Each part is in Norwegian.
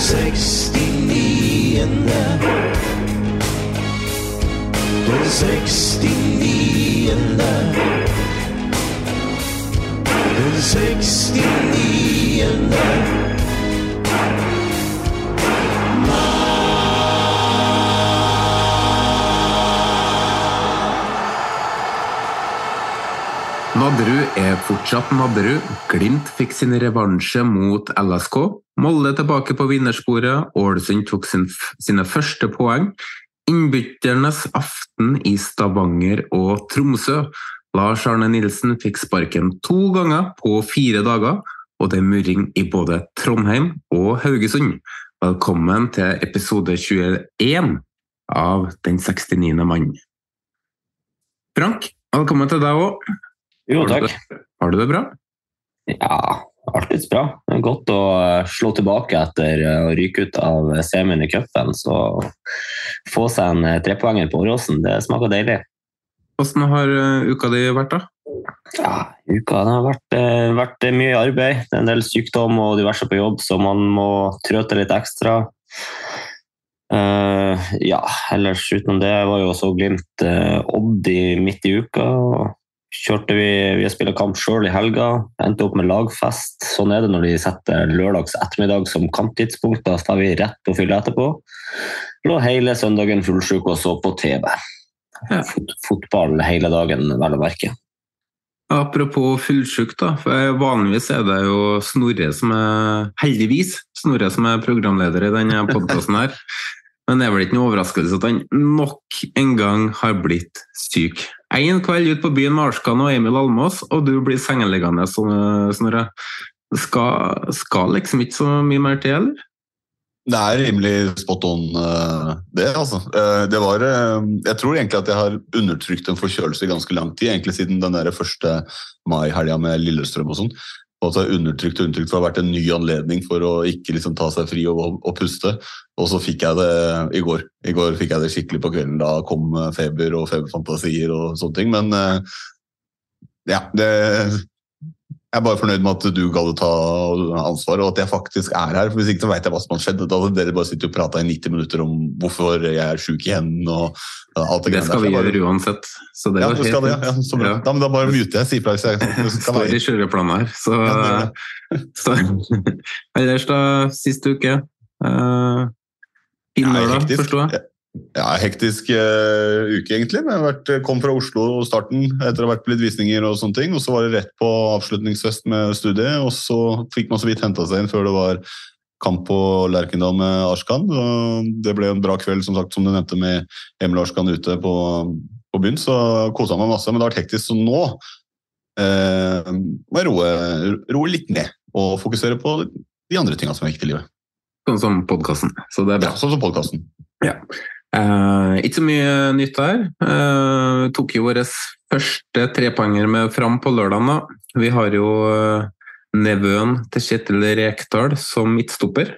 Sekstiniende. Den sekstiniende. Den sekstiniende. Nadderud er fortsatt Nadderud. Glimt fikk sin revansje mot LSK. Molde tilbake på vinnersporet. Ålesund tok sin, sine første poeng. Innbytternes aften i Stavanger og Tromsø. Lars Arne Nilsen fikk sparken to ganger på fire dager, og det er murring i både Trondheim og Haugesund. Velkommen til episode 21 av Den 69. mann. Frank, velkommen til deg òg. Jo, takk. Har du det bra? Ja, alltids bra. Det er godt å eh, slå tilbake etter eh, å ryke ut av semien i cupen. Så få seg en eh, trepoenger på Åråsen, det smaker deilig. Hvordan har uka di vært, da? Ja, uka det har vært, vært mye arbeid. Det er en del sykdom og diverse på jobb, så man må trøte litt ekstra. Uh, ja, ellers utenom det var jo også Glimt uh, Odd i midt i uka. og Kjørte vi, vi spilt kamp sjøl i helga, endte opp med lagfest. Sånn er det når de setter lørdags ettermiddag som kamptidspunkt. Da står vi rett på fylla etterpå. Lå hele søndagen fullsjuk og så på TV. Ja. Fot, fotball hele dagen, vel å merke. Apropos fullsjuk, da. For vanligvis er det jo Snorre som er Heldigvis Snorre som er programleder i denne podkasten her. Men det er vel ikke noe overraskelse at han nok en gang har blitt syk. En kveld ut på byen med Arskan og Emil Almås, og du blir sengeliggende, Snorre. Skal, skal liksom ikke så mye mer til, eller? Det er rimelig spot on, eh, det. altså. Eh, Det var, eh, jeg tror egentlig at jeg har undertrykt en forkjølelse i ganske lang tid. Egentlig siden den der første mai-helga med Lillestrøm og sånn. Og så undertrykt og undertrykt for det har vært en ny anledning for å ikke liksom ta seg fri og, og puste. Og så fikk jeg det i går. I går fikk jeg det skikkelig på kvelden. Da kom eh, feber og feberfantasier og sånne ting. Men eh, ja, det jeg er bare fornøyd med at du gadd å ta ansvaret, og at jeg faktisk er her. for Hvis ikke så vet jeg hva som har skjedd. Da hadde dere bare sittet og prata i 90 minutter om hvorfor jeg er sjuk i hendene og alt det Det greiene skal der. vi Så jeg bare- gjøre uansett. Så det Ja, du det, ja. så bra. Ja. Da, men da bare muter jeg, sier fra hvis jeg det skal Står i kjøreplanen her. Så, Ja, så Ellers, da, sist uke uh, Innmøla, forsto jeg. Ja, hektisk uh, uke, egentlig. Men jeg vært, kom fra Oslo og starten etter å ha vært på litt visninger og sånne ting. Og så var det rett på avslutningsfest med studiet, og så fikk man så vidt henta seg inn før det var kamp på Lerkendal med Arskan. Og det ble en bra kveld, som sagt, som du nevnte, med Emil Arskan ute på, på byen. Så kosa meg masse. Men det har vært hektisk, så nå eh, må jeg roe, roe litt ned. Og fokusere på de andre tinga som er viktige i livet. Sånn som podkasten. Så det er bra. Ja, sånn som podkasten. Eh, ikke så mye nytt der. Eh, tok jo våre første trepoenger med fram på lørdag. da. Vi har jo eh, nevøen til Kjetil Rekdal som midtstopper.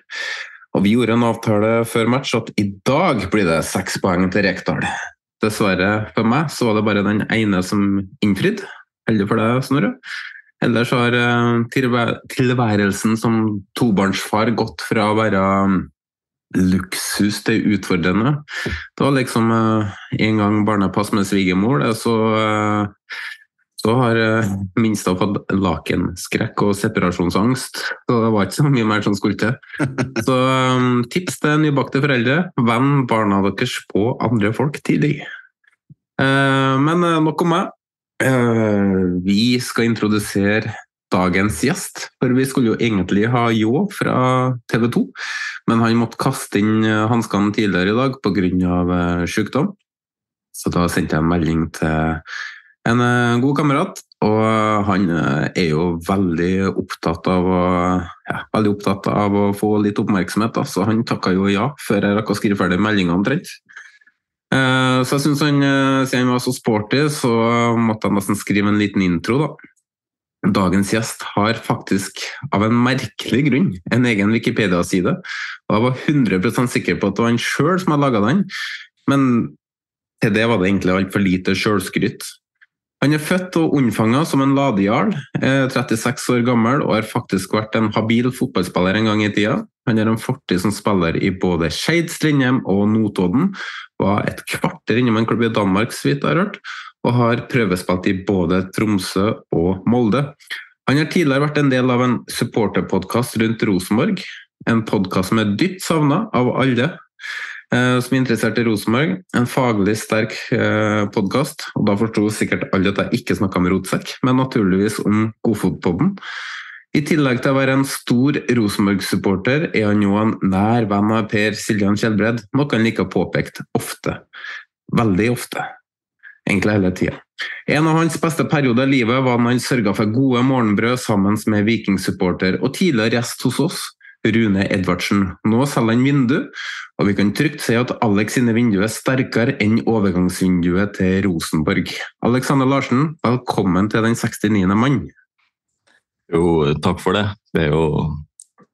Og vi gjorde en avtale før match at i dag blir det seks poeng til Rekdal. Dessverre for meg så var det bare den ene som innfridde. Heldig for deg, Snorre. Ellers har eh, tilværelsen som tobarnsfar gått fra å være mm, det er utfordrende. Det var liksom eh, en gang barnepass med svigermor, så, eh, Så har uh, minsta fått lakenskrekk og separasjonsangst, så det var ikke så mye mer som skulle til. Så tips til nybakte foreldre, venn barna deres på andre folk tidlig. Men nok om meg. vi skal introdusere dagens gjest, for vi skulle jo egentlig ha Ljå fra TV 2, men han måtte kaste inn hanskene tidligere i dag pga. sykdom. Så da sendte jeg en melding til en eh, god kamerat, og han eh, er jo veldig opptatt av å, ja, veldig opptatt av å få litt oppmerksomhet, da. så han takka jo ja før jeg rakk å skrive ferdig meldinga omtrent. Eh, så jeg syns han, siden han var så sporty, så måtte jeg nesten skrive en liten intro, da. Dagens gjest har faktisk, av en merkelig grunn, en egen Wikipedia-side. Og jeg var 100% sikker på at det var han sjøl som hadde laga den, men til det var det egentlig altfor lite sjølskryt. Han er født og unnfanga som en ladejarl, er 36 år gammel og har faktisk vært en habil fotballspiller en gang i tida. Han har en fortid som spiller i både Skeid, Strindheim og Notodden. Var et kvarter innom en klubb i Danmark, så vidt jeg har hørt, og har prøvespilt i både Tromsø og Molde. Han har tidligere vært en del av en supporterpodkast rundt Rosenborg. En podkast som er dypt savna av alle Eh, som er interessert i Rosenborg. En faglig sterk eh, podkast. Og da forsto sikkert alle at jeg ikke snakka om rotsekk, men naturligvis om Godfotpodden. I tillegg til å være en stor Rosenborg-supporter, er han jo en nær venn av Per Siljan Kjellbred, noe han liker påpekt ofte. Veldig ofte. Egentlig hele tida. En av hans beste perioder i livet var når han sørga for gode morgenbrød sammen med vikingsupporter og tidligere gjest hos oss, Rune Edvardsen. Nå selger han vindu, og vi kan trygt si at Alex sine vinduer er sterkere enn overgangsvinduet til Rosenborg. Alexander Larsen, velkommen til den 69. mann. Jo, takk for det. Det er jo,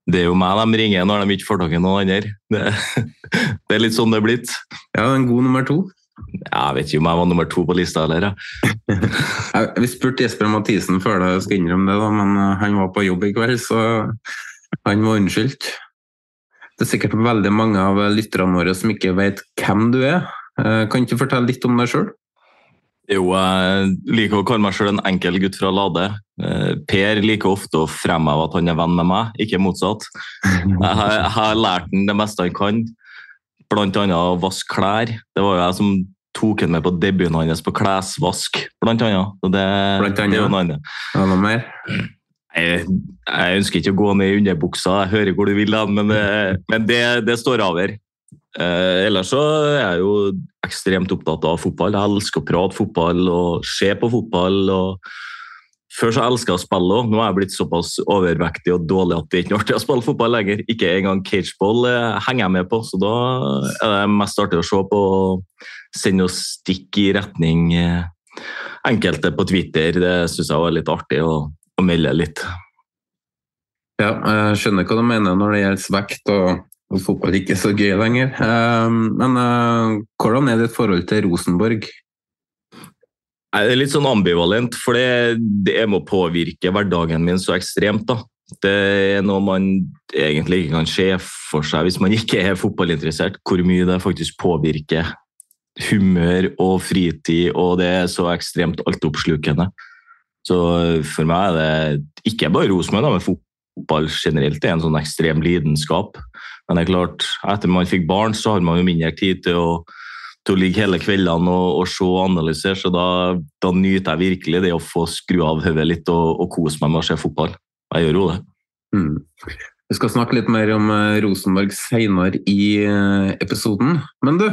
det er jo meg de ringer når de ikke får tak i noen andre. Det, det, er litt sånn det er blitt. Ja, en god nummer to. Jeg vet ikke om jeg var nummer to på lista eller Vi spurte Jesper Mathisen før det, jeg skal innrømme det, da, men eh, han var på jobb i kveld, så han var unnskyldt. Det er sikkert veldig mange av lytterne våre som ikke vet hvem du er. Eh, kan du fortelle litt om deg sjøl? Jo, jeg liker å kalle meg sjøl en enkel gutt fra Lade. Eh, per liker ofte å fremheve at han er venn med meg, ikke motsatt. Jeg har, jeg har lært han det meste han kan, bl.a. å vaske klær. Det var jo jeg som tok han med på debuten hans på klesvask, blant annet. Det, blant annet. det er noe annet. Ja, noe mer? Jeg, jeg, ønsker ikke å gå ned i underbuksa, jeg hører hvor du vil, da, men, eh, men det, det, står over. Eh, ellers så er jeg jo ekstremt opptatt av fotball. Jeg elsker å prate fotball og se på fotball. og Før så elska jeg å spille òg. Nå er jeg blitt såpass overvektig og dårlig at det ikke er artig å spille fotball lenger. Ikke engang cageball eh, henger jeg med på, så da er det mest artig å se på og sende noe stikk i retning eh, enkelte på Twitter. Det syns jeg var litt artig. å, å melde litt. Ja, jeg skjønner hva du mener når det gjelder vekt og, fotball ikke er så gøy lenger. Um, men hvordan er ditt forhold til Rosenborg? Det er litt sånn ambivalent, for det, det må påvirke hverdagen min så ekstremt. da. Det er noe man egentlig ikke kan se for seg hvis man ikke er fotballinteressert, hvor mye det faktisk påvirker humør og fritid, og det er så ekstremt altoppslukende. Så for meg er det ikke bare Rosenborg, men fotball generelt er en sånn ekstrem lidenskap. Men det er klart, etter man fikk barn, så har man jo mindre tid til å, til å ligge hele kveldene og, og, se og analysere, så da, da, nyter jeg virkelig det å få skru av hodet litt og, og, kose meg med å se fotball. Jeg gjør jo det. Mm. Vi skal snakke litt mer om eh, Rosenborg senere i eh, episoden. Men du,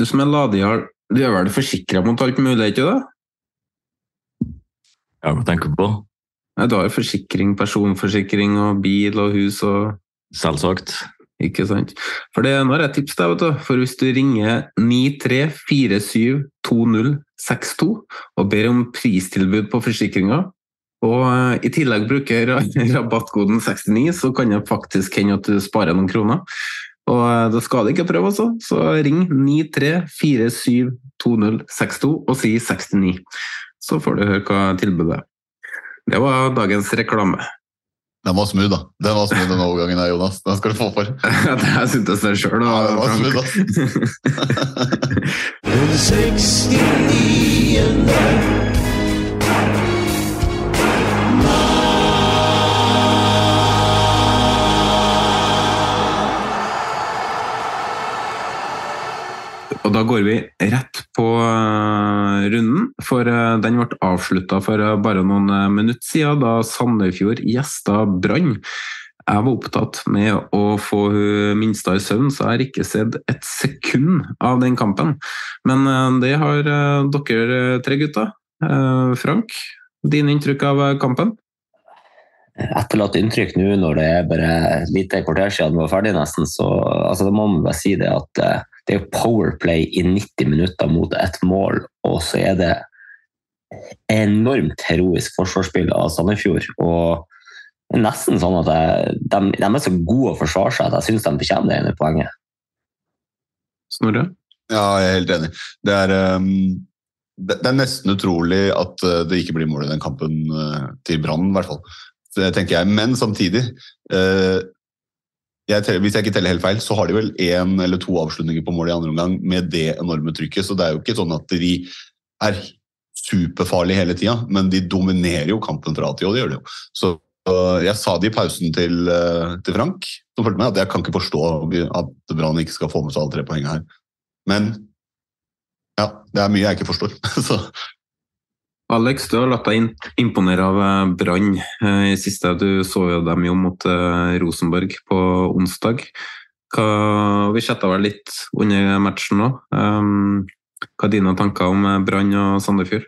du som er ladejarl, du er vel forsikra mot alt mulig, ikke det? Ja, hva tenker du på? Nei, Du har jo forsikring, personforsikring og bil og hus og Selvsagt. Ikke sant. For det, nå har jeg et tips deg, vet du. For hvis du ringer 93472062 og ber om pristilbud på forsikringa, og eh, i tillegg bruker rabattkoden 69, så kan det faktisk hende at du sparer noen kroner. Og eh, da skal du ikke prøve, altså. Så ring 93472062 og si 69 så får du høre hva tilbudet er. Det var dagens reklame. Den var smooth, da. Den var smooth den overgangen der, Jonas. Den skal du få for. Ja, det her syntes jeg sjøl. Ja, den var smooth, da. går vi rett på eh, runden, for eh, den ble avslutta for eh, bare noen minutter siden, da Sandefjord gjesta Brann. Jeg var opptatt med å få hun Minstad i søvn, så jeg har ikke sett et sekund av den kampen. Men det har dere tre gutter. Frank, dine inntrykk av kampen? etterlatt inntrykk nå når det er bare et lite kvarter siden den var ferdig, nesten, så altså, da må man bare si det at det er jo powerplay i 90 minutter mot ett mål, og så er det enormt heroisk forsvarsspill av Sandefjord. og det er nesten sånn at jeg, de, de er så gode å forsvare seg at jeg syns de fortjener det ene poenget. Snorre? Ja, jeg er helt enig. Det er, um, det, det er nesten utrolig at uh, det ikke blir mål i den kampen uh, til Brann, i hvert fall. Det tenker jeg. Men samtidig uh, jeg teller, Hvis jeg ikke teller helt feil, så har de vel én eller to avslutninger på mål i andre omgang med det enorme trykket, så det er jo ikke sånn at de er superfarlige hele tida, men de dominerer jo kampen fra til og det gjør de jo. Så jeg sa det i pausen til, uh, til Frank, som fulgte med, at jeg kan ikke forstå at Brann ikke skal få med seg alle tre poengene her. Men ja, det er mye jeg ikke forstår. så Alex, du har latt deg imponere av eh, Brann eh, i siste. Du så jo dem jo mot eh, Rosenborg på onsdag. Hva, vi chatta vel litt under matchen nå. Hva er dine tanker om Brann og Sandefjord?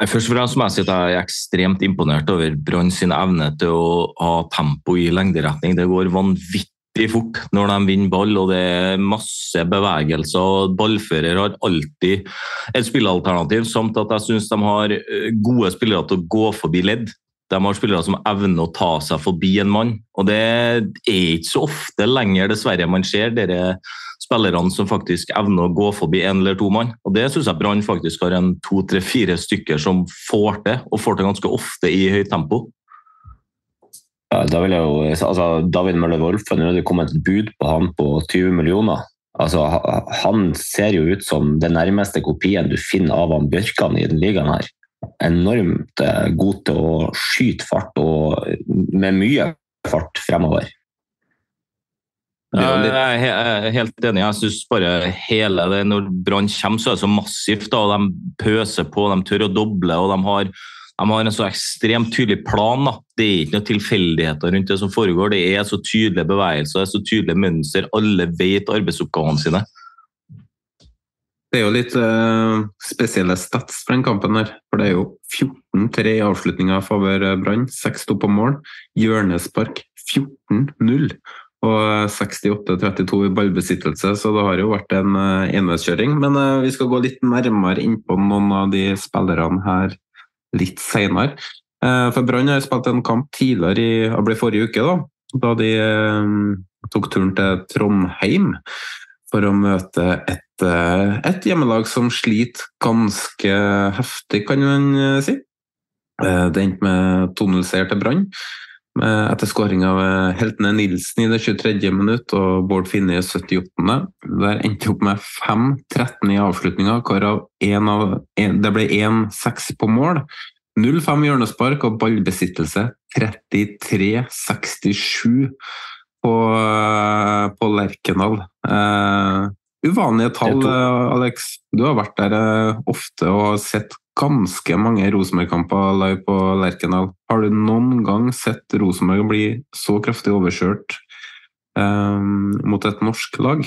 Først og fremst må jeg si at jeg er ekstremt imponert over Brann sin evne til å ha tempo i lengderetning. Det går vanvittig fort når de vinner ball, og det er masse bevegelser. Ballfører har alltid et spillealternativ, samt at jeg syns de har eh, gode spillere til å gå forbi ledd. De har spillere som evner å ta seg forbi en mann. og Det er ikke så ofte lenger, dessverre, man ser dere spillerne som faktisk evner å gå forbi en eller to mann. Og Det syns jeg Brann faktisk har en to, tre, fire stykker som får til, og får til ganske ofte i høyt tempo. Da vil jeg jo, altså, David Møller Wolfe, nå er det kommet et bud på han på 20 millioner. Altså, Han ser jo ut som den nærmeste kopien du finner av han Bjørkan i den ligaen her. Enormt eh, god til å skyte fart, og med mye fart fremover. Jeg er jeg er helt enig. Jeg synes bare hele det, Når Brann kommer, så er det så massivt. da, og De pøser på, de tør å doble. og de har, de har en så ekstremt tydelig plan. da. Det er ikke noen tilfeldigheter rundt det som foregår. Det er så tydelige bevegelser, det er så tydelige mønster. Alle vet arbeidsoppgavene sine. Det er jo litt uh, spesielle stats for den kampen her. For det er jo 14-3 i avslutninga favør eh, Brann. 6-2 på mål. Hjørnespark 14-0. Og eh, 68-32 i ballbesittelse, så det har jo vært en uh, enveiskjøring. Men uh, vi skal gå litt nærmere inn på noen av de spillerne her litt seinere. Eh, for Brann har spilt en kamp tidligere i ble forrige uke, da, da de eh, tok turen til Trondheim for å møte et, eh, et hjemmelag som sliter ganske heftig, kan man si. Det endte med 2-0-seier til Brann, etter skåring av eh, Heltene Nilsen i det 23. minutt og Bård Finne i 78. Der endte opp med 5-13 i avslutninga, hvorav av, det ble 1-6 på mål. 0-5 hjørnespark og ballbesittelse 33-67 på, eh, på Lerkendal. Eh, uvanlige tall, eh, Alex. Du har vært der eh, ofte og sett ganske mange Rosenborg-kamper live på Lerkendal. Har du noen gang sett Rosenborg bli så kraftig overkjørt um, mot et norsk lag?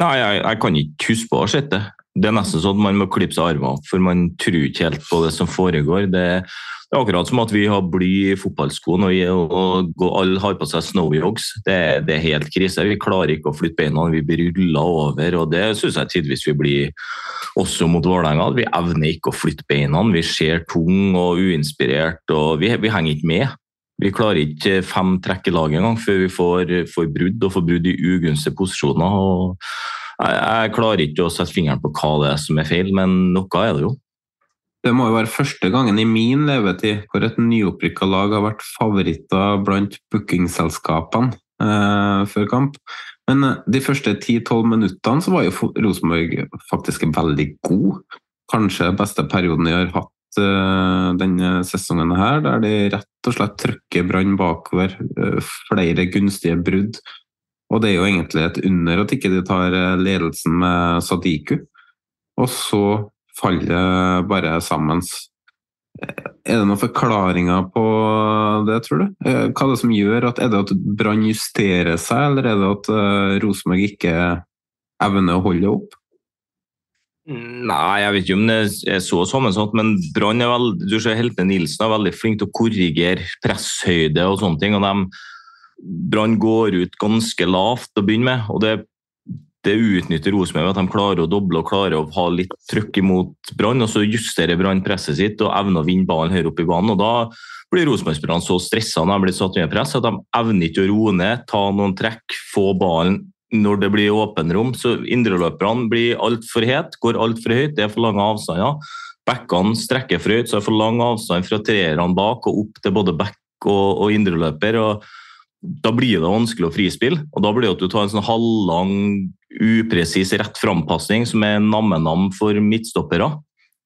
Nei, jeg, jeg kan ikke huske på å ha sett det. Det er nesten sånn at man må klippe seg armene, for man tror ikke helt på det som foregår. Det, det er akkurat som at vi har bly i fotballskoene og, og, alle har på seg snowyogs. Det, det er helt krise. Vi klarer ikke å flytte beina, vi blir rulla over. og Det syns jeg tidvis vi blir også mot Vålerenga. Vi evner ikke å flytte beina. Vi ser tung og uinspirert, og vi, vi henger ikke med. Vi klarer ikke fem trekk i laget engang før vi får, får brudd og får brudd i ugunstige posisjoner. og jeg, klarer ikke å sette fingeren på hva det er som er feil, men noe er det jo. Det må jo være første gangen i min levetid hvor et nyopprykka lag har vært favoritter blant bookingselskapene eh, før kamp. Men eh, de første 10-12 minuttene så var jo Rosenborg faktisk veldig god. Kanskje beste perioden de har hatt eh, denne sesongen her, der de rett og slett trykker Brann bakover. eh, flere gunstige brudd. Og det er jo egentlig et under at ikke de tar eh, ledelsen med Sadiku. Og så faller det bare sammen. Er det noen forklaringer på det, tror du? Eh, hva er det som gjør at Er det at Brann justerer seg, eller er det at Rosenborg ikke evner å holde opp? Nei, jeg vet ikke om det er så sammensatt, men Brann er veldig, du ser Helte Nilsen er veldig flink til å korrigere presshøyde og sånne ting. og de Brann går ut ganske lavt å begynne med. og det, det utnytter Rosenborg at de klarer å doble og klarer å ha litt trøkk imot Brann. og Så justerer Brann presset sitt og evner å vinne ballen høyere opp i banen. og Da blir Rosenborg-spillerne så stressa når de blir satt under press at de evner ikke å roe ned, ta noen trekk, få ballen når det blir åpenrom. Så indreløperne blir altfor het, går altfor høyt, det er for lange avstander. Bekkene strekker for høyt, så det er for lang avstand fra treerne bak og opp til både bekk og, og indreløper. og da blir det vanskelig å frispille. og Da blir det at du tar en sånn halvlang, upresis rett frampasning som er namme-nam for midtstoppere.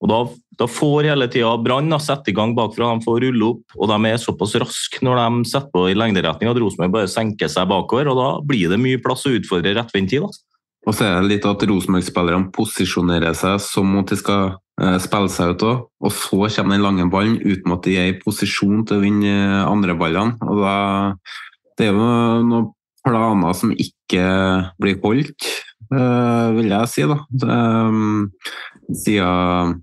Og Da, da får hele tida Brann sette i gang bakfra, de får rulle opp. og De er såpass raske når de setter på i lengderetning at Rosenborg bare senker seg bakover. og Da blir det mye plass å utfordre rettvendt. Altså. Og så er det litt at Rosenborg-spillerne posisjonerer seg som om de skal eh, spille seg ut òg. Og så kommer den lange ballen uten at de er i posisjon til å vinne eh, andre ballene. Og da det er jo noen planer som ikke blir holdt, uh, vil jeg si. da. Um, siden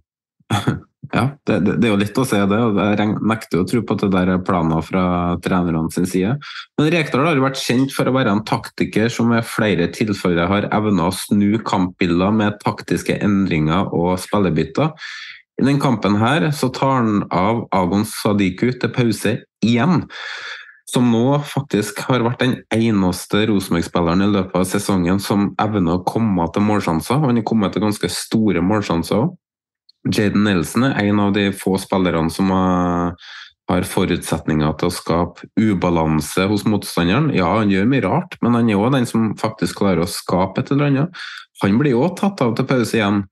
Ja, det, det, det, er jo litt å se det, og jeg nekter å tro på at det der er planer fra trenerne sin side. Men Rekdal har jo vært kjent for å være en taktiker som i flere tilfeller har evna å snu kampbilder med taktiske endringer og spillebytter. I den kampen her så tar han av Agon Sadiku til pause igjen som nå faktisk har vært den eneste Rosenborg-spilleren i løpet av sesongen som evner å komme til målsjanser. Han har kommet til ganske store målsjanser òg. Jaden Nelson er en av de få spillerne som har, forutsetninger til å skape ubalanse hos motstanderen. Ja, han gjør mye rart, men han er òg den som faktisk klarer å skape et eller annet. Han blir òg tatt av til pause igjen.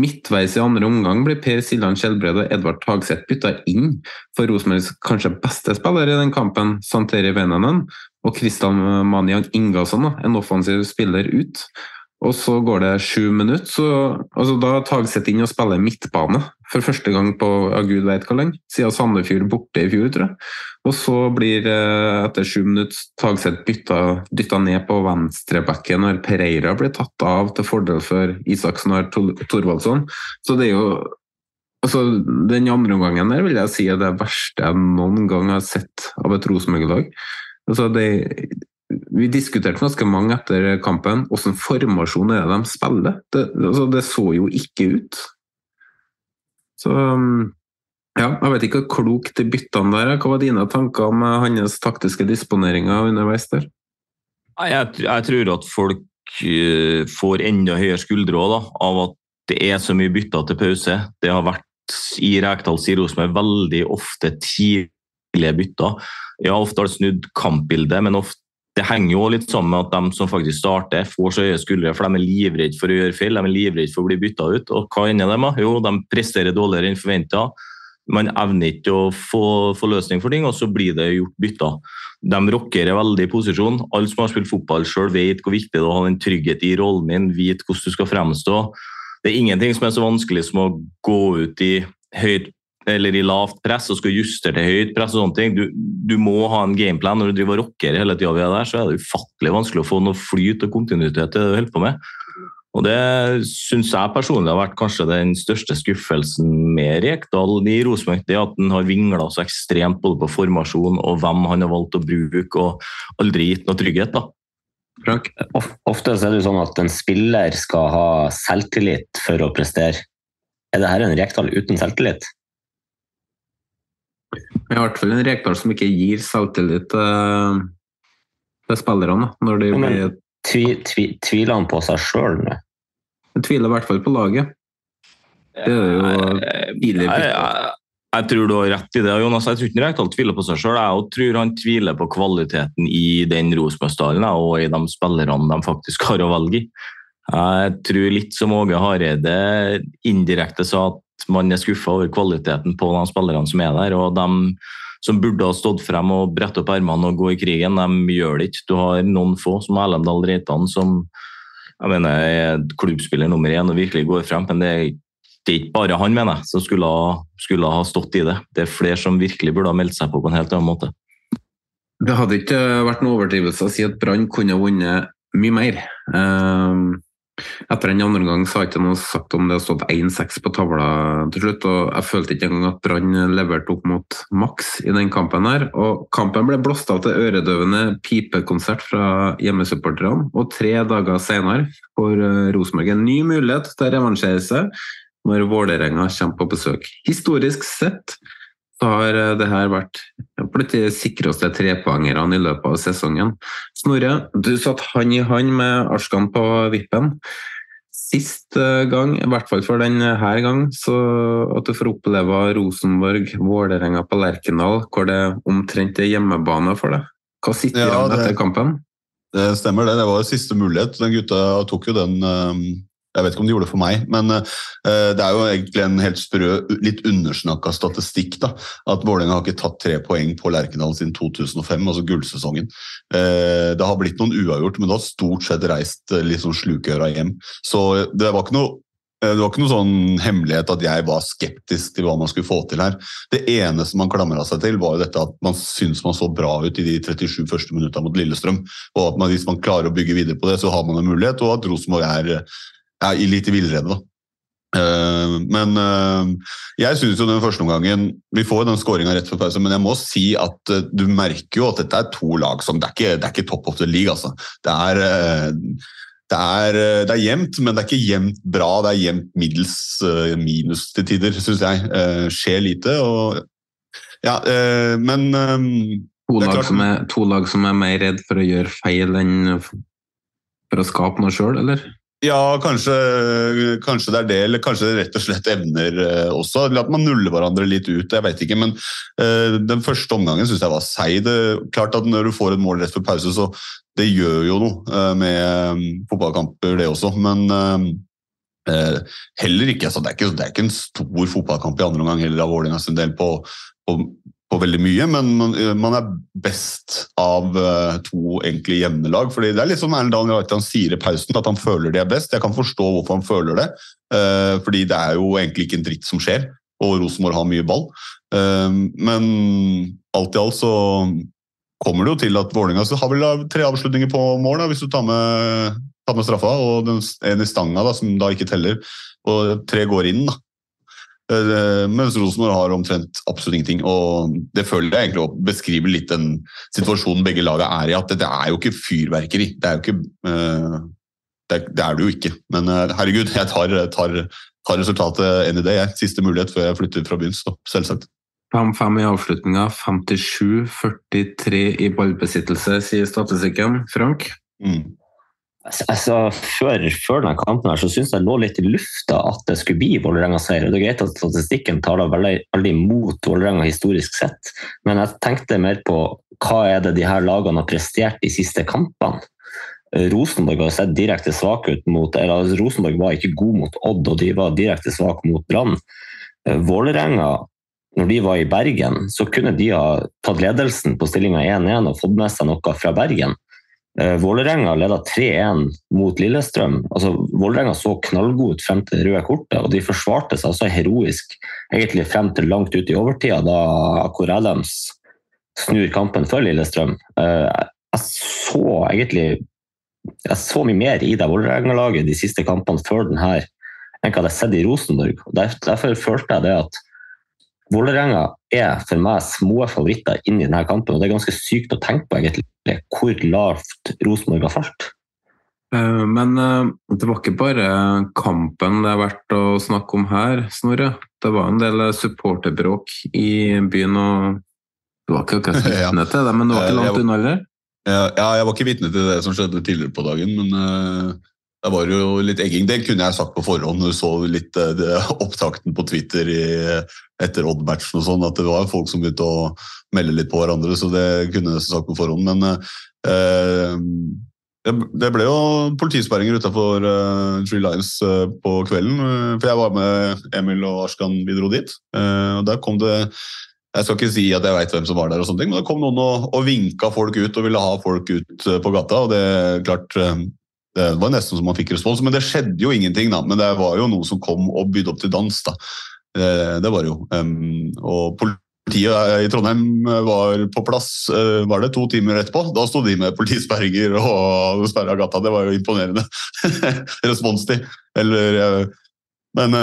Midtveis i andre omgang blir Per Siljan Skjelbred og Edvard Tagseth bytta inn for Rosenborgs kanskje beste spiller i den kampen, Santeri Venenen, og Kristian Maniang Ingasson, en offensiv spiller, ut. Og så går det sju minutter, så altså da Tagseth inn og spiller midtbane for første gang på ja, gud veit hvor lenge, siden Sandefjord borte i fjor, tror jeg. Og så blir eh, etter sju minutter Tagseth dytta ned på venstrebacken når Pereira blir tatt av til fordel for Isaksen og Thorvaldsson. Så det er jo Altså, Den andre omgangen der vil jeg si er det verste jeg noen gang har sett av et Rosenborg-lag. Altså, vi diskuterte ganske mange etter kampen. Hvilken formasjon er det de spiller? Det, altså, det så jo ikke ut. Så um, ja, jeg vet ikke hvor klokt de byttene der Hva var dine tanker om hans taktiske disponeringer underveis der? Jeg, jeg tror at folk uh, får enda høyere skuldre da, av at det er så mye bytter til pause. Det har vært i Rekdal sier Rosenborg veldig ofte tidlige bytter. Ja, ofte har det snudd kampbildet, men ofte det henger jo litt sammen med at de som faktisk starter, får så høye skuldre, for de er livredde for å gjøre feil, de er livredde for å bli bytta ut. Og hva ender de med? Jo, de presterer dårligere enn forventa. Man evner ikke å få, få, løsning for ting, og så blir det gjort bytter. De rockerer veldig posisjon. Alle som har spilt fotball sjøl, vet hvor viktig det er å ha den trygghet i rollen din, vite hvordan du skal fremstå. Det er ingenting som er så vanskelig som å gå ut i høyt eller i lavt press og skal justere til høyt press og sånne ting. Du, du må ha en gameplan. Når du driver og rocker hele tida, der, så er det ufattelig vanskelig å få noe flyt og kontinuitet til det du holder på med. Og Det syns jeg personlig har vært kanskje den største skuffelsen med Rekdal i Rosenborg. Det at han har vingla så ekstremt både på formasjon og hvem han har valgt å bruke, og aldri gitt noe trygghet. da. Frank? Ofte er det sånn at en spiller skal ha selvtillit for å prestere. Er dette en Rekdal uten selvtillit? I hvert fall en Rekdal som ikke gir selvtillit til, til spillerne. når de blir... Tvi, tvi, tviler han på seg sjøl nå? Han tviler i hvert fall på laget. Det er jo tidlig jeg, jeg, jeg, tror du har rett i det, Jonas. Jeg tror ikke Rekdal tviler på seg sjøl. Jeg tror han tviler på kvaliteten i den Rosenborg-stallen og i de spillerne de faktisk har å velge i. Jeg tror litt som Åge Hareide indirekte sa at man er skuffa over kvaliteten på de spillerne som er der. og de som burde ha stått frem og brette opp ermene og gå i krigen. De gjør det ikke. Du har noen få, som Erlendal Reitan, som jeg mener er klubbspiller nummer én og virkelig går frem. Men det det er ikke bare han, mener jeg, som skulle ha, skulle ha stått i det. Det er flere som virkelig burde ha meldt seg på på en helt annen måte. Det hadde ikke vært noen overdrivelse å si at Brann kunne vunnet mye mer. Um, etter den andre omgang har jeg ikke noe sagt om det har stått 1-6 på tavla til slutt. og Jeg følte ikke engang at Brann leverte opp mot maks i den kampen. her, og Kampen ble blåst av til øredøvende pipekonsert fra hjemmesupporterne. Og tre dager senere får eh, Rosenborg en ny mulighet til å revansjere seg når Vålerenga kommer på besøk. Historisk sett så har eh, det her vært blant de sikreste trepoengerne i løpet av sesongen. Snorre, du satt hand i hand med Arskan på vippen. Sist eh, gang, i hvert fall for denne gang, så at du får oppleve Rosenborg-Vålerenga på Lerkendal, hvor det omtrent er hjemmebane for deg. Hva sitter Ja, igjen etter kampen? Det stemmer det. Det var siste mulighet. Den gutta tok jo den eh, Jeg vet ikke om de gjorde det for meg, men eh, det er jo egentlig en helt sprø, litt undersnakka statistikk. da, At Vålerenga har ikke tatt tre poeng på Lerkendal siden 2005, altså gullsesongen. Eh, Det har blitt noen uavgjort, men det har stort sett reist litt sånn slukøra hjem. Så det var ikke noe det var ikke noen sånn hemmelighet at jeg var skeptisk til hva man skulle få til her. Det eneste man klamra seg til, var jo dette at man syntes man så bra ut i de 37 første minuttene mot Lillestrøm. Og at man, hvis man klarer å bygge videre på det, så har man en mulighet. Og at Rosenborg er, er litt i villrede, da. Eh, men eh, jeg synes jo den første omgangen Vi får jo den skåringa rett før pause, men jeg må si at eh, du merker jo at dette er to lag som Det er ikke, det er ikke top of the league, altså. Det er det er, det er jevnt, men det er ikke jevnt bra. Det er jevnt middels minus til tider, syns jeg. Skjer lite. og Ja, men To lag, som er, to lag som er mer redd for å gjøre feil enn for å skape noe sjøl, eller? Ja, kanskje, kanskje det er det, eller kanskje det rett og slett evner eh, også. Eller at man nuller hverandre litt ut, jeg vet ikke. Men eh, den første omgangen syns jeg var seig. Klart at når du får et mål rett før pause, så det gjør jo noe eh, med eh, fotballkamper, det også. Men eh, heller ikke, altså, det, er ikke det er ikke en stor fotballkamp i andre omgang heller av Vålerenga del på, på, på veldig mye, men man, man er best av uh, to egentlig jevne lag. fordi Det er litt som Erlend Daniel Reitan sier i pausen, at han føler de er best. Jeg kan forstå hvorfor han føler det, uh, fordi det er jo egentlig ikke en dritt som skjer, og Rosenborg har mye ball. Uh, men alt i alt så kommer det jo til at Vålerenga har vel tre avslutninger på mål, da, hvis du tar med, tar med straffa, og den, en i stanga da, som da ikke teller, og tre går inn. da. Eh, Mens Rosenborg har omtrent absolutt ingenting. og Det føler jeg egentlig å beskrive litt den situasjonen begge lagene er i. At det er jo ikke fyrverkeri. Det er jo ikke eh, det, er, det jo ikke. Men eh, herregud, jeg tar, tar, tar resultatet any day. Jeg. Siste mulighet før jeg flytter fra byen, så selvsagt. 5-5 i avslutninga, 57-43 i ballbesittelse, sier statistikken. Frank? Mm. Altså, før, før denne kampen her, så syns jeg lå litt i lufta at det skulle bli Vålerenga-seier. Det er greit at statistikken taler veldig, veldig mot Vålerenga historisk sett, men jeg tenkte mer på hva er det de her lagene har prestert de siste kampene. Rosenborg har sett direkte svak ut mot eller altså, Rosenborg var ikke god mot Odd, og de var direkte svak mot Brann. Vålerenga når de var i Bergen, så kunne de ha tatt ledelsen på stillinga 1-1 og fått med seg noe fra Bergen. Eh, Vålerenga leda 3-1 mot Lillestrøm. Altså, Vålerenga så knallgod ut frem til det røde kortet, og de forsvarte seg også heroisk egentlig frem til langt ut i overtida, da Akor Adams snur kampen for Lillestrøm. Eh, Jeg så egentlig jeg så mye mer i det Vålerenga-laget de siste kampene før den her enn jeg hadde sett i Rosenborg. Derfor følte jeg det at Vålerenga er for meg små favoritter inn i denne kampen. og Det er ganske sykt å tenke på egentlig hvor lavt Rosenborg har falt. Eh, Men eh, det var ikke bare kampen det er verdt å snakke om her, Snorre. Det var en del supporterbråk i byen, og du var ikke akkurat vitne til det, men du var ikke Eh, langt unna heller? Ja, ja, jeg var ikke vitne til det som skjedde tidligere på dagen, men uh, det var jo litt egging. Det kunne jeg sagt på forhånd. Du så litt eh, det, opptakten på Twitter i, etter Odd-matchen og sånn, at det var folk som begynte å melde litt på hverandre, så det kunne jeg sagt på forhånd. Men eh, det, det ble jo politisperringer utafor uh, Tree Lions eh, på kvelden. eh, for jeg var med Emil og Arskan, vi dro dit. Eh, og Der kom det Jeg skal ikke si at jeg veit hvem som var der, og sånne ting, men det kom noen og, og vinka folk ut og ville ha folk ut eh, på gata. og det er klart, eh, det var nesten som man fikk respons, men det skjedde jo ingenting. da, Men det var jo noe som kom og bydde opp til dans. da. Det, det var det jo. Og Politiet i Trondheim var på plass var det to timer etterpå. Da sto de med politisperringer og sperra gata. Det var jo imponerende responstid. Eller, men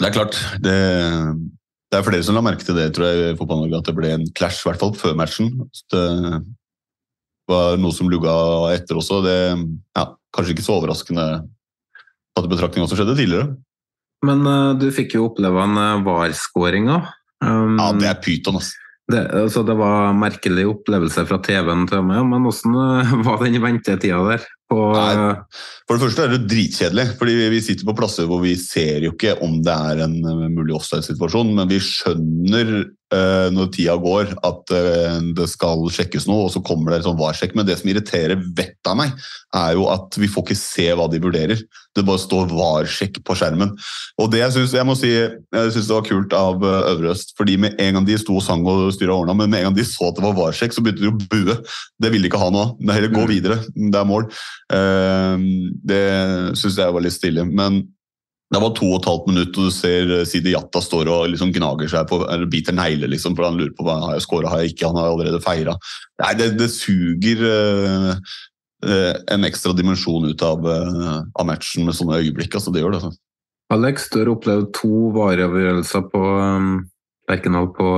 det er klart det, det, er flere som la merke til det, tror jeg, i at det ble en clash, i hvert fall før matchen. Det var noe som lugga etter også. Det ja, Kanskje ikke så overraskende tatt i betraktning hva som skjedde tidligere. Men uh, du fikk jo oppleve en uh, VAR-skåring òg. Um, ja, det er pyton, altså. Det, altså, det var en merkelig opplevelse fra TV-en til meg, men hvordan uh, var den ventetida der? På, Nei, for det første er det dritkjedelig, fordi vi sitter på plasser hvor vi ser jo ikke om det er en mulig offside-situasjon, men vi skjønner uh, når tida går at uh, det skal sjekkes noe, og så kommer det en sånn var-sjekk. Men det som irriterer vettet av meg, er jo at vi får ikke se hva de vurderer. Det bare står var-sjekk på skjermen. Og det jeg syns jeg må si, jeg synes det var kult av uh, Øvre Øst, fordi med en gang de sto og sang og styra årene, men med en gang de så at det var var-sjekk, så begynte de å bue. Det ville de ikke ha nå. Det er heller gå mm. videre. Det er mål. Uh, det syns jeg var litt stille. Men det var to og et halvt minutt, og du ser eh, Sidi Jatta står og liksom gnager seg på, eller biter negler, liksom, for han lurer på hva har jeg skåra, har jeg ikke, han har allerede feira. Det, det, suger uh, en ekstra dimensjon ut av, av, matchen med sånne øyeblikk. altså Det gjør det. Altså. Alex, du har opplevd to vareavgjørelser på um, Lerkendal på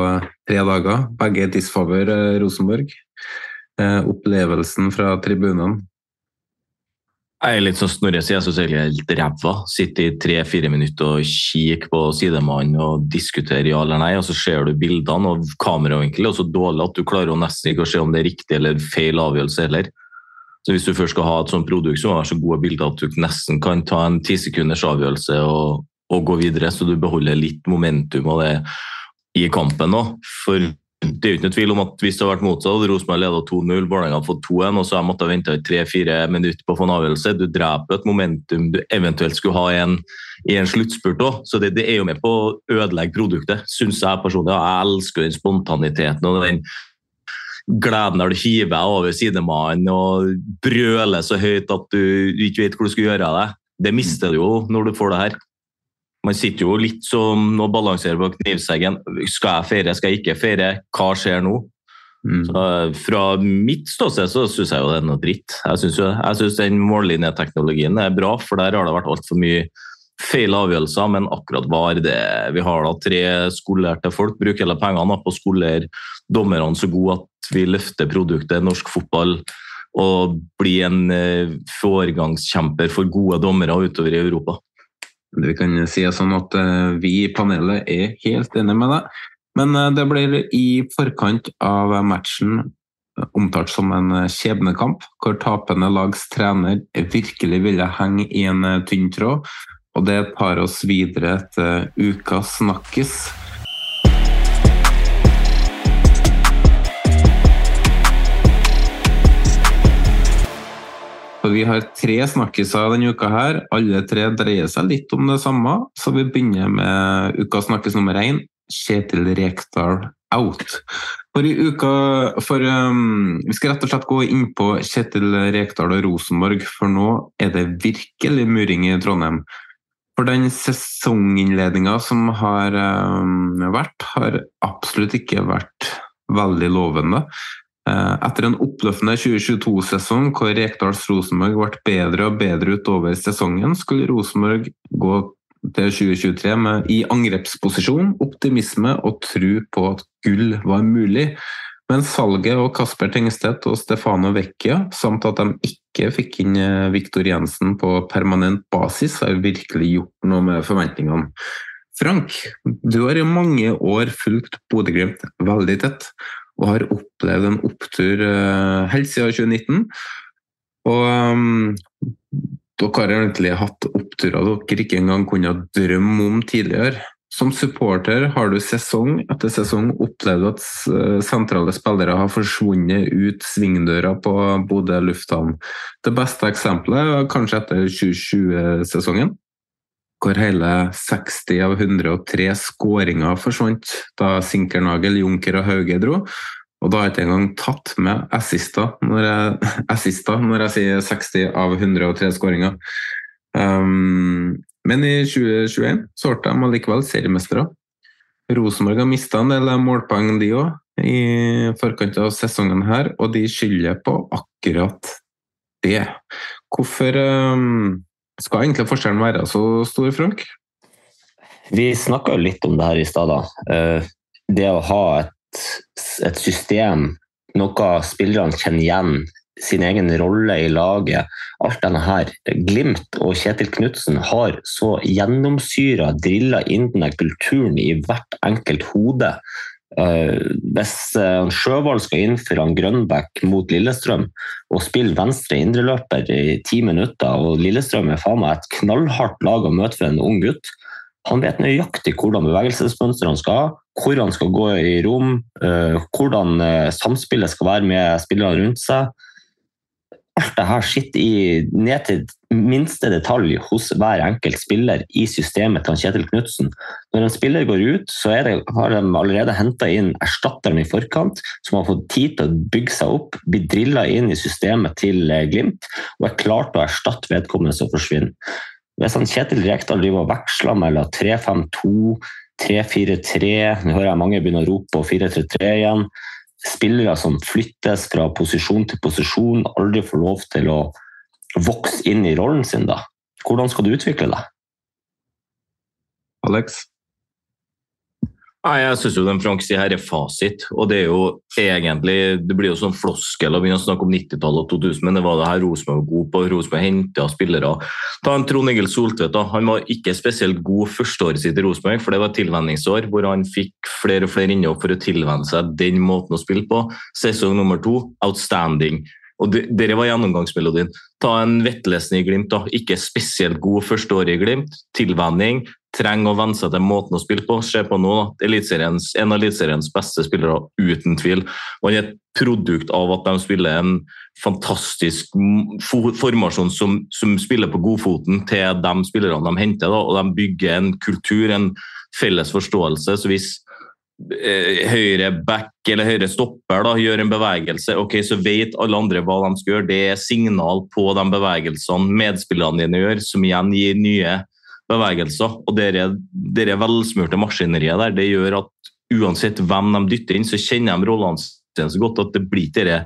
tre dager. Begge i disfavør Rosenborg. opplevelsen fra tribunene, jeg er litt sånn Snorre sier, jeg syns egentlig helt ræva. Sitte i tre-fire minutter og kikke på sidemannen og diskutere ja eller nei, og så ser du bildene og kameravinkelen er så dårlig at du klarer å nesten ikke å se om det er riktig eller feil avgjørelse heller. Så Hvis du først skal ha et sånt produkt, så må det være så gode bilder at du nesten kan ta en ti sekunders avgjørelse og, og, gå videre, så du beholder litt momentum av det i kampen òg. For det er jo ikke noe tvil om at hvis det hadde vært motsatt, Rosenborg leda 2-0, Vålerenga hadde fått 2-1, og så jeg måttet vente i tre-fire minutter på å få en avgjørelse. Du dreper et momentum du eventuelt skulle ha en, i en sluttspurt òg. Så det, det, er jo med på å ødelegge produktet, syns jeg personlig. Jeg elsker den spontaniteten og den gleden der du hiver deg over sidemannen og brøler så høyt at du ikke vet hvor du skal gjøre av deg. Det mister du jo når du får det her. Man sitter jo litt som og balanserer på knivseggen. Skal jeg feire, skal jeg ikke feire? Hva skjer nå? Mm. Så, fra mitt ståsted så syns jeg jo det er noe dritt. Jeg syns den mållinjeteknologien er bra, for der har det vært altfor mye feil avgjørelser, men akkurat var det Vi har da tre skolerte folk, bruker hele pengene på å skolere dommerne så gode at vi løfter produktet norsk fotball og blir en eh, foregangskjemper for gode dommere utover i Europa. Vi kan si sånn at eh, vi i panelet er helt enige med deg. Men eh, det blir i forkant av matchen eh, omtalt som en skjebnekamp, hvor tapende lags trener virkelig ville henge i en tynn tråd. Og det tar oss videre til ukas snakkis. For vi har tre snakkiser denne uka her. Alle tre dreier seg litt om det samme, så vi begynner med ukas snakkis nummer én. Kjetil Rekdal out. For i uka for, um, Vi skal rett og slett gå inn på Kjetil Rekdal og Rosenborg, for nå er det virkelig muring i Trondheim. For den sesonginnledninga som har um, vært, har absolutt ikke vært veldig lovende. Eh, etter en oppløftende 2022-sesong hvor Rekdals Rosenborg ble bedre og bedre utover sesongen, skulle Rosenborg gå til 2023 med, i angrepsposisjon, optimisme og tro på at gull var mulig. Men salget og Kasper Tengstedt og Stefano Vecchia, samt at de ikke fikk inn eh, Viktor Jensen på permanent basis, har virkelig gjort noe med forventningene. Frank, du har i mange år fulgt Bodø-Glimt veldig tett og har opplevd en opptur uh, helt siden 2019. Og um, dere har egentlig hatt oppturer dere ikke engang kunne drømme om tidligere. Som supporter har du sesong etter sesong opplevd at eh, sentrale spillere har forsvunnet ut svingdøra på Bodø lufthavn. Det beste eksempelet er kanskje etter 2020-sesongen? Hvor hele 60 av 103 skåringer forsvant da Sinkernagel, Junker og Hauge dro. Og da har jeg ikke engang tatt med assister når jeg, assister når jeg sier 60 av 103 skåringer. Um, men i 2021 så ble de allikevel seriemestere. Rosenborg har mista en del målpoeng, de òg, i forkant av sesongen her, og de skylder på akkurat det. Hvorfor um, skal egentlig forskjellen være så stor, Frank? Vi snakka jo litt om det her i stad. Uh, det å ha et et system, noe spillerne kjenner igjen, sin egen rolle i laget. Alt denne her. Glimt og Kjetil Knutsen har så gjennomsyra, drilla inn denne kulturen i hvert enkelt hode. Uh, hvis uh, Sjøvold skal innføre Grønbæk mot Lillestrøm og spille venstre indreløper i ti minutter, og Lillestrøm er faen meg et knallhardt lag å møte for en ung gutt, han vet nøyaktig hvordan bevegelsesmønster han skal ha, hvor han skal gå i rom, eh, hvordan eh, samspillet skal være med spillerne rundt seg. Alt det her sitter i, ned til minste detalj hos hver enkelt spiller i systemet til Kjetil Knutsen. Når en spiller går ut, så det, har de allerede henta inn erstatteren i forkant, som har fått tid til å bygge seg opp, bli drilla inn i systemet til eh, Glimt og er klart å erstatte vedkommende som forsvinner. Hvis han Kjetil Rekdal driver og veksler mellom 3-5-2, 3-4-3 Nå hører jeg mange begynne å rope på 4-3-3 igjen. Spillere som flyttes fra posisjon til posisjon, aldri får lov til å vokse inn i rollen sin. da. Hvordan skal du utvikle deg? Alex? Nei, Jeg syns den Frank sier her er fasit. og Det er jo egentlig, det blir jo sånn floskel å begynne å snakke om 90-tallet og 2000, men det var det her Rosenborg var god på. Rosenborg henta spillere. Ta en Trond Egil Soltvedt. da, Han var ikke spesielt god førsteåret sitt i Rosenborg, for det var et tilvenningsår hvor han fikk flere og flere innhopp for å tilvenne seg den måten å spille på. Sesong nummer to outstanding. Og Dere var gjennomgangsmelodien. Ta en vettlesning i Glimt. da, Ikke spesielt god førsteåret i Glimt. Tilvenning trenger å venne seg til måten å spille på. Se på nå, da. en av Eliteseriens beste spillere, uten tvil. Og han er et produkt av at de spiller en fantastisk formasjon som, som spiller på godfoten til de spillerne de henter. Da, og de bygger en kultur, en felles forståelse. så hvis høyre back eller høyre stopper da, gjør en bevegelse, ok, så vet alle andre hva de skal gjøre. Det er signal på de bevegelsene medspillerne dine gjør, som igjen gir nye bevegelser. Og det velsmurte maskineriet der, det gjør at uansett hvem de dytter inn, så kjenner de rollene sine så godt at det blir denne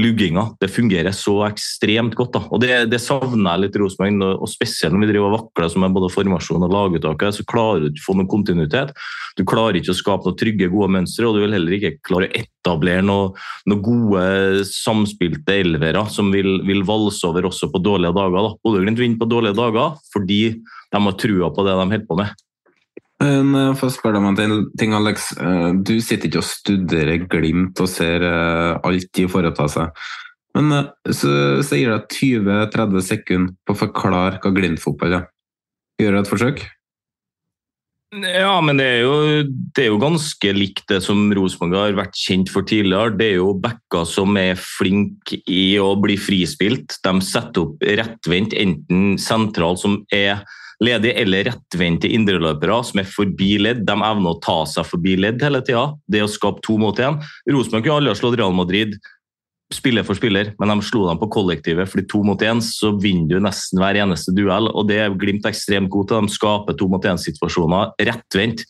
lugginga. Det fungerer så ekstremt godt. da. Og Det, det savner jeg litt i Rosenborg, og spesielt når vi driver og vakler som er både formasjon og laguttak. så klarer du ikke å få noen kontinuitet. Du klarer ikke å skape noen trygge, gode mønstre, og du vil heller ikke klare å etablere noen noe gode, samspilte elvere som vil, vil, valse over også på dårlige dager. Bodø-Glimt vinner på dårlige dager fordi de har trua på det de holder på med. Men eh, for å spørre deg om en ting, Alex. Eh, du sitter ikke og studerer Glimt og ser eh, alt de foretar seg. Men så, så gir deg 20-30 sekunder på å forklare hva Glimt-fotball er. Gjør du et forsøk? Ja, men det er, jo, det er jo ganske likt det som Rosenborg har vært kjent for tidligere. Det er jo backer som er flinke i å bli frispilt. De setter opp rettvendt, enten sentral som er ledig eller rettvendte indreløpere som er forbi ledd. De evner å ta seg forbi ledd hele tida. Det å skape to mot én. Rosenborg kunne aldri ha slått Real Madrid spiller for spiller, men de slo dem på kollektivet. fordi to mot én så vinner du nesten hver eneste duell. og Det er Glimt ekstremt god til. De skaper to mot én-situasjoner rettvendt.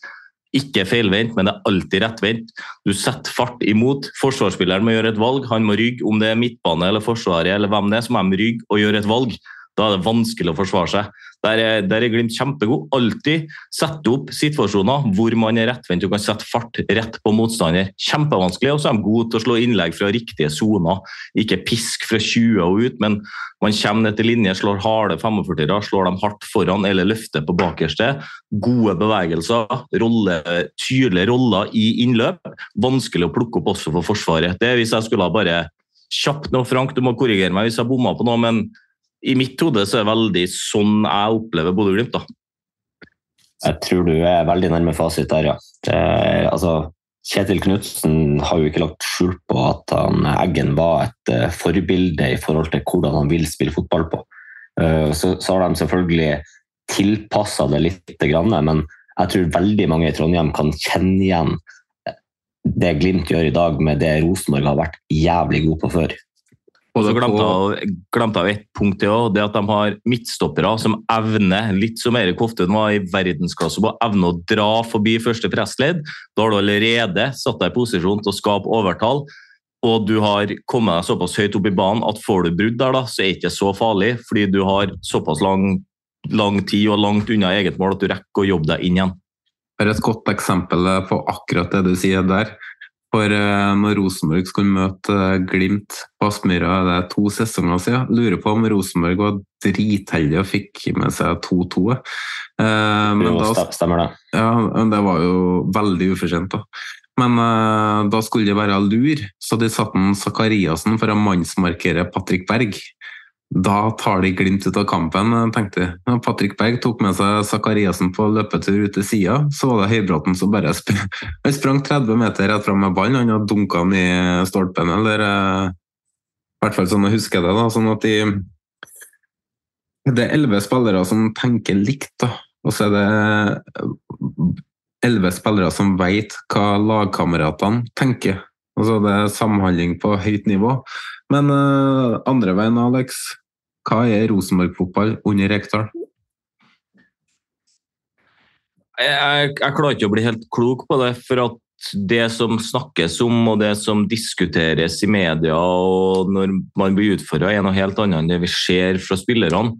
Ikke feilvendt, men det er alltid rettvendt. Du setter fart imot. Forsvarsspilleren må gjøre et valg. Han må rygge, om det er midtbane eller Forsvaret eller hvem det er, så må de rygge og gjøre et valg. Da er det vanskelig å forsvare seg. Der er, der er Glimt kjempegod. Alltid sette opp situasjoner hvor man er rettvendt og kan sette fart rett på motstander. Kjempevanskelig. Og så er de gode til å slå innlegg fra riktige soner. Ikke pisk fra 20 og ut, men man kommer ned til linje, slår harde 45-ere, slår dem hardt foran eller løfter på bakerste. Gode bevegelser, rolle, tydelige roller i innløp. Vanskelig å plukke opp også for Forsvaret. Det hvis jeg skulle ha bare kjapt nå, Frank, du må korrigere meg hvis jeg bomma på noe, men i mitt hode så er det veldig sånn jeg opplever Bodø-Glimt. Jeg tror du er veldig nærme fasit der, ja. Det, altså, Kjetil Knutsen har jo ikke lagt skjul på at han, Eggen var et uh, forbilde i forhold til hvordan han vil spille fotball på. Uh, så, så, har de selvfølgelig tilpassa det litt, men jeg tror veldig mange i Trondheim kan kjenne igjen det Glimt gjør i dag, med det Rosenborg har vært jævlig god på før. Og så glemte jeg ett punkt til òg. Det at de har midtstoppere som evner, litt som Erik Hoftun var i verdensklasse på, evner å dra forbi første pressledd. Da har du allerede satt deg i posisjon til å skape overtall. Og du har kommet deg såpass høyt opp i banen at får du brudd der, da, så er det ikke så farlig. Fordi du har såpass lang, lang tid og langt unna eget mål at du rekker å jobbe deg inn igjen. Det er et godt eksempel på akkurat det du sier der. For uh, når Rosenborg skulle møte uh, Glimt på Aspmyra det er to sesonger siden, lurer på om Rosenborg var dritheldig og fikk med seg 2-2. Uh, jo, da, stemmer det. Ja, Det var jo veldig ufortjent. da. Men da skulle de være lur, så de satte Sakariassen for å mannsmarkere Patrick Berg. Da tar de Glimt ut av kampen, tenkte jeg. Patrick Berg tok med seg Sakariassen på løpetur ut til sida. Så var det Høybråten som bare sp han sprang 30 meter rett fram med ballen. Han hadde dunka den i stolpen, eller eh, hvert fall sånn jeg husker det. da, sånn at de Det er elleve spillere som tenker likt, da. og så er det elleve spillere som veit hva lagkameratene tenker. Altså det er samhandling på høyt nivå. Men uh, andre veien, Alex. Hva er Rosenborg-fotball under Rekdal? Jeg, jeg, jeg, klarer ikke å bli helt klok på det. For at det som snakkes om og det som diskuteres i media og når man blir utfordra, er noe helt annet enn det vi ser fra spillerne.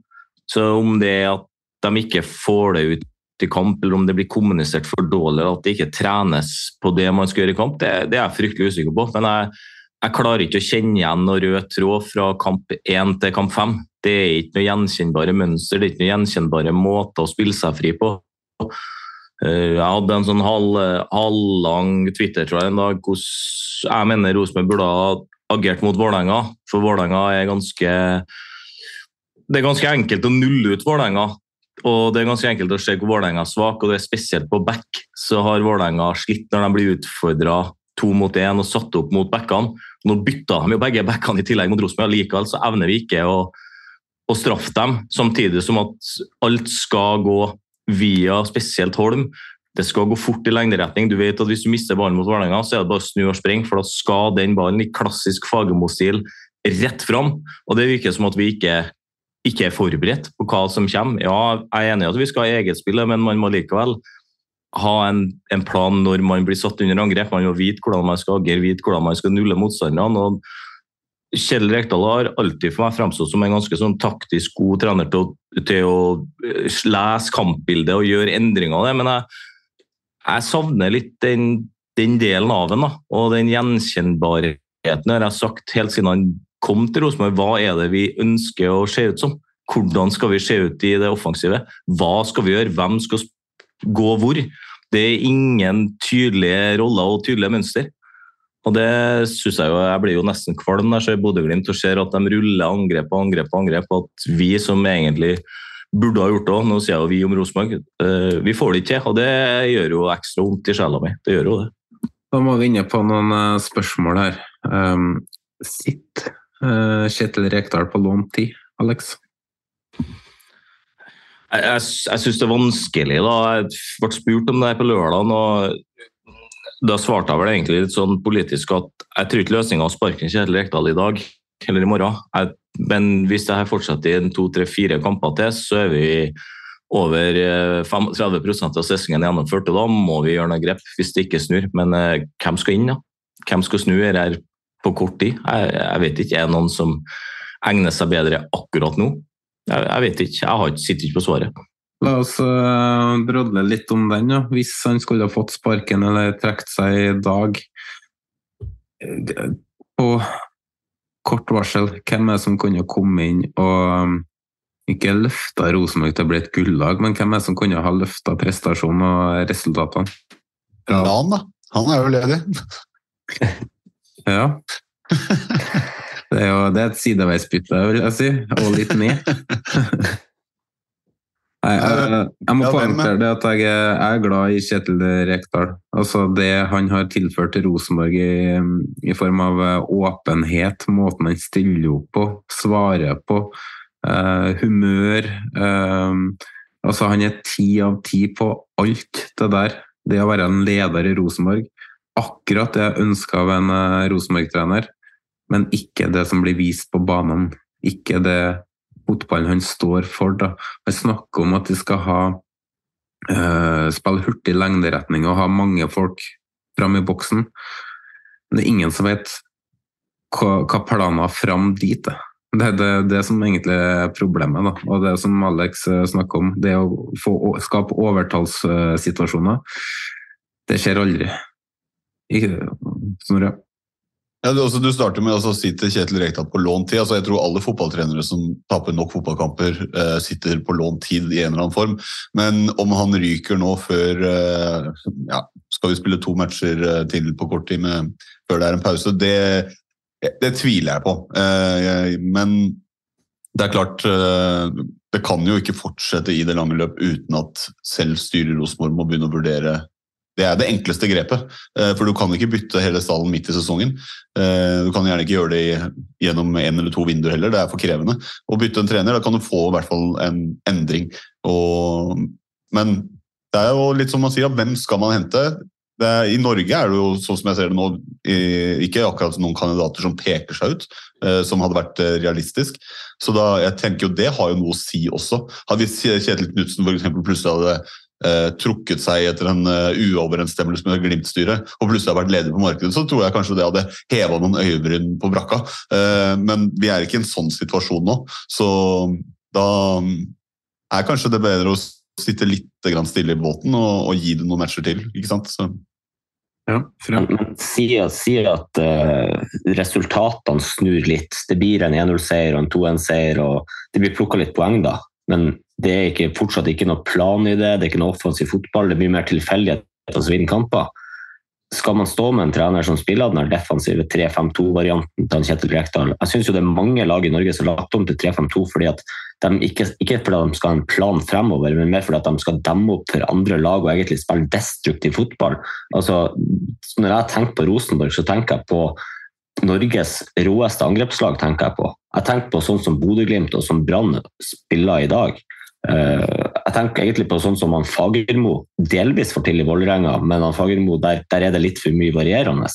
Så om det er at de ikke får det ut i kamp, eller om det blir kommunisert for dårlig, at det ikke trenes på det man skal gjøre i kamp, det, det er jeg fryktelig usikker på. Men jeg, jeg klarer ikke å kjenne igjen noen rød tråd fra kamp 1 til kamp 5. Det er ikke noe gjenkjennbare mønster, det er ikke noe gjenkjennbare måter å spille seg fri på. Eh, jeg hadde en sånn halvlang Twitter tror en dag hvor jeg mener Rosenborg burde ha agert mot Vålerenga. For Vålerenga er ganske Det er ganske enkelt å nulle ut Vålerenga. Og det er ganske enkelt å se hvor Vålerenga er svak, og det er spesielt på back. Så har Vålerenga slitt når de blir utfordra to mot én og satt opp mot backene. Nå bytta de jo begge backene i tillegg mot Rosenborg, likevel så evner vi ikke å, å, straffe dem. Samtidig som at alt skal gå via spesielt Holm. Det skal gå fort i lengderetning. Du vet at Hvis du mister ballen mot Vålerenga, så er det bare å snu og springe, for da skal den ballen i klassisk Fagermo-stil rett fram. Og det virker som at vi ikke, ikke er forberedt på hva som kommer. Ja, jeg er enig i at vi skal ha eget spill, men man må likevel ha en, en, plan når man blir satt under angrep. Man må vite hvordan man skal agere, vite hvordan man skal nulle motstanderne. Kjell Rekdal har alltid for meg fremstått som en ganske sånn taktisk god trener til å, til å eh, lese kampbildet og gjøre endringer av det. Men jeg, jeg savner litt den, den, delen av den, da, og den gjenkjennbarheten. Jeg har sagt helt siden han kom til Rosenborg, hva er det vi ønsker å se ut som? Hvordan skal vi se ut i det offensive? Hva skal vi gjøre? Hvem skal gå hvor? Det er ingen tydelige roller og tydelige mønster. Og det synes Jeg jo, jeg blir jo nesten kvalm når jeg ser Bodø-Glimt og ser at de ruller angrep og angrep og angrep. At vi som egentlig burde ha gjort det nå sier jo vi om Rosenborg, eh, vi får det ikke til. Og det gjør jo ekstra vondt i sjela mi. Det gjør jo det. Da må vi inne på noen eh, spørsmål her. Um, sitt uh, Kjetil Rekdal på lån tid, Alex? Jeg, jeg, syns det er vanskelig. da. Jeg ble spurt om det her på lørdag. og Da svarte jeg vel egentlig litt sånn politisk at jeg tror ikke løsninga å sparke Kjetil Rekdal i dag eller i morgen. Jeg, men hvis det her fortsetter i to, tre, fire kamper til, så er vi over 35 eh, av sesongen gjennomført. og Da må vi gjøre noe grep hvis det ikke snur. Men eh, hvem skal inn, da? Hvem skal snu her på kort tid? Jeg, jeg vet ikke. Er det noen som egner seg bedre akkurat nå? Jeg, jeg vet ikke. Jeg har, sitter ikke på svaret. La oss uh, brodle litt om den. Ja. Hvis han skulle ha fått sparken eller trukket seg i dag På kort varsel, hvem er det som kunne komme inn og um, ikke løfta Rosenborg til å bli et gullag, men hvem er det som kunne ha løfta prestasjonen og resultatene? Lan, Han, da. Han er jo ledig. ja. Det er jo det er et sideveisbytte, vil jeg si. Og litt ned. Nei, jeg, jeg må poengtere det at jeg er glad i Kjetil Rekdal. Altså det han har tilført til Rosenborg i, i, form av eh, åpenhet, måten han stiller opp på, svarer på, uh, humør. Uh, Altså, han er ti av ti på alt det der. Det å være en leder i Rosenborg. Akkurat det jeg ønska av en eh, Rosenborg-trener, men ikke det som blir vist på banen. Ikke det fotballen han står for. da. Han snakker om at de skal ha uh, spille hurtig lengderetning og ha mange folk fram i boksen. Men det er ingen som vet hva, hva planen fram dit er. Det er det, det, som egentlig er problemet, da. og det som Alex eh, snakker om. Det å få, skape overtallssituasjoner. Det skjer aldri. Snorre? Ja, du, altså, du starter med å si til Kjetil Rekdal på lånt tid. Altså, jeg tror alle fotballtrenere som taper nok fotballkamper, eh, sitter på lånt tid i en eller annen form. Men om han ryker nå før eh, ja, Skal vi spille to matcher eh, til på kort tid med, før det er en pause? Det, det tviler jeg på. Eh, men det er klart eh, Det kan jo ikke fortsette i det lange løp uten at selv styret Rosenborg må begynne å vurdere det er det enkleste grepet. Eh, for du kan ikke bytte hele stallen midt i sesongen. Eh, du kan gjerne ikke gjøre det gjennom én eller to vinduer heller, det er for krevende. Å bytte en trener, da kan du få i hvert fall en endring. Og, men det er jo litt som man sier, hvem skal man hente? Er, I Norge er det jo, sånn som jeg ser det nå, ikke akkurat noen kandidater som peker seg ut, eh, som hadde vært realistisk. Så da, jeg tenker jo det har jo noe å si også. Hadde Kjetil Knutsen plutselig hadde eh, trukket seg etter en uh, uoverensstemmelse med Glimt-styret, og plutselig har vært leder på markedet, så tror jeg kanskje det hadde heva noen øyebryn på brakka. Eh, men vi er ikke i en sånn situasjon nå, så da er kanskje det bedre å sitte litt stille i båten og, og gi det noen matcher til. ikke sant? Så. Ja, men si, sier at uh, resultatene snur litt. Det blir en 1-0-seier og en 2-1-seier, og det blir plukka litt poeng, da. Men det er ikke, fortsatt ikke noe plan i det, det er ikke noe offensiv fotball, det er mye mer tilfeldigheter som vinner kamper. Skal man stå med en trener som spiller den defensive 3-5-2-varianten til Kjetil Rekdal? Jeg syns det er mange lag i Norge som har lagt om til 3-5-2 fordi at de ikke, ikke fordi de skal ha en plan fremover, men mer fordi at de skal demme opp for andre lag og egentlig spille destruktiv fotball. Altså, når jeg tenker på Rosenborg, så tenker jeg på Norges råeste angrepslag. tenker Jeg på. Jeg tenker på sånn som Bodø-Glimt og som Brann spiller i dag. Eh, jeg tenker egentlig på sånn som han Fagermo delvis får til i Vålerenga, men han Fagermo, der, der, er det litt for mye varierende.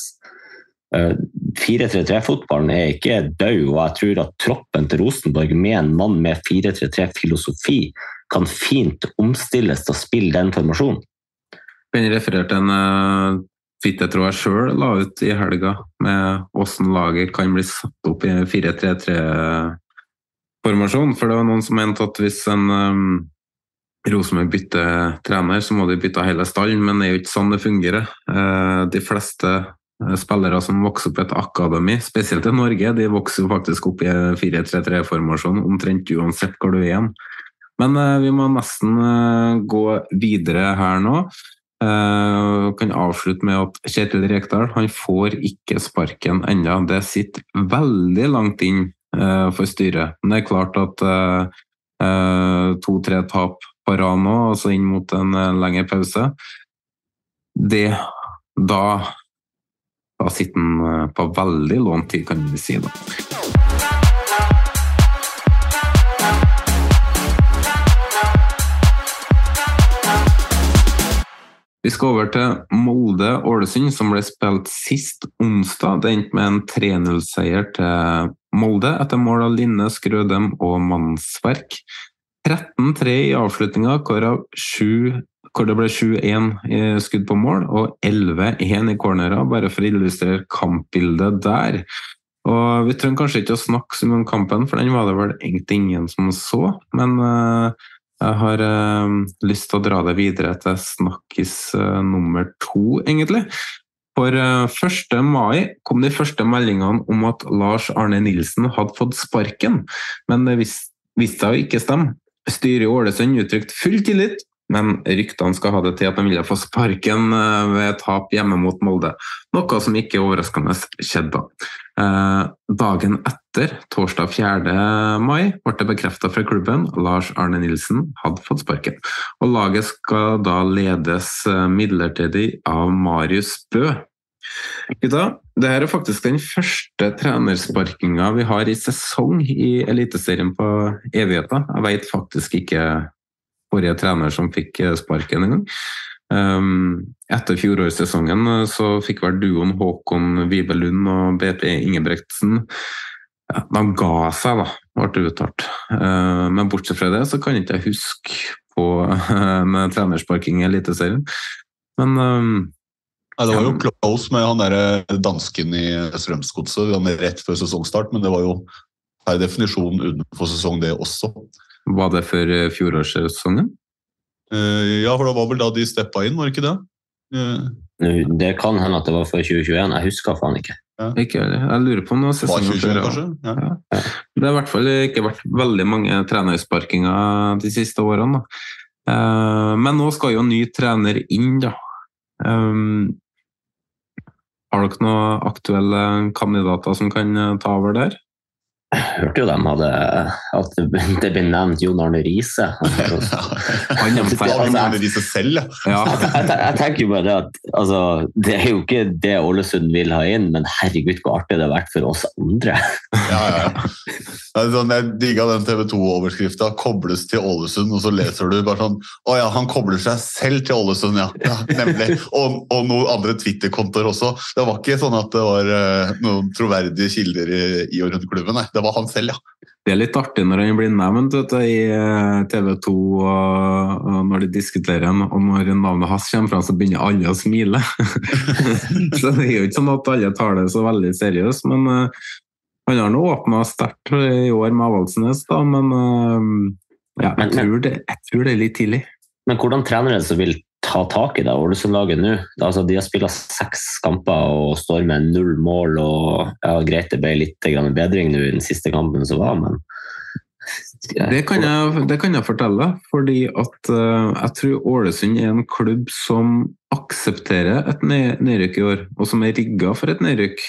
4-3-3-fotballen eh, er ikke død, og jeg tror at troppen til Rosenborg med en mann med 4-3-3-filosofi kan fint omstilles til å spille den formasjonen. Jeg referere til en uh, Twitter-tråd jeg sjøl la ut i helga, med hvordan laget kan bli satt opp i 4-3-3 formasjon. For det var noen som mente at hvis en um, Rosenborg bytter trener, så må de bytte hele stallen, men det er jo ikke sånn det fungerer. Uh, de fleste uh, spillere som vokser opp i et akademi, spesielt i Norge, de vokser jo faktisk opp i 4-3-3-formasjon omtrent uansett hvor du er igjen. Men uh, vi må nesten gå videre her nå. Uh, kan avslutte med at Kjetil Rekdal han får ikke sparken ennå. Det sitter veldig langt inn uh, for styret. Men det er klart at uh, to-tre tap på rad nå, altså inn mot en lengre pause, det da da sitter han på veldig lånt tid, kan vi si. da. Vi skal over til Molde-Ålesund, som ble spilt sist onsdag. Det endte med en 3-0-seier til Molde etter mål av Linne, Skrødem og Mannsverk. 13-3 i avslutninga, hvor, hvor, det ble 7-1 skudd på mål og 11-1 i cornerer, bare for å illustrere kampbildet der. Og Vi trenger kanskje ikke å snakke så mye om kampen, for den var det vel egentlig ingen som så. Men uh, jeg har eh, lyst til å dra det videre til snakkis eh, nummer to, egentlig. For 1. Eh, mai kom de første meldingene om at Lars Arne Nilsen hadde fått sparken, men det viste seg å ikke stemme. Styret i Ålesund uttrykte full tillit, men ryktene skal ha det til at de ville få sparken eh, ved tap hjemme mot Molde, noe som ikke overraskende skjedde. Eh, dagen etter, torsdag 4. mai, ble det bekreftet fra klubben Lars Arne Nilsen hadde fått sparken. Og Laget skal da ledes midlertidig av Marius Bø, Gutta, det her er faktisk den første trenersparkinga vi har i sesong i Eliteserien på evigheter. Jeg veit faktisk ikke forrige trener som fikk eh, sparken en gang. Um, etter fjorårssesongen eh, så fikk vel duoen Håkon Vibelund og BP Ingebrigtsen ja, De ga seg, da, ble det uttalt. Uh, men bortsett fra det så kan ikke jeg huske på med trenersparking i Eliteserien. Men um, Ja, det var jo close med han der dansken i Strømsgodset rett før sesongstart, men det var jo per definisjon utenfor sesong, det også. var det eh, fjorårssesongen? Eh, ja, for det var vel da de steppa inn, var det ikke det? Eh, Det kan hende at det var for 2021, jeg husker faen ikke. Ikke, jeg lurer på noen var sesongen før. ja. Ja. Det har i hvert fall ikke vært veldig mange trenersparkinger de siste årene. Da. Eh, Men nå skal jo ny trener inn, da. Um, Har dere noen aktuelle kandidater som kan ta over der? Hørte jo dem hadde at det ble nevnt Jon Arne Riise. Han Arne Riise selv, ja. Jeg, tenker jo bare det at altså, Det er jo ikke det Ålesund vil ha inn, men herregud, hvor artig det har vært for oss andre. ja, ja, sånn, jeg digga den TV 2-overskrifta 'kobles til Ålesund', og så leser du bare sånn Å ja, han kobler seg selv til Ålesund, ja. ja nemlig. Og, og noen andre Twitter-kontoer også. Det var ikke sånn at det var eh, noen troverdige kilder i, i og rundt klubben, nei. Det var han selv, ja. Det er litt artig når han blir nevnt vet du, i TV 2, og, når de diskuterer ham, og når navnet hans kommer fram, så begynner alle å smile. så det er jo ikke sånn at alle tar det så veldig seriøst, men uh, han har nå åpna sterkt i år med Avaldsnes, da, men uh, ja, jeg, tror det, jeg tror det er litt tidlig. Men hvordan trener det som vil ta tak i det Ålesund-laget nå? Altså, de har spilt seks kamper og står med null mål. og ja, Greit, det ble litt bedring nå i den siste kampen som var, men Det kan jeg, det kan jeg fortelle, fordi at uh, jeg tror Ålesund er en klubb som aksepterer et nedrykk i år, og som er rigga for et nedrykk.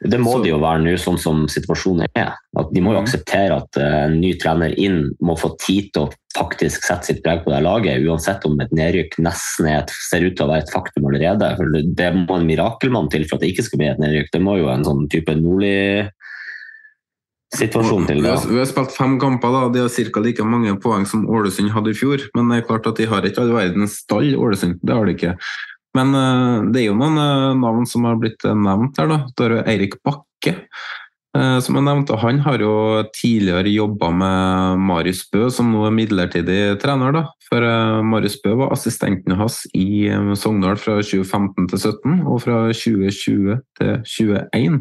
Det må Så- det jo være nå, sånn som situasjonen er. At de må jo Mhm. akseptere at eh, en ny trener inn må få tid til å faktisk sette sitt preg på det laget, uansett om et nedrykk nesten et, ser ut til å være et faktum allerede. For det- det må en mirakelmann til for at det ikke skal bli et nedrykk. Det må jo en sånn type Nordli-situasjon til. Vi Da. har, vi har spilt fem kamper, da. de har ca. like mange poeng som Ålesund hadde i fjor. Men det er klart at de har ikke all verdens stall, Ålesund. Det har de ikke. Men eh, det er jo noen eh, navn som har blitt eh, nevnt her. da. Det er jo Eirik Bakke, som jeg nevnte, Han har jo tidligere jobba med Marius Bø, som nå er midlertidig trener. da. For Marius Bø var assistenten hans i Sogndal fra 2015 til 2017, og fra 2020 til 2021.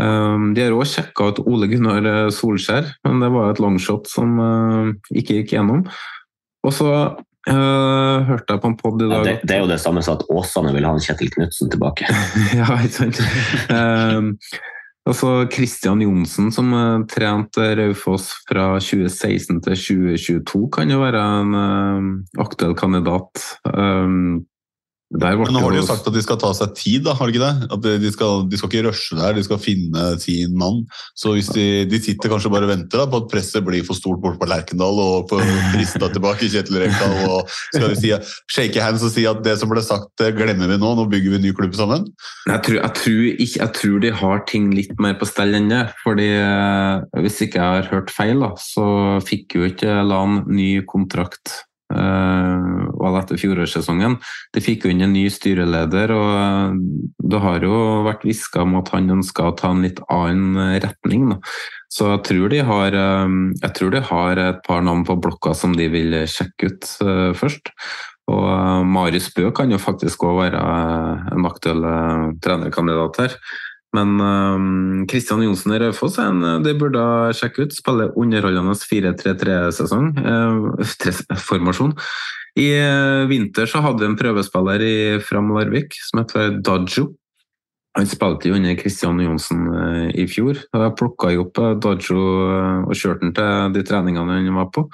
Um, De har òg sjekka ut Ole Gunnar Solskjær, men det var et longshot som ikke gikk gjennom. Og så eh, hørte jeg på en pod i Ja, dag det, det er jo det samme som at Åsane vil ha en Kjetil Knutsen tilbake. ja, ikke sant. Uh, altså Kristian Johnsen, som uh, trente Raufoss fra 2016 til 2022, kan jo være en eh, aktuell kandidat. Um, der Men nå har de jo- sagt at de skal ta seg tid, da, har de ikke det? At de- skal, de skal ikke rushe der, de skal finne sin mann. Så hvis de, de sitter kanskje bare og venter da, på at presset blir for stort bort på Lerkendal og får frista tilbake Kjetil Rekdal, og skal de si, shake hands og si at det som ble sagt, glemmer vi nå, nå bygger vi en ny klubb sammen? Jeg tror, jeg, tror ikke, jeg tror de har ting litt mer på stell enn det. fordi eh, Hvis ikke jeg har hørt feil, da, så fikk jo ikke Lan ny kontrakt eh, det etter fjorårssesongen. De fikk inn en ny styreleder, og eh, det har jo vært hviska om at han ønska å ta en litt annen eh, retning. Da. Så jeg tror, har, jeg tror de har et par navn på blokka som de vil sjekke ut først. Og Marius Bø kan jo faktisk òg være en aktuell trenerkandidat her. Men Kristian Johnsen i Raufoss eh, de burde sjekke ut. Spiller underholdende 4-3-3-sesong. Eh, formasjon. I eh, vinter så hadde vi en prøvespiller i Fram Larvik som heter Dajo. Han spilte jo under Kristian Johnsen eh, i fjor. Jeg plukka jo opp Dajo og kjørte han til de treningene han var på.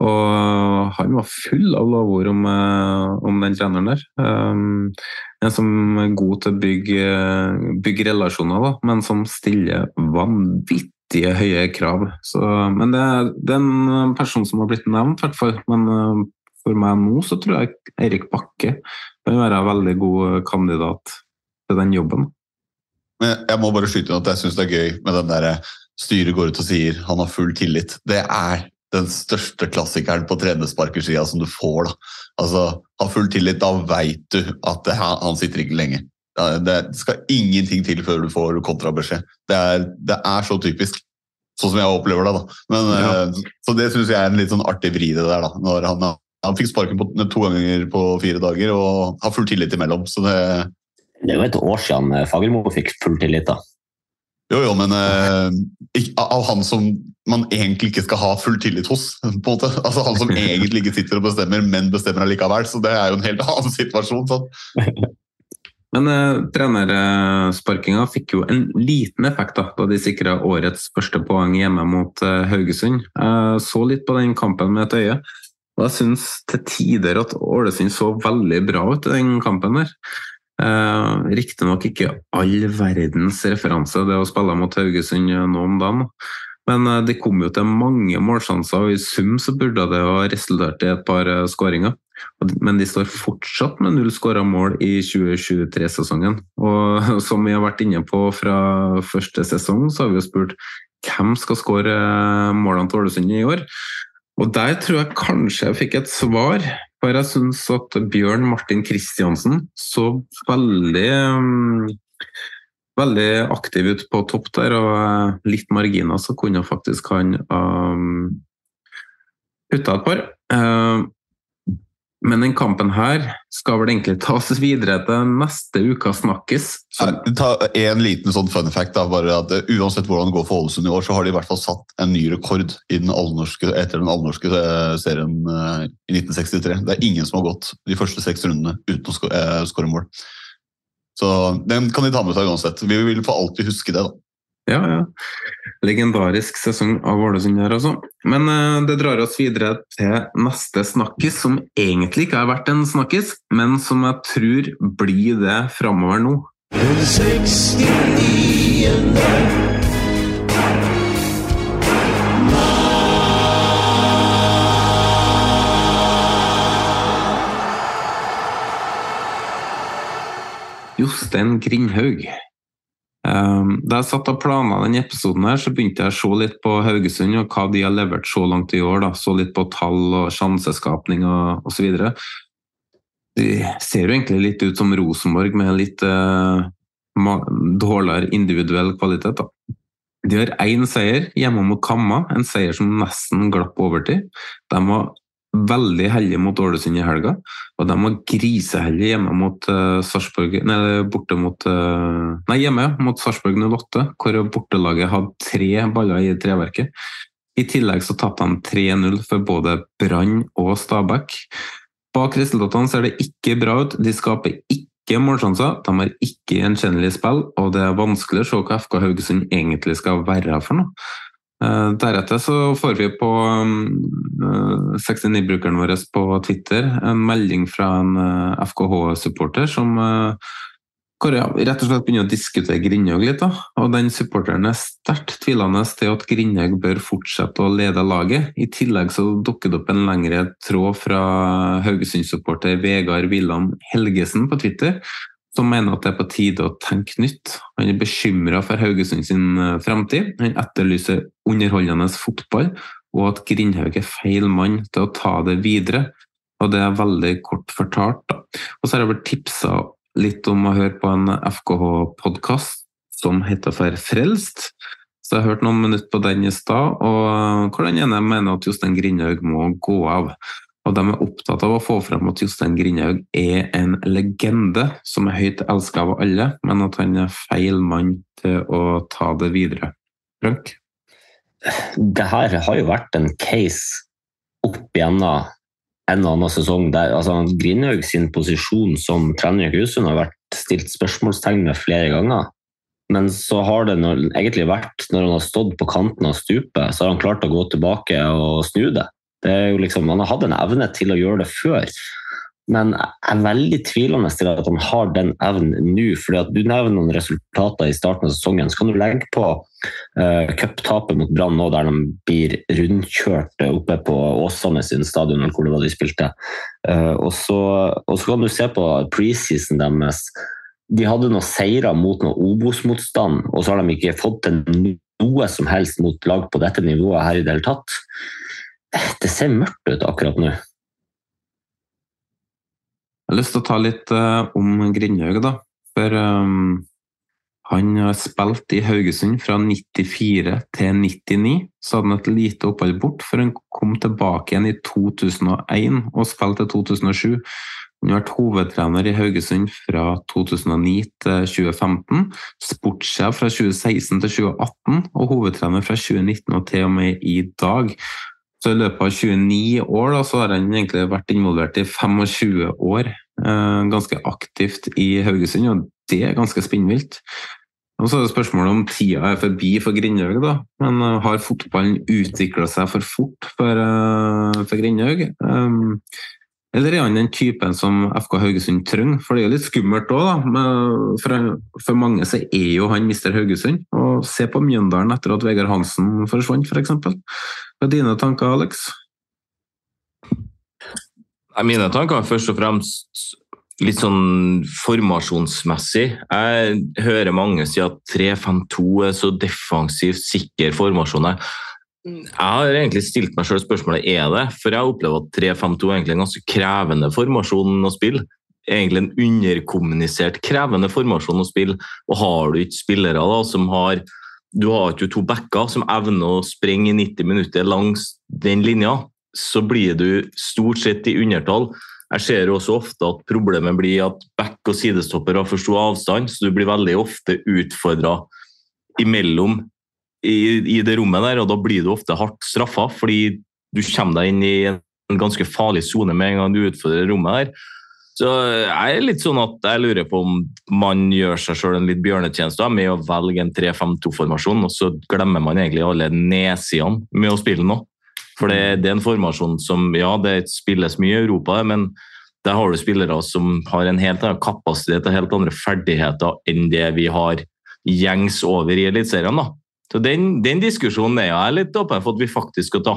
Og han var full av lovord om, eh, om den treneren der. Um, en som er god til å bygge, bygge relasjoner, da, men som stiller vanvittige høye krav. Så, men det, det er en person som har blitt nevnt, hvert fall. Men eh, for meg nå så tror jeg Eirik Bakke kan være en veldig god kandidat til den jobben. Jeg må bare skyte inn at jeg syns det er gøy med den derre styret går ut og sier han har full tillit. Det er den største klassikeren på tredjesparkersida som du får. da. Altså, Ha full tillit, da veit du at det, han sitter ikke lenge. Det skal ingenting til før du får kontrabeskjed. Det er, det er så typisk. Sånn som jeg opplever det. da. Men, ja. Så det syns jeg er en litt sånn artig vri det der. da. Når han, han fikk sparken på, to ganger på fire dager og har full tillit imellom. så det... Det er jo et år siden Fagermo fikk full tillit. da. Jo, jo, men eh, av han som man egentlig ikke skal ha full tillit hos. på en måte. Altså Han som egentlig ikke sitter og bestemmer, men bestemmer allikevel. Så det er jo en helt annen situasjon. sånn. Men eh, trenersparkinga fikk jo en liten effekt da, da de sikra årets første poeng hjemme mot eh, Haugesund. Jeg så litt på den kampen med et øye, og jeg syns til tider at Ålesund så veldig bra ut i den kampen. der. Eh, Riktignok ikke all verdens referanse, det å spille mot Haugesund nå om dagen. Men eh, det kom jo til mange målsjanser, og i sum så burde det ha resultert i et par eh, skåringer. Men de står fortsatt med null skåra mål i 2023-sesongen. Og som vi har vært inne på fra første sesong, så har vi jo spurt hvem skal skåre målene til Ålesund i år. Og der tror jeg kanskje jeg fikk et svar for jeg syns at Bjørn Martin Kristiansen så veldig um, veldig aktiv ut på topp der, og eh, litt marginer så kunne faktisk han um, putta et par. Uh, men den kampen her skal vel egentlig tas videre til neste uka snakkes. Ta en liten sånn fun fact. Da, bare at eh, Uansett hvordan det går for Ålesund i år, så har de i hvert fall satt en ny rekord den etter den allnorske eh, serien eh, i 1963. Det er ingen som har gått de første seks rundene uten å skåre mål. Så den kan de ta med seg uansett. Vi vil for alltid huske det. da. Ja, ja. Legendarisk sesong av Ålesund her, altså. Men uh, det drar oss videre til neste snakkis, som egentlig ikke har vært en snakkis, men som jeg tror blir det framover nå. Den 69. Jostein Grindhaug da jeg satt og planla denne episoden, her, så begynte jeg å se litt på Haugesund og hva de har levert så langt i år. Da. Så litt på tall og sjanseskapning og osv. De ser jo egentlig litt ut som Rosenborg med litt uh, dårligere individuell kvalitet. Da. De har én seier hjemme mot Kamma, en seier som nesten glapp overtid. De var veldig heldige mot Ålesund i helga, og de var griseheldige hjemme mot uh, Sarpsborg Nei, borte mot uh, Nei, hjemme mot Sarpsborg 08, hvor bortelaget hadde tre baller i treverket. I tillegg så tapte de 3-0 for både Brann og Stabæk. Bak resultatene ser det ikke bra ut, de skaper ikke målsjanser, de har ikke gjenkjennelig spill, og det er vanskelig å se hva FK Haugesund egentlig skal være for noe. Eh, deretter så får vi på 69-brukeren mm, eh, vår på Twitter en melding fra en eh, FKH-supporter som hvor jeg rett og slett begynner å diskutere Grindhaug litt. Da. Og den supporteren er sterkt tvilende til at Grindhaug bør fortsette å lede laget. I tillegg så dukker det opp en lengre tråd fra Haugesund-supporter Vegard Villand Helgesen på Twitter, som mener at det er på tide å tenke nytt. Han er bekymra for Haugesund sin eh, fremtid. Han etterlyser underholdende fotball, og at Grindhaug er feil mann til å ta det videre. Og det er veldig kort fortalt. Da. Og så har jeg blitt tipsa litt om å høre på en FKH-podkast som heter for Frelst. Så jeg har hørt noen minutter på den i stad, og hvor den ene mener at Jostein Grindhaug må gå av. Og de er opptatt av å få frem at Jostein Grindhaug er en legende som er høyt elska av alle, men at han er feil mann til å ta det videre. Frank? Det her har jo vært en case opp gjennom en og annen sesong der altså, Grindhaug sin posisjon som trener i Husund har vært stilt spørsmålstegn med flere ganger. Men så har det egentlig vært, når han har stått på kanten av stupet, så har han klart å gå tilbake og snu det. Det er jo liksom, Han har hatt en evne til å gjøre det før, men jeg er veldig tvilende til at han har den evnen nå. fordi at Du nevner noen resultater i starten av sesongen. Så kan du legge på uh, cuptapet mot Brann nå, der de blir rundkjørt oppe på Åsane sin stadion, hvor det var de spilte. Uh, og, så, og, så, kan du se på preseason deres. De hadde noen seire mot noe Obos-motstand, og så har de ikke fått til noe som helst mot lag på dette nivået her i det hele tatt. Det ser mørkt ut akkurat nå. Jeg har lyst til å ta litt uh, om Grindhaug, da. For um, han har spilt i Haugesund fra 94 til 99. Så hadde han et lite opphold bort, før han kom tilbake igjen i 2001 og spilte til 2007. Han har vært hovedtrener i Haugesund fra 2009 til 2015, sportssjef fra 2016 til 2018 og hovedtrener fra 2019 og til og med i dag. Så i løpet av 29 år da, så har han egentlig vært involvert i 25 år, eh, ganske aktivt i Haugesund, og det er ganske spinnvilt. Og så er det spørsmålet om tida er forbi for Grindhaug, da. Men uh, har fotballen utvikla seg for fort for, uh, for Grindhaug? Um, eller er han den typen som FK Haugesund trenger? For det er jo litt skummelt òg, da. Men for, for, mange så er jo han mister Haugesund. Og se på Mjøndalen etter at Vegard Hansen forsvant, f.eks. For Hva er dine tanker, Alex? Mine tanker er først og fremst litt sånn formasjonsmessig. Jeg hører mange si at 3-5-2 er så defensivt sikker formasjon. Jeg har egentlig stilt meg selv spørsmålet er det, for jeg opplever at 3-5-2 er en ganske krevende formasjon å spille. Egentlig en underkommunisert krevende formasjon å spille. Og har du ikke spillere da, som har Du har ikke to backer som evner å sprenge i 90 minutter langs den linja, så blir du stort sett i undertall. Jeg ser også ofte at problemet blir at back og sidestopper har for stor avstand, så du blir veldig ofte utfordra imellom i, i, det rommet der, og da blir du ofte hardt straffa, fordi du kommer deg inn i en ganske farlig sone med en gang du utfordrer rommet der. Så jeg er litt sånn at jeg lurer på om man gjør seg sjøl en litt bjørnetjeneste med å velge en 3-5-2-formasjon, og så glemmer man egentlig alle nedsidene med å spille nå. For det, det, er en formasjon som Ja, det spilles mye i Europa, men der har du spillere som har en helt annen kapasitet og helt andre ferdigheter enn det vi har gjengs over i Eliteserien. Så den, den, diskusjonen er jeg litt åpen for at vi faktisk skal ta.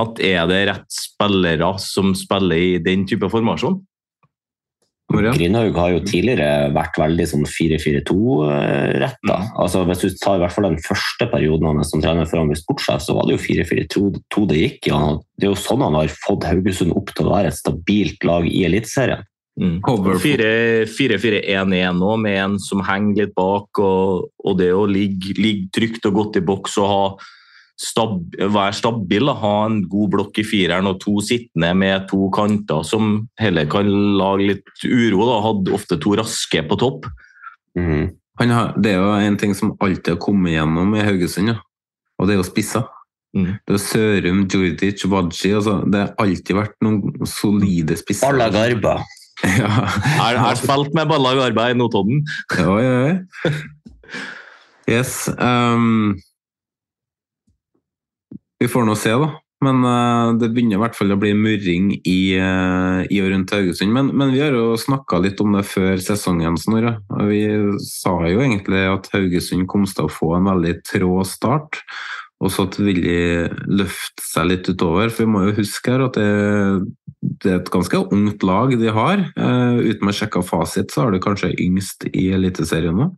At er det rett spillere som spiller i den type formasjon? Grindhaug har jo tidligere vært veldig sånn 4-4-2-retta. Mm. Altså, hvis du tar i hvert fall den første perioden hans som trener før han ble sportssjef, så var det jo 4-4-2 det gikk i. Ja. Det er jo sånn han har fått Haugesund opp til å være et stabilt lag i Eliteserien. Mm. 4-4-1-1 òg, med en som henger litt bak, og, og det å ligge, ligge trygt og godt i boks og ha stab, være stabil, da. ha en god blokk i fireren og to sittende med to kanter som heller kan lage litt uro. Da. Hadde ofte to raske på topp. Mm. Har, det er jo en ting som alltid har kommet gjennom i Haugesund, ja. og det er jo spisser. Mm. Det er Sørum, Djurdic, Wadji altså, Det har alltid vært noen solide spisser. Balla Garba. Ja. Jeg har spilt med Balla Garba i Notodden. ja, ja, ja. Yes. Um, vi får nå se, da. Men uh, det begynner i hvert fall å bli murring i, uh, i og rundt Haugesund. Men, men, vi har jo snakka litt om det før sesongen, Snorre. Vi sa jo egentlig at Haugesund kom til å få en veldig trå start. Og så vil de løfte seg litt utover. For vi må jo huske her at det, det er et ganske ungt lag de har. Uh, uten å sjekke fasit, så har de kanskje yngst i Eliteserien nå.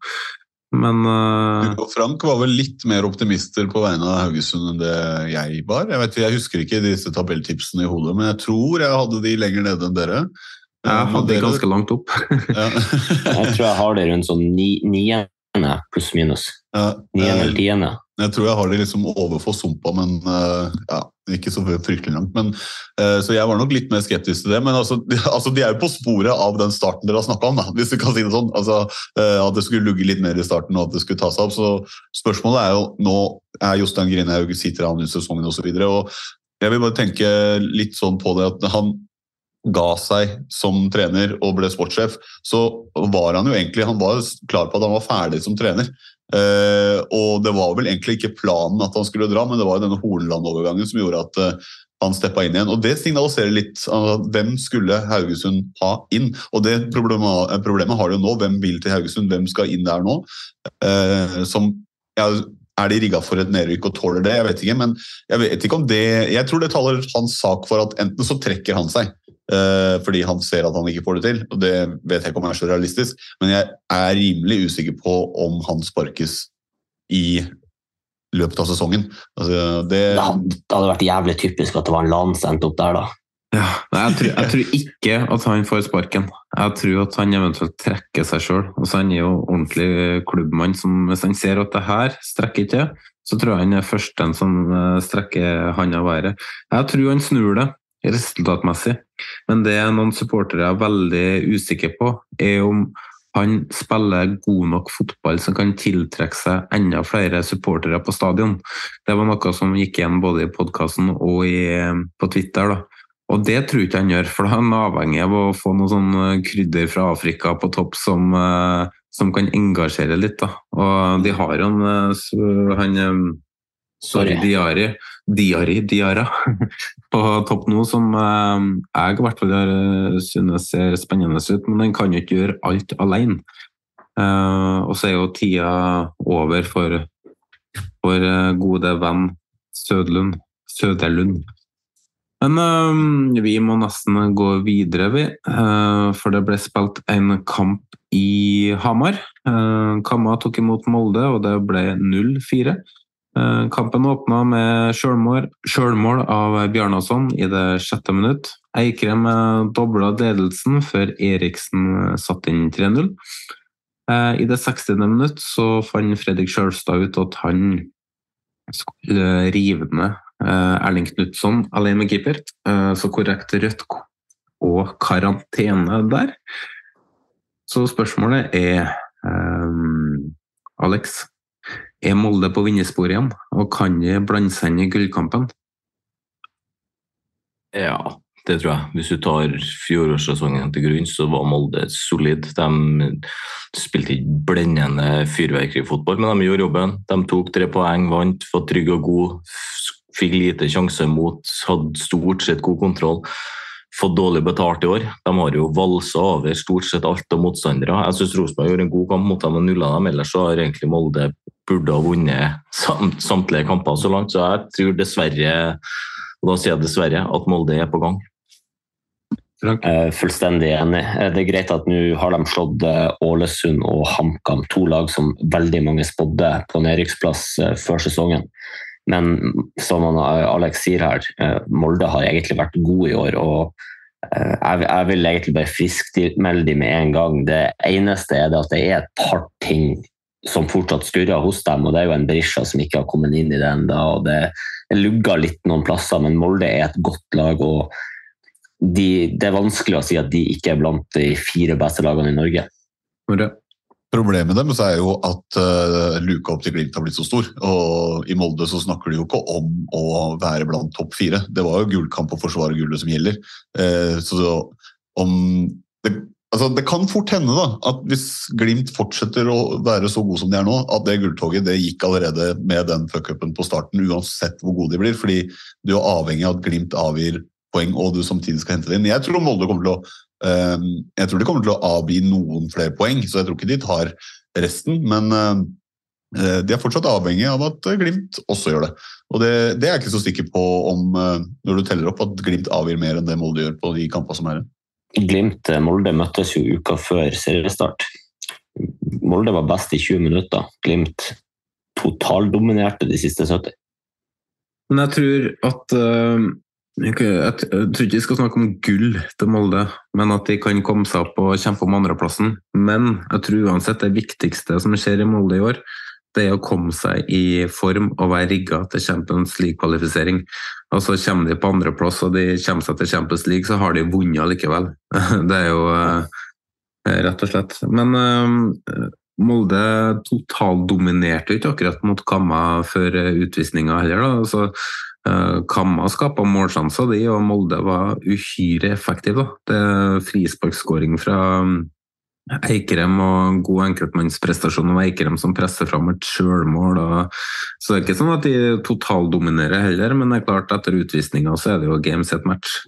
Men uh... Frank var vel litt mer optimister på vegne av Haugesund enn det jeg var. Jeg, vet, jeg husker ikke disse tabelltipsene i hodet, men jeg tror jeg hadde de lenger nede enn dere. Jeg hadde de ganske langt opp. jeg tror jeg har det rundt sånn ni, niende pluss minus. Ja, niende eller tiende. Jeg tror jeg har det liksom overfor sumpa, men uh, ja, ikke så fryktelig langt. Men, uh, så jeg var nok litt mer skeptisk til det. Men altså, de, altså, de er jo på sporet av den starten dere har snakka om, da, hvis du kan si det sånn. Altså, at det skulle lugge litt mer i starten og at det skulle ta seg opp. Så spørsmålet er jo nå er Jostein Grinaug sitter han i sesongen osv. Jeg vil bare tenke litt sånn på det at han ga seg som trener og ble sportssjef, så var han jo egentlig han var klar på at han var ferdig som trener. Eh, og det var vel egentlig ikke planen at han skulle dra, men det var jo denne Hornland-overgangen som gjorde at eh, han steppa inn igjen. Og Det signaliserer litt uh, hvem skulle Haugesund ha inn. Og det problemet, problemet har de jo nå. Hvem vil til Haugesund? Hvem skal inn der nå? som ja, er de rigga for et nedrykk og tåler det? Jeg vet ikke, men jeg vet ikke om det Jeg tror det taler hans sak for at enten så trekker han seg, Eh, fordi han ser at han ikke får det til. og Det vet jeg ikke om er så realistisk, men jeg er rimelig usikker på om han sparkes i løpet av sesongen. Altså, det, Det hadde, vært jævlig typisk at det var en LAN sendt opp der, da. Ja, nei, jeg, tror, jeg tror ikke at han får sparken. Jeg tror at han eventuelt trekker seg sjøl. Han er jo ordentlig klubbmann som hvis han ser at det her strekker ikke, så tror jeg han er først den som eh, strekker handa i været. Jeg tror han snur det resultatmessig, men det noen supportere er veldig usikre på, er om han spiller god nok fotball som kan tiltrekke seg enda flere supportere på stadion. Det var noe som gikk igjen både i podkasten og i, på Twitter. da. Og det tror ikke han gjør, for da er han avhengig av å få noe sånn eh, krydder fra Afrika på topp som, eh, som kan engasjere litt. da. Og de har jo eh, han eh, Sorry, Diari, Diari, Diara på topp nå, som eh, jeg i hvert fall eh, synes ser spennende ut, men den kan jo ikke gjøre alt alene. Eh, og så er jo tida over for, eh, gode venn Sødlund. Søderlund. Men øhm, vi må nesten gå videre, vi. øh, for det ble spilt en kamp i Hamar. Uh, Kamma tok imot Molde, og det ble 0-4. Uh, kampen åpna med sjølmål, av Bjarnason i det sjette minutt. Eikrem uh, dobla ledelsen før Eriksen uh, satte inn 3-0. Uh, I det 60. minutt så fant Fredrik Sjølstad ut at han skulle rive ned eh, Erling Knutson alene med keeper. Eh, Så korrekt rødt og karantene der. Så spørsmålet er um, Alex, er Molde på vinnersporet igjen, og kan de blande seg inn i gullkampen? Ja, det tror jeg. Hvis du tar fjorårssesongen til grunn, så var Molde solid. De spilte ikke blendende fyrverkerifotball, men de gjorde jobben. De tok tre poeng, vant, var trygg og god. Fikk lite sjanse mot, hadde stort sett god kontroll. Fått dårlig betalt i år. De har jo valsa over stort sett alt av motstandere. Jeg syns Rosenborg gjorde en god kamp mot dem og nulla dem. Ellers så har egentlig Molde burde ha vunnet samt, samtlige kamper så langt. Så jeg tror dessverre, og da sier jeg dessverre, at Molde er på gang. Eh, Fullstendig enig. Det er greit at nå har de slått eh, Ålesund og HamKam, to lag som veldig mange spådde på nedrykksplass eh, før sesongen. Men som eh, Alex sier her, Molde har egentlig vært god i år. og jeg, jeg vil egentlig bare friskmelde dem med en gang. Det eneste er det at det er et par ting som fortsatt skurrer hos dem, og det er jo en Berisha som ikke har kommet inn i det ennå. Det lugger litt noen plasser, men Molde er et godt lag. og de, det er vanskelig å si at de ikke er blant de fire beste lagene i Norge. Problemet deres er jo at uh, luka opp til Glimt har blitt så stor. Og i Molde så snakker de jo ikke om å være blant topp fire. Det var jo gullkamp og forsvare gullet som gjelder. Uh, så om det, altså det kan fort hende da, at hvis Glimt fortsetter å være så god som de er nå, at det gulltoget det gikk allerede med den fuckupen på starten, uansett hvor gode de blir. fordi du er avhengig av at Glimt avgir poeng, og du samtidig skal hente det inn. Jeg tror Molde kommer til å Ehm, Jeg tror de kommer til å avgi noen flere poeng, så jeg tror ikke de tar resten. Men eh, de er fortsatt avhengig av at Glimt også gjør det. Og det, det er jeg ikke så sikker på om, eh, når du teller opp, at Glimt avgir mer enn det Molde gjør på de kampene som er igjen. Glimt-Molde møttes jo uka før seriestart. Molde var best i 20 minutter. Glimt totaldominerte de siste 70. Men jeg tror at jeg, jeg tror ikke vi skal snakke om gull til Molde, men at de kan komme seg opp og kjempe om andreplassen. Men jeg tror uansett det viktigste som skjer i Molde i år, det er å komme seg i form og være rigga til Champions League-kvalifisering. Og så kommer de på andreplass og de kommer seg til Champions League, så har de vunnet likevel. Det er jo øh, rett og slett. Men øh, Molde totaldominerte jo ikke akkurat mot Kamma før utvisninga heller. da, så Kamma skapa målsjanser, de, og Molde var uhyre effektiv. Da. Det Frisparkskåring fra Eikrem og god enkeltmannsprestasjon av Eikrem som presser fram et sjølmål. Så det er ikke sånn at de totaldominerer heller, men det er klart etter utvisninga så er det jo game set match.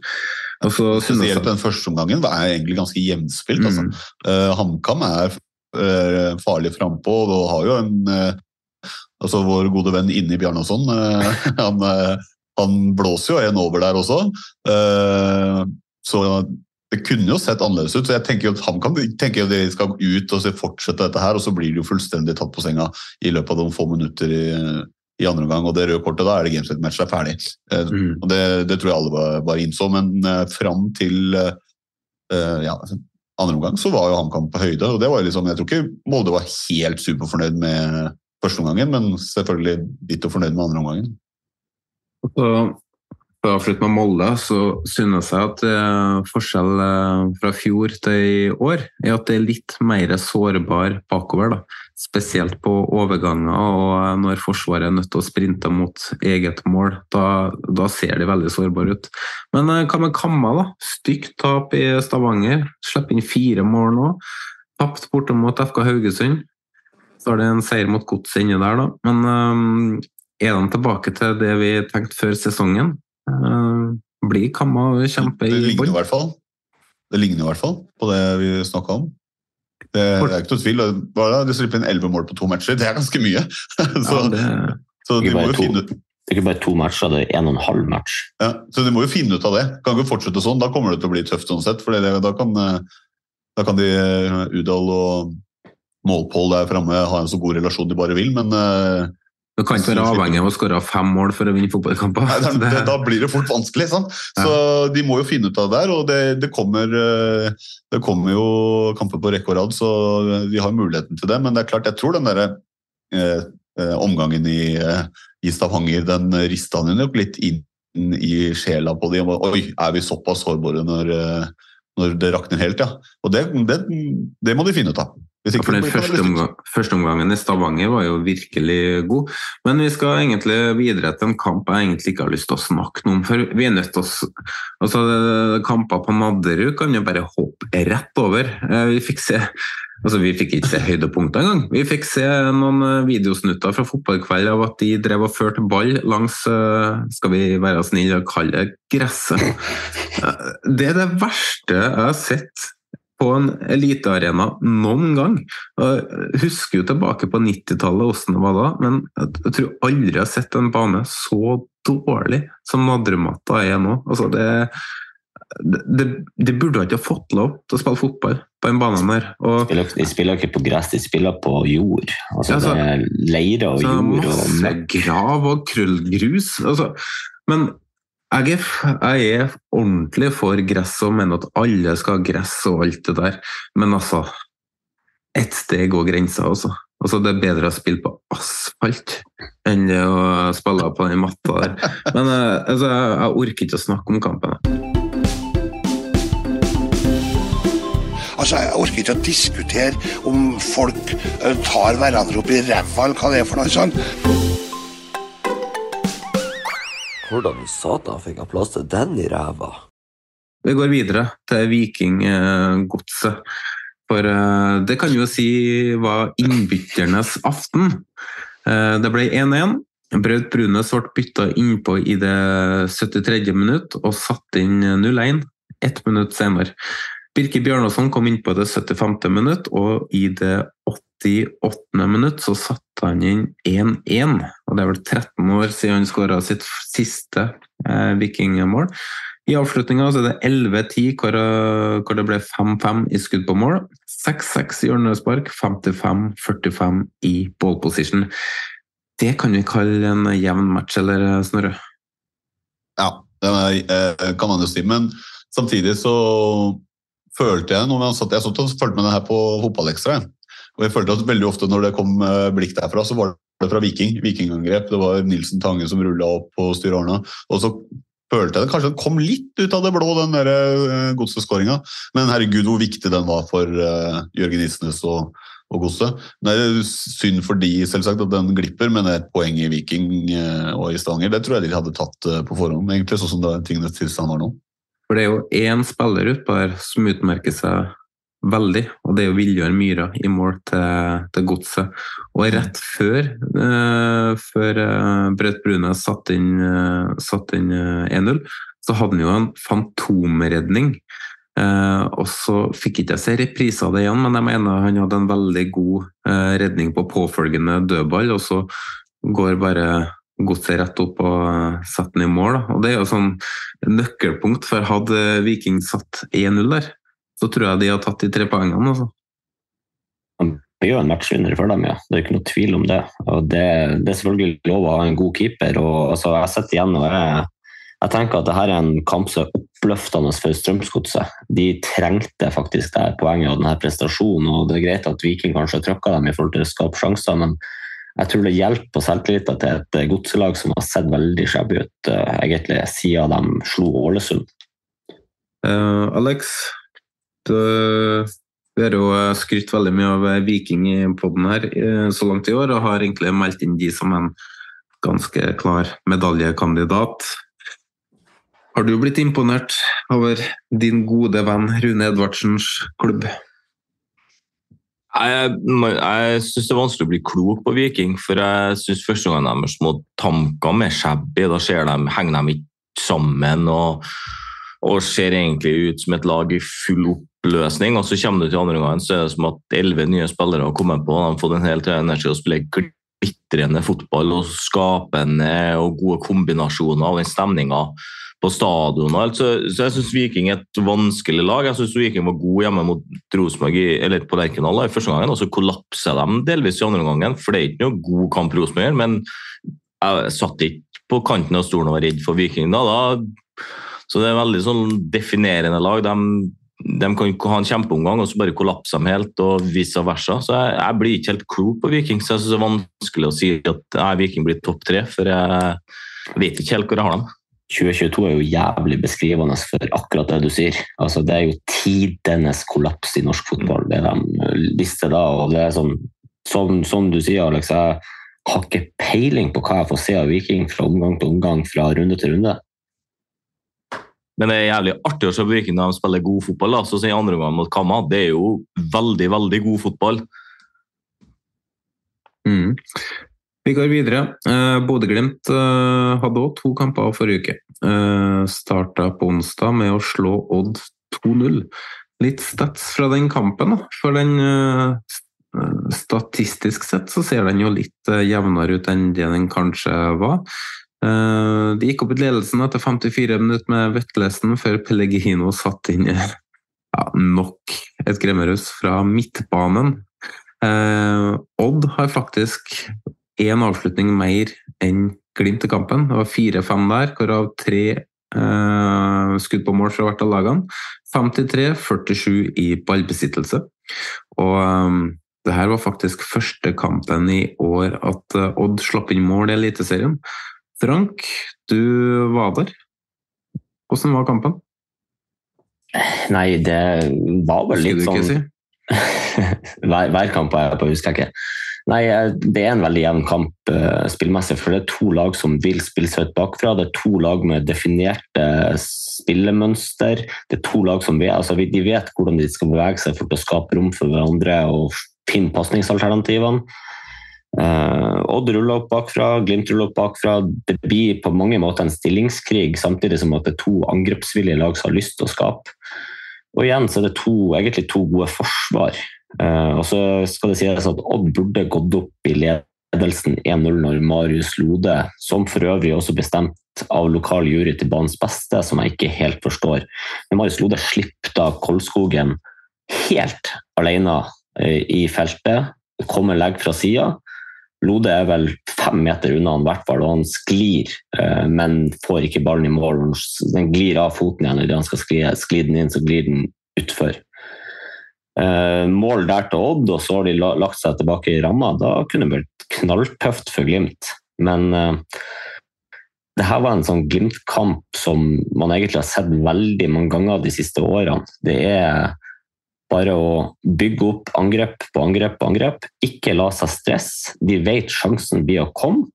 Altså, Spesielt den første omgangen var egentlig ganske jevnspilt. Mm. Altså. Uh, HamKam er uh, farlig frampå og har jo en uh, altså Vår gode venn Inni Bjarnason, han, han, blåser jo en over der også. Så det kunne jo sett annerledes ut. så jeg tenker jo at HamKam tenker at de skal ut og fortsette dette her, og så blir de jo fullstendig tatt på senga i løpet av noen få minutter i, i andre omgang, og det røde kortet, da er det gameset match er ferdig. Eh, Mm. og det, det tror jeg alle bare, bare innså, men uh, fram til eh, ja, andre omgang så var jo HamKam på høyde, og det var jo liksom, jeg tror ikke Molde var helt superfornøyd med første omgangen, men selvfølgelig ditto fornøyd med andre omgangen. Og så for å avslutte med Molde, så synes jeg at forskjellen forskjell eh, fra fjor til i år er at det er litt mer sårbar bakover. da. Spesielt på overganger og eh, når Forsvaret er nødt til å sprinte mot eget mål. Da, da ser de veldig sårbare ut. Men eh, hva med Kamma, da? Stygt tap i Stavanger. Slipper inn fire mål nå. Tapt borte mot FK Haugesund. Så er det en seier mot Godset inni der, da. Men um, er de tilbake til det vi tenkte før sesongen? Blir Kamma å kjempe Det i ligner i bånn? hvert fall. Det ligner i hvert fall på det vi snakka om. Det, det er ikke noe tvil. Bare er det? Du slipper inn elleve mål på to matcher. Det er ganske mye. så, Ja, det, så de må jo to. finne ut Det er ikke bare to matcher, det er en og en halv match. ja, så de må jo finne ut av det. Kan ikke fortsette sånn. Da kommer det til å bli tøft sånn sett. For da, kan, eh, da kan de eh, Udal og Målpål der framme ha en så god relasjon de bare vil, men eh, du kan ikke være avhengig av å skåre fem mål for å vinne fotballkamper. Nei, det, det, da blir det fort vanskelig. Sant? Så de må jo finne ut av det der, og det, det, kommer, eh, det kommer jo kamper på rekke og rad, så vi har muligheten til det. Men det er klart, jeg tror den derre eh, eh, omgangen i, eh, i Stavanger, den rista han nok litt inn i sjela på de. Oi, er vi såpass sårbare når, når det rakner helt, ja. Og det, det, det må de finne ut av. Ja, for den første, omgang, første omgangen i Stavanger var jo virkelig god. Men vi skal egentlig videre til en kamp jeg egentlig ikke har lyst til å snakke noe om. For vi er nødt til å altså, Kamper på Nadderud kan jo bare hoppe rett over. Eh, Vi fikk se Altså, Vi fikk ikke se høydepunkter engang. Vi fikk se noen eh, videosnutter fra fotballkveld av at de drev og førte ball langs eh, skal vi være snille og kalle det gresset. Det er det verste jeg har sett på en elitearena noen gang. Jeg husker jo tilbake på 90-tallet hvordan det var da, men jeg tror aldri jeg har sett en bane så dårlig som Nadderudmatta er nå. Altså det, det, det burde ikke ha fått lov til å spille fotball på den banen der. Og De spiller, de spiller ikke på gress, de spiller på jord. Altså, Ja, så- det er leire og jord og møkk. grav og krøllgrus. Altså, men jeg er, jeg er ordentlig for gress og mener at alle skal ha gress og alt det der. Men altså Ett sted går grensa, altså. altså. Det er bedre å spille på asfalt enn å spille på den matta der. Men eh, altså, jeg, jeg orker ikke å snakke om kampen. Altså, Jeg orker ikke å diskutere om folk eh, tar hverandre opp i ræva, eller hva det er for noe sånt. Hvordan i satan fikk han plass til den i ræva? Vi går videre til Vikinggodset. For eh, det kan jo si var innbytternes aften. Eh, Det ble 1-1. Braut Brunes ble bytta innpå i det 73. minutt og satte inn 0-1 ett minutt senere. Birke Bjørnason kom innpå det 75. minutt, og i det 88. minutt så satte han inn 1-1. Og det er vel 13 år siden han skåra sitt siste eh, vikingmål. I avslutninga er det 11-10, hvor, eh, hvor det ble 5-5 i skudd på mål. 6-6 i hjørnespark, 55-45 i ball position. Det kan vi kalle en jevn match, eller eh, Snorre? Ja, det eh, kan man jo si. Men samtidig så følte jeg når jeg satt, Jeg satt og fulgte med det her på Fotballekstra. Og jeg følte at veldig ofte når det kom blikk derfra, så var det fra Viking. Vikingangrep. Det var Nilsen Tange som rulla opp på Arna. Og så følte jeg det kanskje kom litt ut av det blå, den der uh, godseskåringa. Men herregud, hvor viktig den var for uh, Jørgen Isnes og, og Godset. Det er synd for de selvsagt at den glipper, men det er et poeng i Viking uh, og i Stavanger, det tror jeg de hadde tatt uh, på forhånd, egentlig, sånn som det, tingenes tilstand var nå. For det er jo én spiller utpå her som utmerker seg veldig, og det er jo Viljar Myra i mål til, til Godset. Og rett før, eh, før Braut Brune satte inn, eh, satte inn eh, 1-0, så hadde han jo en fantomredning. Og så fikk ikke jeg se reprise av det igjen, men jeg mener han hadde en veldig god redning på påfølgende dødball, og så går bare godset rett opp og setter den i mål. Og det er jo sånn nøkkelpunkt, for hadde Viking satt 1-0 der, så tror jeg de har tatt de tre poengene. Altså. blir jo en matchvinner for dem, ja. Det er ikke noe tvil om det. Og det, det er selvfølgelig lov å ha en god keeper. og altså, Jeg sitter igjen og jeg, jeg tenker at dette er en kamp som er oppløftende for Strømsgodset. De trengte faktisk det poenget og denne prestasjonen. og Det er greit at Viking kanskje trøkka dem i forhold til å skape sjanser, men jeg tror det hjelper selvtilliten til et godselag som har sett veldig shabby ut uh, egentlig siden de slo Ålesund. Uh, Alex, vi har jo skrytt veldig mye av Viking i poden her så langt i år, og har egentlig meldt inn de som en ganske klar medaljekandidat. Har du blitt imponert over din gode venn Rune Edvardsens klubb? Jeg, jeg syns det er vanskelig å bli klok på Viking, for jeg syns første gang deres små tanker med shabby, da de, henger de ikke sammen og, og, ser egentlig ut som et lag i full oppløsning. Og så kommer du til andre gangen, så er det som at elleve nye spillere har kommet på. De har fått en hel energi å spille glitrende fotball og skapende og gode kombinasjoner og den stemninga på stadion. Så, så jeg syns Viking er et vanskelig lag. Jeg syns Viking var god hjemme mot Rosenborg på Lerkendal i første gangen, og så kollapser de delvis i andre gangen. For det er ikke noe god kamp Rosenborg men jeg satt ikke på kanten av stolen og var redd for Viking da. da. Så det er veldig sånn definerende lag. De, de kan ha en kjempeomgang og så bare kollapser de helt, og vice versa. Så jeg, jeg blir ikke helt klok på Viking, så jeg synes det er vanskelig å si at nei, Viking blir topp tre, for jeg vet ikke helt hvor jeg har dem. 2022 er jo jævlig beskrivende for akkurat det du sier. Altså, det er jo tidenes kollaps i norsk fotball, det de visste da. og det er sånn, som, som, du sier, Alex, jeg har ikke peiling på hva jeg får se av Viking fra omgang til omgang, fra runde til runde. Men det er jævlig artig å se på Viking de spiller god fotball. Da. Så sier andre gang mot Kamma, det er jo veldig, veldig god fotball. Mm. Vi går videre. Eh, Bodø-Glimt eh, hadde òg to kamper forrige uke. Eh, Starta på onsdag med å slå Odd 2-0. Litt stats fra den kampen, da. For den eh, Statistisk sett så ser den jo litt eh, jevnere ut enn det den kanskje var. Eh, de gikk opp i ledelsen etter 54 minutter med Vetlesen, før Pellegrino satt inn ja, nok et gremmerhus fra midtbanen. Odd har faktisk én avslutning mer enn Glimt i kampen. Det var fire-fem der, hvorav tre eh, skudd på mål fra hvert av lagene. 53-47 i ballbesittelse. Og eh, det her var faktisk første kampen i år at uh, Odd slapp inn mål i Eliteserien. Frank, du var der. Hvordan var kampen? Nei, det var vel litt sånn si? hver, hver kamp er jeg på, husker jeg ikke. Nei, eh, Det er en veldig jevn kamp uh, spillmessig, for det er to lag som vil spille seg ut bakfra. Det er to lag med definerte spillemønster. Det er to lag som vet, altså, de vet hvordan de skal bevege seg for å skape rom for hverandre og finne pasningsalternativene. Uh, Odd ruller opp bakfra, Glimt ruller opp bakfra. Det blir på mange måter en stillingskrig, samtidig som at det er to angrepsvillige lag som har lyst til å skape. Og igjen så er det to, egentlig to gode forsvar. Eh, og så skal det sies at Odd burde gått opp i ledelsen 1-0 når Marius Lode, som for øvrig også bestemt av lokal jury til banens beste, som jeg ikke helt forstår. Men Marius Lode slipper da Kolskogen helt alene eh, i feltet. Kommer legg fra sida. Lode er vel fem meter unna han, hvert fall, og han sklir, eh, men får ikke ballen i mål. Den glir av foten igjen idet han skal skli den inn, så glir den utfor. Eh, mål der til Odd, og så har de lagt seg tilbake i ramma. Da kunne det blitt knalltøft for Glimt. Men uh, det her var en sånn Glimt-kamp som man egentlig har sett veldig mange ganger de siste årene. Det er bare å bygge opp angrep på angrep på angrep. Ikke la seg stresse. De vet sjansen blir å komme.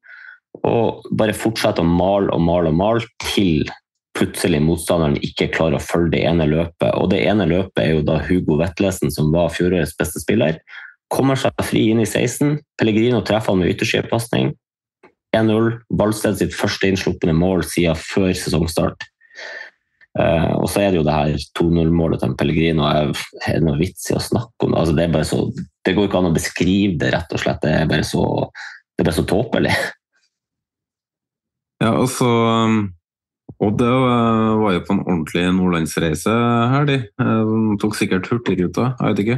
Og bare fortsette å male og male og male til plutselig motstanderen ikke klarer å følge det ene løpet. Og det ene løpet er jo da Hugo Vetlesen, som var fjorårets beste spiller. Kommer seg fri inn i 16. Pellegrino treffer han med yttersidepasning. 1-0. Ballsted sitt første innslupne mål siden før sesongstart. Uh, og så er det jo det her 2-0-målet til Pellegrino. Er det noe vits i å snakke om det? Altså, det, er bare så, det går ikke an å beskrive det, rett og slett. Det er bare så, det er bare så tåpelig. Ja, og så um, det eh, var jo på en ordentlig nordlandsreise her, de. de tok sikkert Hurtigruta, jeg vet ikke.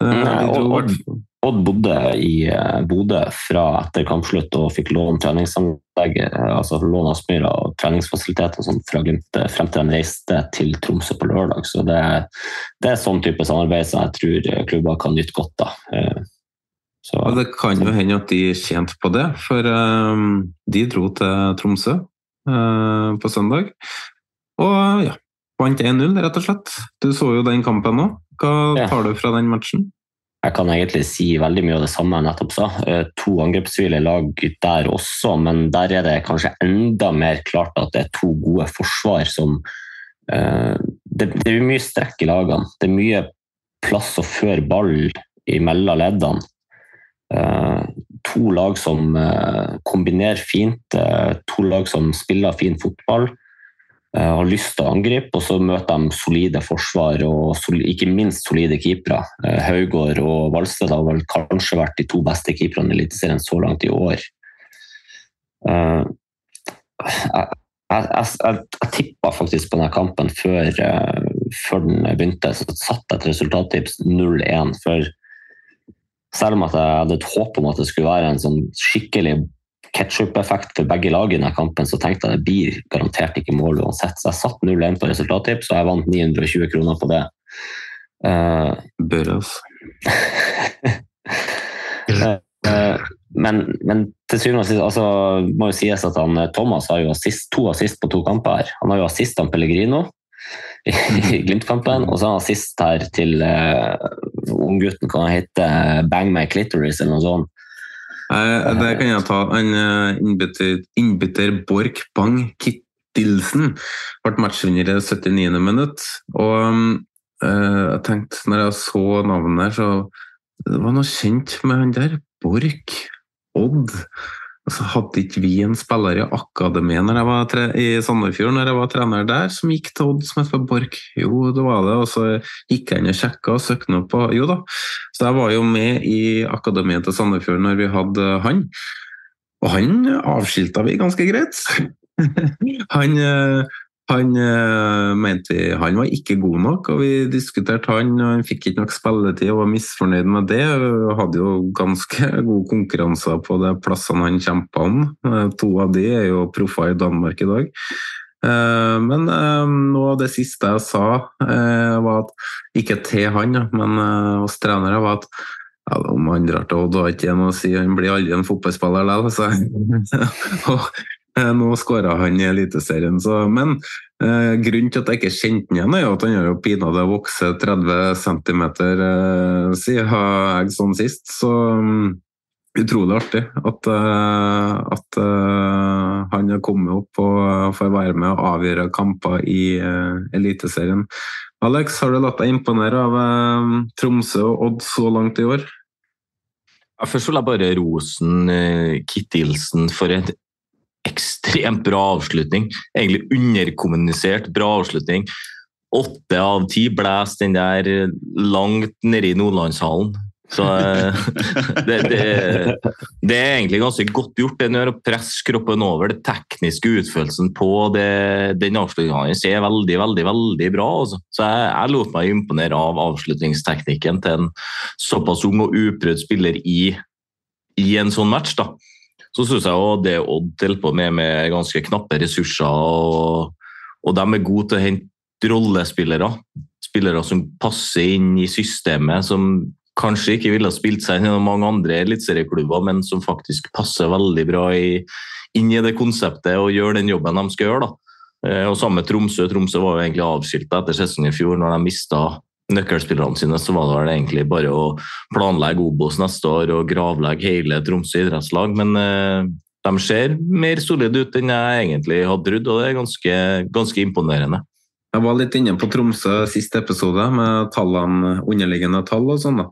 De og, Odd bodde i eh, Bodø fra etter kampslutt og fikk lån treningsanlegg, eh, altså lån Aspmyra og treningsfasiliteter fra Glimt eh, frem til de reiste til Tromsø på lørdag. Så det, det er sånn type samarbeid som jeg tror klubber kan nyte godt av. Så, Og det kan jo hende at de tjente på det, for um, de dro til Tromsø uh, på søndag. Og ja, vant 1-0, rett og slett. Du så jo den kampen òg. Hva tar du fra den matchen? Jeg kan egentlig si veldig mye av det samme jeg nettopp sa. Eh, To angrepssvile lag der også, men der er det kanskje enda mer klart at det er to gode forsvar som eh, Det, det er mye strekk i lagene. Det er mye plass å føre ball imellom leddene. Eh, To lag som kombinerer fint, to lag som spiller fin fotball. Eh, har lyst til å angripe, og så møter de solide forsvar og ikke minst solide keepere. Eh, Haugård og Valsted har vel kanskje vært de to beste keeperne i Eliteserien så langt i år. Eh, Jeg, jeg, jeg, jeg, tippa faktisk på denne kampen før, før den begynte, så satte jeg et resultattips 0-1. For selv om jeg hadde et håp om at det skulle være en sånn skikkelig ketsjup-effekt for begge lag i denne kampen, så tenkte jeg det blir garantert ikke mål uansett. Så jeg satt 0-1 på resultattips, og jeg vant 920 kroner på det. Uh, Bør altså. Eh, men, men til syvende og sist altså, må jo sies at han, Thomas har jo assist, to assist på to kamper her. Han har jo assist av Pellegrino i, i Glimt-kampen, og så har han assist her til uh, unggutten, kan han hete Bang My Clitoris eller noe sånt. Eh, det kan jeg ta. Han eh, innbytter, innbytter Borch Bang Kittilsen ble matchvinner i det 79. minutt. Og eh, jeg tenkte, når jeg så navnet her, så det var noe kjent med han der. Borch. Odd. Og så hadde ikke vi en spiller i akademiet i Sandefjord når jeg var trener der, som gikk til Odd som het Borch. Jo, det var det. Og så gikk jeg inn og sjekka og søkte noe på Jo da. Så jeg var jo med i akademiet til Sandefjord når vi hadde han. Og han avskilta vi ganske greit. han eh, han øh, mente vi han var ikke god nok, og vi diskuterte han. og Han fikk ikke nok spilletid og var misfornøyd med det. og Hadde jo ganske gode konkurranser på de plassene han kjempa om. Eh, To av de er jo proffer i Danmark i dag. Eh, Men eh, noe av det siste jeg sa, eh, var at ikke til han, men hos trenere, var at ja, om han drar til Odd, har ikke noe å si. Han blir aldri en fotballspiller likevel. Eh, nå skåra han i Eliteserien, så Men eh, grunnen til at jeg ikke kjente ham igjen, er at han har jo pinadø vokst 30 cm eh, siden jeg sånn sist. Så um, utrolig artig at, eh, at eh, han har kommet opp og får være med og avgjøre kamper i eh, Eliteserien. Alex, har du latt deg imponere av eh, Tromsø og Odd så langt i år? Først vil jeg bare rosen eh, Kittilsen for en ekstremt bra avslutning. Egentlig underkommunisert bra avslutning. Åtte av ti blæs den der langt nede i Nordlandshallen. Så eh, det, det, det er egentlig ganske godt gjort. Den gjør å presse kroppen over. Det tekniske utførelsen på det, den avslutningen hans er veldig, veldig veldig bra. Også. Så jeg, jeg lot meg imponere av avslutningsteknikken til en såpass ung og uprøvd spiller i, i en sånn match. da. Så syns jeg òg det Odd holder på med med ganske knappe ressurser, og, og de er gode til å hente rollespillere. Spillere som passer inn i systemet, som kanskje ikke ville ha spilt seg inn i mange andre eliteserieklubber, men som faktisk passer veldig bra i, inn i det konseptet og gjør den jobben de skal gjøre. da. Eh, Og Samme Tromsø. Tromsø var jo egentlig avskilta etter sesongen i fjor, når de mista nøkkelspillerne sine, så var det egentlig bare å planlegge Obos neste år og gravlegge hele Tromsø idrettslag. Men eh, de ser mer solide ut enn jeg egentlig hadde trodd, og det er ganske, ganske imponerende. Jeg var litt inne på Tromsø siste episode med tallene, underliggende tall og sånn.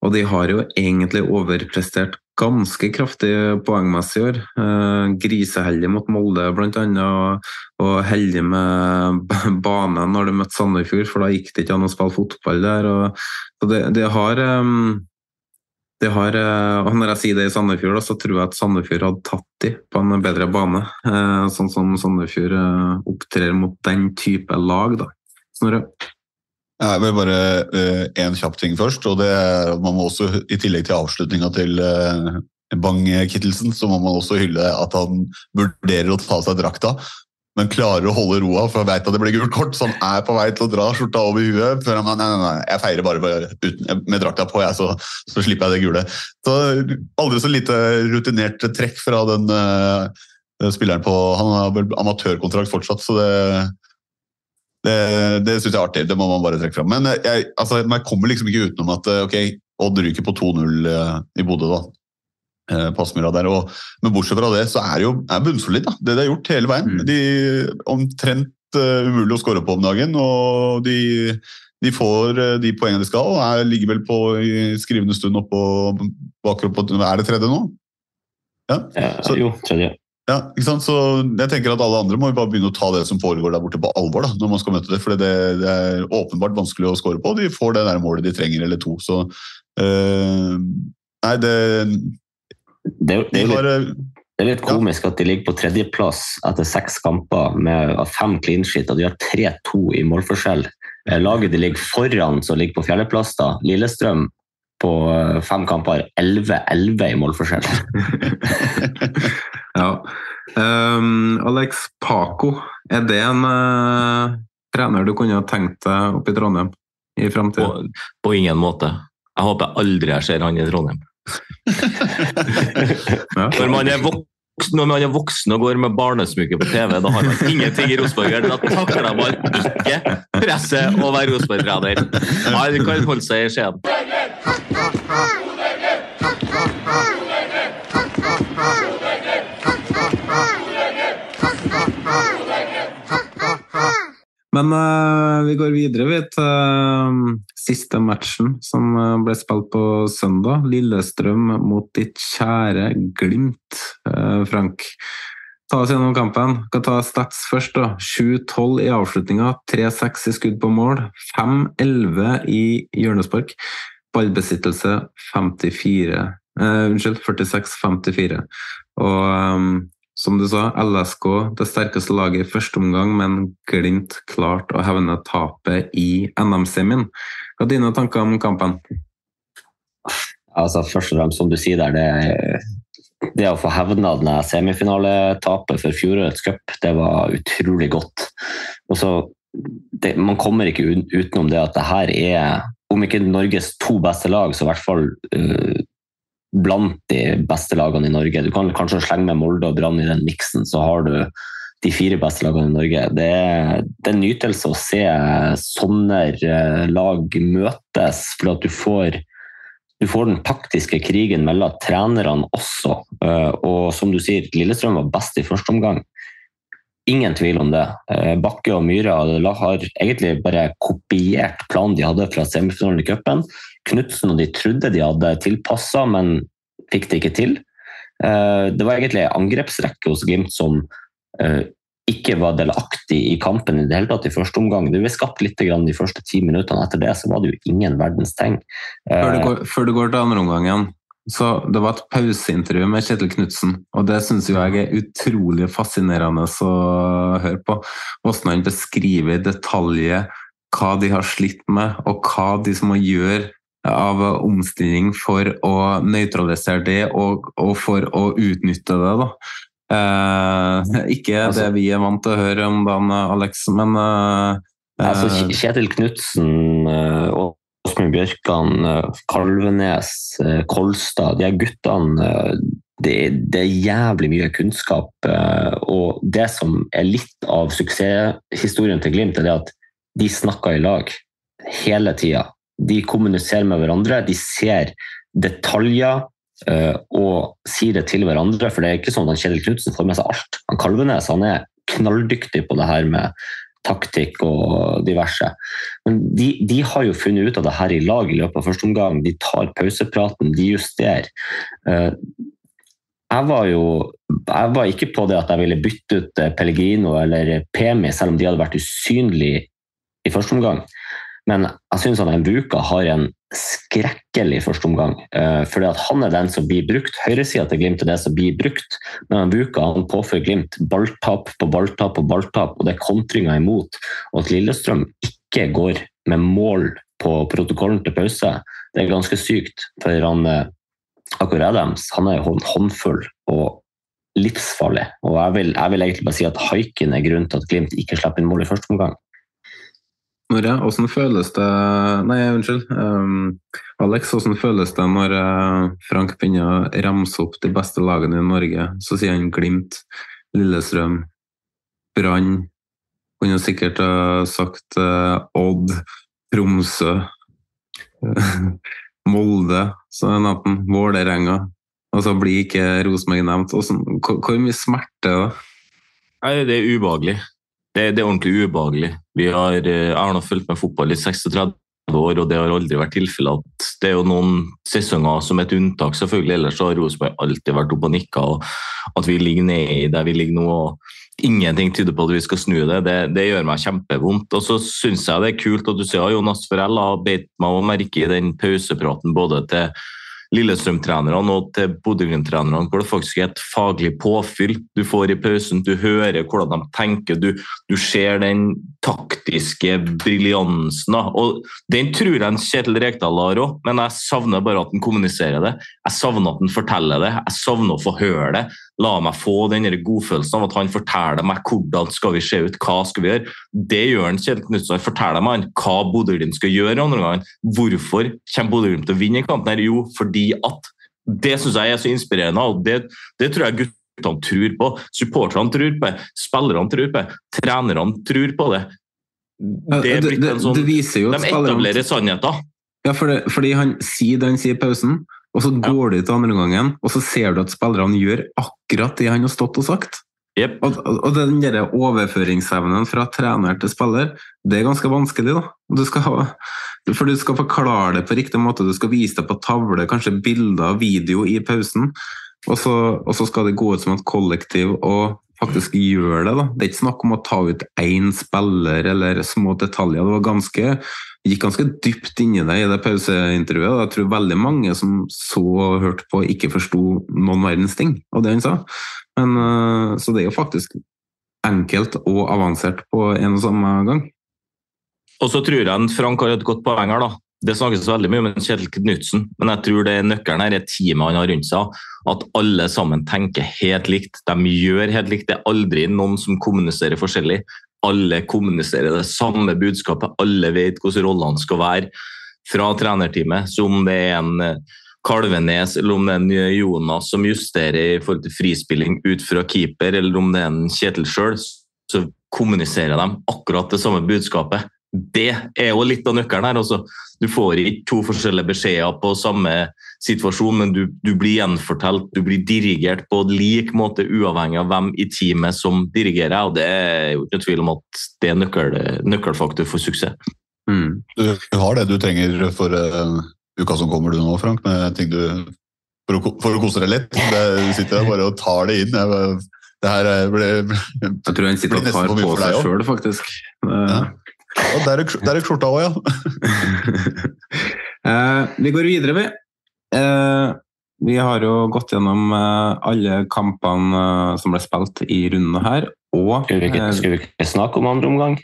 Og de har jo egentlig overprestert ganske kraftig poengmessig i år. Eh, griseheldig mot Molde bl.a. Og, heldig med banen når de møtte Sandefjord, for da gikk det ikke an å spille fotball der. Og, det, det har det har, eh, og Når jeg sier det i Sandefjord, så tror jeg at Sandefjord hadde tatt de på en bedre bane. Eh, sånn som Sandefjord opptrer mot den type lag. da. Snorre? Jeg vil bare én kjapp ting først. og det er at man må også, I tillegg til avslutninga til uh, Bang-Kittelsen, så må man også hylle at han vurderer å ta av seg drakta, men klarer å holde roa, for han vet at det blir gult kort. Så han er på vei til å dra skjorta over huet. før han nei, nei, nei, jeg feirer bare uten, med drakta på, jeg, så, så, slipper jeg det gule. Så Aldri så lite rutinert trekk fra den uh, spilleren på Han har vel amatørkontrakt fortsatt, så det det, det syns jeg er artig. Det må man bare trekke fram. Men jeg, altså, jeg kommer liksom ikke utenom at ok, Odd ryker på 2-0 i Bodø, da. Eh, Passmyra der. Og, men bortsett fra det, så er det jo er bunnsolid, da. Det de har gjort hele veien. Mm. De Omtrent uh, umulig å skåre på om dagen, og de, de får uh, de poengene de skal. og er, Ligger vel på i skrivende stund oppå akkurat på Er det tredje nå? Ja, så, jo, tredje. Ja, ikke sant? Så jeg tenker at Alle andre må jo bare begynne å ta det som foregår der borte på alvor. da, når man skal møte det, for det, det er åpenbart vanskelig å score på. De får det der målet de trenger, eller to. så øh, Nei, det det det, er litt, det er, litt, komisk at de ligger på tredjeplass etter seks kamper med fem clean sheet, og de har 3-2 i målforskjell. Eh, laget de ligger foran, som ligger på fjerdeplass, da, Lillestrøm, på eh, fem kamper 11-11 i målforskjell. ja. Um, Alex Paco, er det en uh, trener du kunne tenkt deg opp i Trondheim i framtida? På, på, ingen måte. Jeg håper aldri jeg ser han i Trondheim når, man er voksen, når man er voksen og går med barnesmykke på TV, da har man ingenting i Rosenborg. Da takler man ikke presset å være Rosenborg-trener. Han kan holde seg i Skien. Men uh, vi går videre vi, til uh, siste matchen som uh, ble spilt på søndag. Lillestrøm mot ditt kjære Glimt, Frank. Ta oss gjennom kampen. Skal ta Stats først. 7-12 i avslutninga, 3-6 i skudd på mål, 5-11 i hjørnespark. Ballbesittelse 54 Unnskyld, 46-54. Og um, som du sa, LSK det sterkeste laget i første omgang, men Glimt klart å hevne tapet i NM-semien. Hva er dine tanker om kampen? Altså, først og fremst, som du sier der, det, det å få hevna semifinaletapet for fjorårets cup, det var utrolig godt. Og så, det, Man kommer ikke utenom det at det her er, om ikke Norges to beste lag, så i hvert fall uh, blant de beste lagene i Norge. Du kan kanskje slenge med Molde og Brann i den miksen, så har du de fire beste lagene i Norge. Det er, det er en nytelse å se sånne eh, lag møtes, for at du får, du får den taktiske krigen mellom trenerne også. Eh, og som du sier, Lillestrøm var best i første omgang. Ingen tvil om det. Eh, Bakke og Myhre har egentlig bare kopiert planen de hadde fra semifinalen i cupen. Knutsen og de trodde de hadde tilpassa, men fikk det ikke til. Eh, det var egentlig en angrepsrekke hos Glimt som eh, ikke var delaktig i kampen i det hele tatt i første omgang. Det ble skapt litt de første ti minuttene. Etter det så var det jo ingen verdens tegn. Før du går, går til andre omgangen, så Det var et pauseintervju med Kjetil Knutsen, og det syns jeg er utrolig fascinerende å høre på. Hvordan han beskriver i hva de har slitt med, og hva de som må gjøre av omstilling for å nøytralisere det, og, og for å utnytte det. da. Eh, ikke altså, det vi er vant til å høre om dagen, Alex, men eh, altså, Kjetil Knutsen eh, Åsmund Bjørkan, eh, Kalvenes, eh, Kolstad, de her guttene det, det, er jævlig mye kunnskap. Og det som er litt av suksesshistorien til Glimt, er at de snakker i lag hele tida de kommuniserer med hverandre, de ser detaljer uh, og sier det til hverandre. For det er ikke sånn at Kjetil Knutsen får med seg alt. Han Kalvenes han er knalldyktig på det her med taktikk og diverse. Men de, de, har jo funnet ut av det her i lag i løpet av første omgang. De tar pausepraten, de justerer. Uh, jeg var jo jeg var ikke på det at jeg ville bytte ut Pellegrino eller Pemi, selv om de hadde vært usynlige i første omgang. Men jeg syns Vuka har en skrekkelig førsteomgang. Uh, fordi at han er den som blir brukt. Høyresida til Glimt er det som blir brukt. Men Vuka han påfører Glimt balltap på balltap på balltap, og det er kontringer imot. Og at Lillestrøm ikke går med mål på protokollen til pause, det er ganske sykt. For han, eh, Adams han er hånd, håndfull og livsfarlig. Og jeg vil, jeg vil egentlig bare si at haiken er grunnen til at Glimt ikke slipper inn mål i første omgang. Snorre, hvordan føles det Nei, unnskyld. Um, Alex, hvordan føles det når uh, Frank begynner å ramse opp de beste lagene i Norge? Så sier han Glimt, Lillestrøm, Brann. Kunne sikkert ha sagt uh, Odd, Tromsø, Molde, så er natten, Vålerenga. Og så blir ikke Rosenborg nevnt. Hvor, hvor mye smerte er det? Nei, det er ubehagelig. Det, det er ordentlig ubehagelig. Vi har, eh, jeg har nå fulgt med fotball i 36 år, og det har aldri vært tilfellet at det er jo noen sesonger som et unntak, selvfølgelig. Ellers har Rosenborg alltid vært oppe og nikka. Og at vi ligger nede der vi ligger nå og ingenting tyder på at vi skal snu det, det, det gjør meg kjempevondt. Og så syns jeg det er kult at du sier Jonas Forell har beit meg merke i den pausepraten både til Lillestrøm-trenerne og til Bodø-Glimt-trenerne, hvor det faktisk er et faglig påfyll du får i pausen. Du hører hvordan de tenker, du, du ser den taktiske briljansen. Og Den tror jeg Kjetil Rekdal har òg, men jeg savner bare at han kommuniserer det. Jeg savner at han forteller det, jeg savner å få høre det. La meg få den godfølelsen av at han forteller meg hvordan skal vi se ut, hva skal vi gjøre. Det gjør han Kjetil Knutsen. Forteller meg hva Bodø-Glimt skal gjøre andre gangen. Hvorfor kommer Bodø-Glimt til å vinne kampen? her? Jo, fordi at Det syns jeg er så inspirerende, og det, det tror jeg guttene tror på. Supporterne tror på det, spillerne tror på det, trenerne tror på det. Det en sånn, det, det De etablerer sannheter. Ja, for det, fordi han sier det han sier i pausen. Og så går du ut andre gangen, og så ser du at spillerne gjør akkurat det han har stått og sagt. Yep. Og, og, den der overføringsevnen fra trener til spiller, det er ganske vanskelig. da. Du skal ha, for du skal forklare det på riktig måte, du skal vise det på tavle, kanskje bilder, video i pausen. Og så, og så skal det gå ut som et kollektiv og faktisk gjøre det. da. Det er ikke snakk om å ta ut én spiller eller små detaljer. Det var ganske gikk ganske dypt inn i det i det pauseintervjuet. Jeg tror veldig mange som så og hørte på, ikke forsto noen verdens ting av det han sa. Men, eh, så det er jo faktisk enkelt og avansert på en og samme gang. Og så tror jeg Frank har et godt poeng her. da. Det snakkes veldig mye om Kjetil Knutsen, men jeg tror det nøkkelen her er teamet han har rundt seg. At alle sammen tenker helt likt. De gjør helt likt. Det er aldri noen som kommuniserer forskjellig alle kommuniserer det samme budskapet, alle vet hvordan rollene skal være fra trenerteamet. Så om det er en eh, Kalvenes eller om det er en Jonas som justerer i forhold til frispilling ut fra keeper, eller om det er en Kjetil sjøl, så kommuniserer de akkurat det samme budskapet. Det er jo litt av nøkkelen her. Altså. Du får ikke to forskjellige beskjeder på samme situasjon, men du, du, blir gjenfortalt, du blir dirigert på lik måte, uavhengig av hvem i teamet som dirigerer. og Det er jo ikke tvil om at det er nøkkel, nøkkelfaktor for suksess. Mm. Du har det du trenger for uh, uka som kommer du nå, Frank, med ting du for å, for å kose deg litt. Det, du sitter der bare og tar det inn. Jeg, det her ble, Jeg tror han sitter og tar på seg sjøl, faktisk. Ja. Ja, der er skjorta òg, ja. uh, vi går videre, vi. Uh, vi har jo gått gjennom uh, alle kampene som ble spilt i rundene her, og Skal vi ikke, skal vi ikke snakke om andre omgang?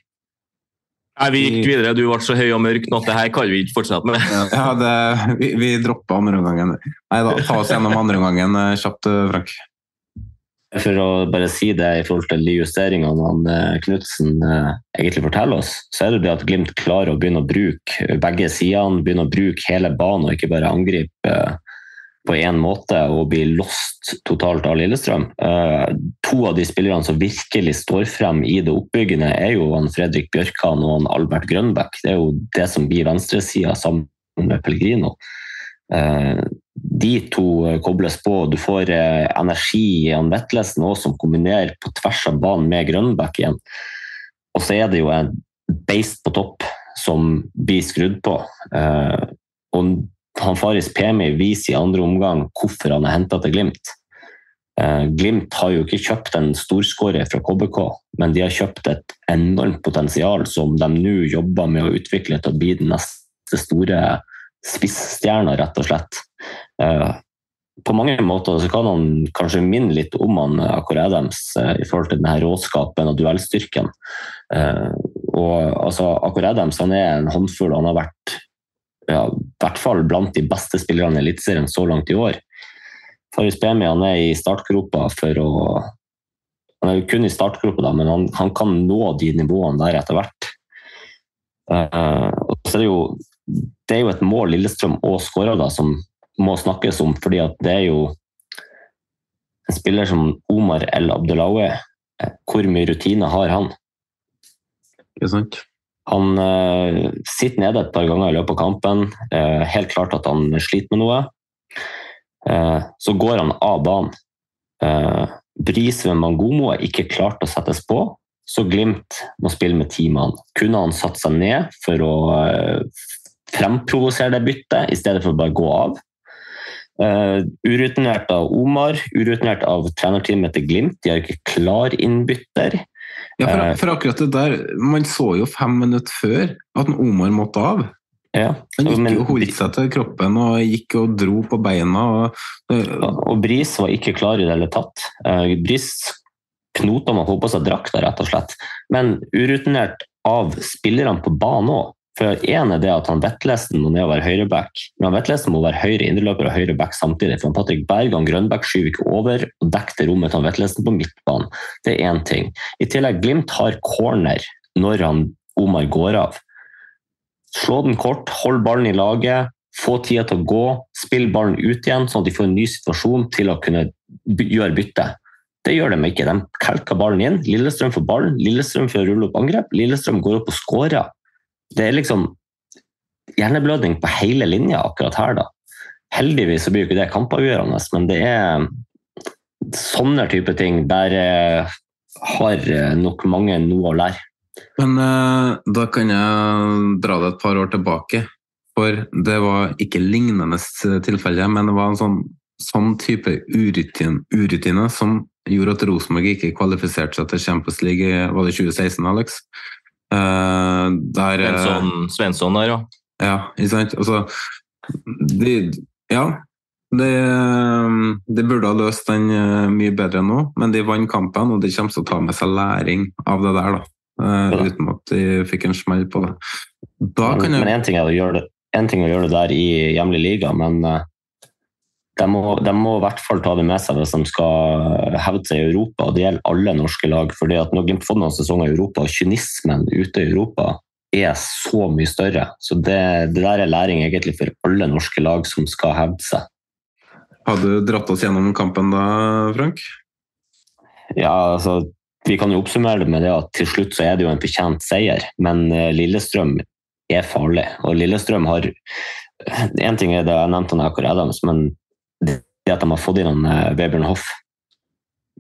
Nei, Vi gikk videre. Du ble så høy og mørk nå at det her kan vi ikke fortsette med. ja, det, Vi, vi droppa andre omgangen. Nei da, ta oss gjennom andre omgangen kjapt, Frank. For å bare si det i forhold til de justeringene Knutsen egentlig forteller oss, så er det det at Glimt klarer å begynne å bruke begge sidene, begynne å bruke hele banen og ikke bare angripe på én måte og bli lost totalt av Lillestrøm. To av de spillerne som virkelig står frem i det oppbyggende, er jo han Fredrik Bjørkan og han Albert Grønbæk. Det er jo det som blir venstresida sammen med Pellegrino de to kobles på. Du får energi i han Vetlesen òg, som kombinerer på tvers av banen med Grønbæk igjen. Og så er det jo en beist på topp som blir skrudd på. Og han Faris Pemi viser i andre omgang hvorfor han er henta til Glimt. Glimt har jo ikke kjøpt en storskårer fra KBK, men de har kjøpt et enormt potensial som de nå jobber med å utvikle til å bli den neste store spissstjerna, rett og slett. På mange måter så kan han kanskje minne litt om han Akor Adams i forhold til denne råskapen og duellstyrken. og altså, Akor Adams han er en håndfull. Han har vært ja, i hvert fall blant de beste spillerne i Eliteserien så langt i år. Faris Bemi han er i startgropa for å Han er jo kun i startgropa, da, men han, han kan nå de nivåene der etter hvert. Uh, og så er det jo det er jo et mål Lillestrøm og skårer da, som må snakkes om, fordi at det er jo en spiller som Omar El Abdelawe. Hvor mye rutine har han? Det er sant? Han uh, sitter nede et par ganger i løpet av kampen. Uh, helt klart at han sliter med noe. Uh, så går han av banen. Uh, Brise med Mangomo er ikke klart å settes på, så Glimt må spille med ti mann. Kunne han satt seg ned for å fremprovosere det byttet, i stedet for å bare gå av? Uh, urutinert av Omar, urutinert av trenerteamet til Glimt. De har ikke klar innbytter. Ja, for, for, akkurat det der, Man så jo fem minutter før at Omar måtte av. Ja, Han gikk men, og holdt seg til kroppen og gikk og dro på beina. Og, uh, og Bris var ikke klar i det hele tatt. Uh, Bris knota med å få på seg drakta, rett og slett. Men urutinert av spillerne på banen òg. For én er det at han Vetlesen må ned og være høyreback, men han Vetlesen må være høyre indreløper og høyre back samtidig. For han Patrick Berg og Grønbæk skyver ikke over og dekker det rommet til han Vetlesen på midtbanen. Det er én ting. I tillegg, Glimt har corner når han Omar går av. Slå den kort, hold ballen i laget, få tida til å gå, spill ballen ut igjen, sånn at de får en ny situasjon til å kunne gjøre bytte. Det gjør de ikke. De kelker ballen inn. Lillestrøm får ballen, Lillestrøm får rulle opp angrep, Lillestrøm går opp og skårer det er liksom hjerneblødning på hele linja akkurat her, da. Heldigvis så blir jo ikke det kampavgjørende, men det er sånne type ting der eh, har eh, nok mange noe å lære. Men eh, da kan jeg dra det et par år tilbake. For det var ikke lignende tilfelle, men det var en sånn, sånn type urutine, urutine som gjorde at Rosenborg ikke kvalifiserte seg til Champions League var det 2016, Alex? Uh, der, Svensson, Svensson der, ja. Ja, ikke sant. Altså, de, ja. De, de, burde ha løst den uh, mye bedre nå, men de vant kampen, og de kommer til å ta med seg læring av det der. da. Uh. Uten at de fikk en smell på det. Da kan men, jeg... men en ting er å gjøre det, en ting er å gjøre det der i hjemlig liga, men de må, de må, i hvert fall ta det med seg hvis de skal hevde seg i Europa. og Det gjelder alle norske lag. fordi at Når Glimt fått noen sesonger i Europa, og kynismen ute i Europa er så mye større. Så det, det, der er læring egentlig for alle norske lag som skal hevde seg. Har du dratt oss gjennom kampen da, Frank? Ja, altså Vi kan jo oppsummere det med det at til slutt så er det jo en fortjent seier. Men eh, Lillestrøm er farlig. Og Lillestrøm har Én ting er det jeg nevnte Akor Adams, men det at de har fått inn eh, Vebjørn Hoff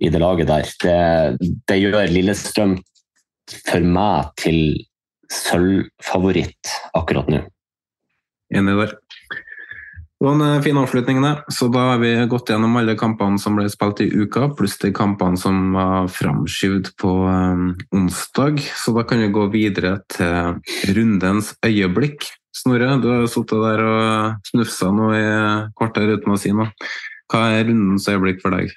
i det laget der, det, det gjør Lillestrøm for meg til sølvfavoritt akkurat nå. Enig der. Det var en eh, fin avslutning, det. Så da har vi gått gjennom alle kampene som ble spilt i uka, pluss de kampene som var framskyvd på um, onsdag. Så da kan vi gå videre til rundens øyeblikk. Snorre, du har sittet der og snufsa nå i kvarter uten å si noe. Hva er rundens øyeblikk for deg?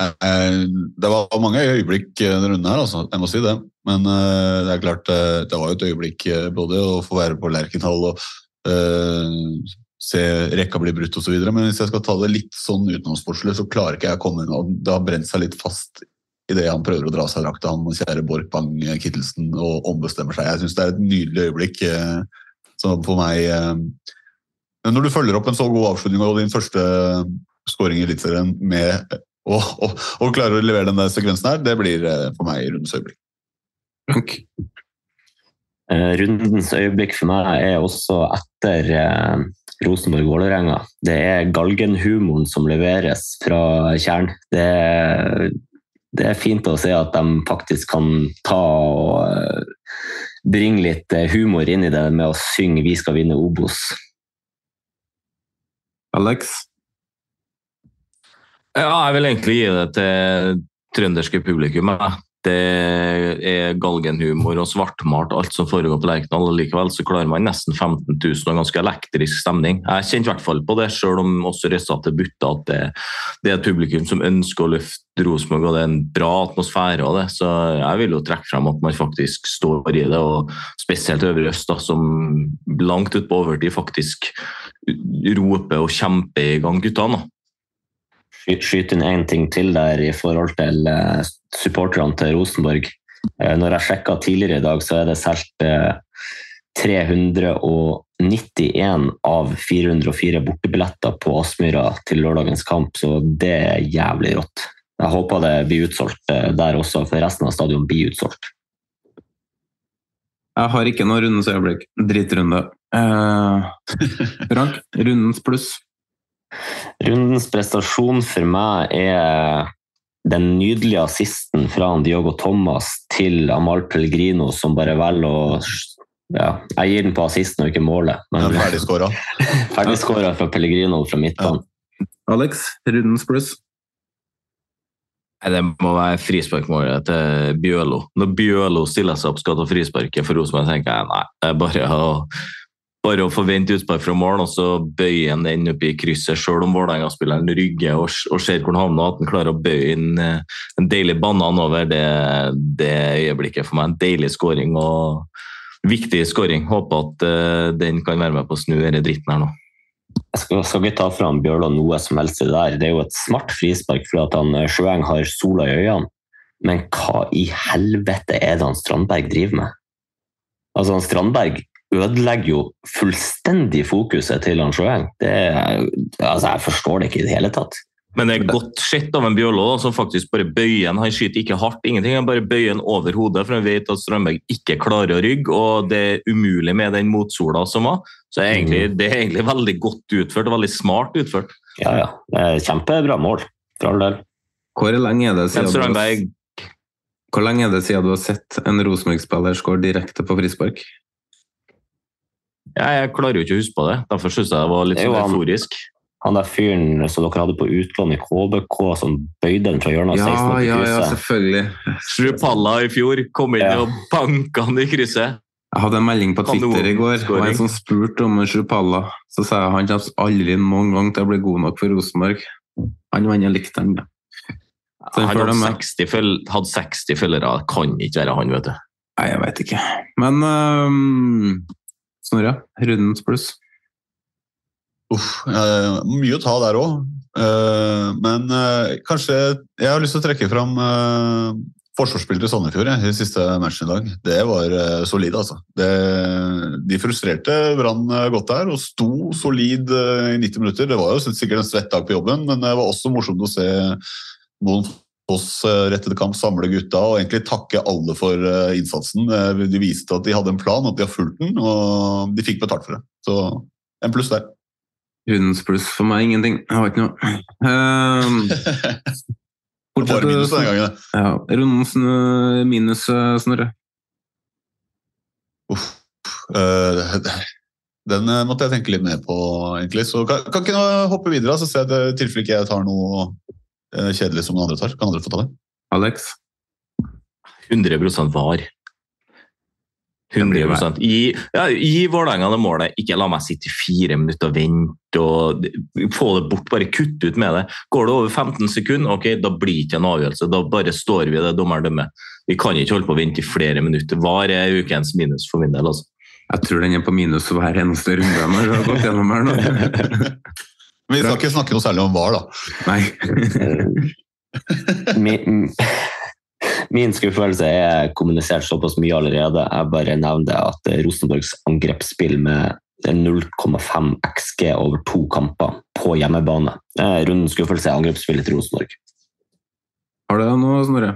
Eh, det var mange øyeblikk denne runden her, altså. jeg må si det. Men eh, det er klart, eh, det var jo et øyeblikk både å få være på Lerkendal og uh, se rekka bli brutt osv. Men hvis jeg skal ta det litt sånn utenomsportslig, så klarer ikke jeg å komme unna. Det har brent seg litt fast i det han prøver å dra seg drakta, han kjære Borch Bang Kittelsen, og ombestemmer seg. Jeg syns det er et nydelig øyeblikk. som for meg eh, Når du følger opp en så god avslutning og din første skåring i Eliteserien med å, å, å, klare å levere den der sekvensen her, det blir eh, for meg rundens øyeblikk. Frank? Rundens øyeblikk for meg er også etter Rosenborg-Vålerenga. Det er galgenhumoren som leveres fra Tjern. Det det er fint å se at de faktisk kan ta og eh, bringe litt eh, humor inn i det med å synge 'Vi skal vinne Obos'. Alex? Ja, jeg vil egentlig gi det til trønderske publikum. det er galgenhumor og svartmalt alt som foregår på Lerkendal, likevel så klarer man nesten 15 000 og ganske elektrisk stemning. Jeg kjente i hvert fall på det, selv om også Røssatte butta at det, det er et publikum som ønsker å løfte Rosenborg, og det er en bra atmosfære av det. Så jeg vil jo trekke frem at man faktisk står i det, og spesielt Øvre Øst, da, som langt ut på overtid faktisk roper og kjemper i gang guttene. da. Sky- Skyte inn én ting til der i forhold til eh, supporterne til Rosenborg. Eh, Når jeg sjekka tidligere i dag, så er det solgt eh, 391 av 404 bortebilletter på Aspmyra til lørdagens kamp, så det er jævlig rått. Jeg håper det blir utsolgt eh, der også, for resten av stadion blir utsolgt. Jeg har ikke noe rundens øyeblikk. Drittrunde. Eh, Frank, rundens pluss. Rundens prestasjon for meg er den nydelige assisten fra Diogo Thomas til Amal Pellegrino, som bare velger å ja, Jeg gir den på assisten og ikke målet. Men Ferdigskåra. ferdigskåra fra Pellegrino fra midtbanen. Alex, rundens pluss. Det må være frisparkmålet til Bjølo. Når Bjølo stiller seg opp skal ta frisparket for Rosenborg, tenker jeg nei, det er bare å, bare å forvente utspark fra mål, og så bøye han den opp i krysset, selv om Vålerenga-spilleren rygger og, og ser hvor han havner, at han klarer å bøye inn eh, en deilig banan over det, det øyeblikket for meg. En deilig skåring og viktig skåring. Håper at uh, den kan være med på å snu denne dritten her nå. Jeg skal, skal ikke ta fram Bjørlo noe som helst det der. Det er jo et smart frispark for at han eh, Sjøeng har sola i øynene. Men hva i helvete er det han Strandberg driver med? Altså, han Strandberg ødelegger jo fullstendig fokuset til han Sjøeng. Altså, jeg forstår det ikke i det hele tatt. Men det er godt sett av en Bjørlo som faktisk bare bøyer en. Han skyter ikke hardt, ingenting. Han bare bøyer en over hodet, for han vet at Strandberg ikke klarer å rygge, og det er umulig med den motsola som var. Så det er egentlig, det er egentlig veldig godt utført og veldig smart utført. Ja, ja. Kjempebra mål, for all del. Hvor lenge er det siden du har, hvor lenge er det siden du har sett en Rosenborg-spiller skåre direkte på frispark? ja, Jeg klarer jo ikke å huske på det. Derfor syns jeg det var litt Det sånn han- euforisk. Han der fyren som dere hadde på utlån i KBK, som bøyde den fra hjørnet av 16 Ja, opp i ja, ja, selvfølgelig. Shrupalla i fjor kom inn Ja. og banka han i krysset. Jeg hadde en melding på Twitter i går. Det var en som spurte om Sjupalla. Så sa jeg han kommer aldri noen gang til å bli god nok for Rosenborg. Han vant, likt likte han. ja. Han hadde 60, føl hadde 60 følgere. Det kan ikke være han, vet du. Nei, jeg vet ikke. Men um, Snorre, rundens pluss. Uff, Uh, mye å ta der òg. men uh, kanskje Jeg har lyst til å trekke fram uh, forsvarsspillet til Sandefjord i siste matchen i dag. Det var uh, solid, altså. Det, de frustrerte Brann eh, godt der og sto solid uh, i 90 minutter. Det var jo sikkert en svett dag på jobben, men det var også morsomt å se noen oss eh, rett kamp samle gutta og egentlig takke alle for innsatsen. De viste at de hadde en plan, at de har fulgt den, og de fikk betalt for det. Så en pluss der. Rundens pluss for meg ingenting. Jeg har ikke noe. Ehm, fortsett, Bare minus denne gangen. Ja, rundens øh, minus, Snorre. Uff. Uh, Den eh, måtte jeg tenke litt mer på, egentlig. Så kan, kan ikke nå hoppe videre, så ser jeg i tilfelle ikke jeg tar noe eh, kjedelig som noen andre tar. Kan andre få ta det? Alex? 100 var. 100 Gi, ja, gi Vålerenga det målet. Ikke la meg sitte i fire minutter og vente. og Få det bort, bare kutt ut med det. Går det over 15 sekunder, ok, da blir det ikke en avgjørelse. Da bare står vi i det dommeren dømmer. Vi kan ikke holde på å vente i flere minutter. Var er ukens minus for min del? altså. Jeg tror den er på minus hver eneste runde vi har gått gjennom her nå. Vi skal ikke snakke noe særlig om VAR, da. Nei. min, skuffelse er kommunisert såpass mye allerede. Jeg bare nevner at Rosenborgs angrepsspill med 0,5 XG over to kamper på hjemmebane. Eh, Rundens skuffelse er angrepsspillet til Rosenborg. Har du noe, Snorre?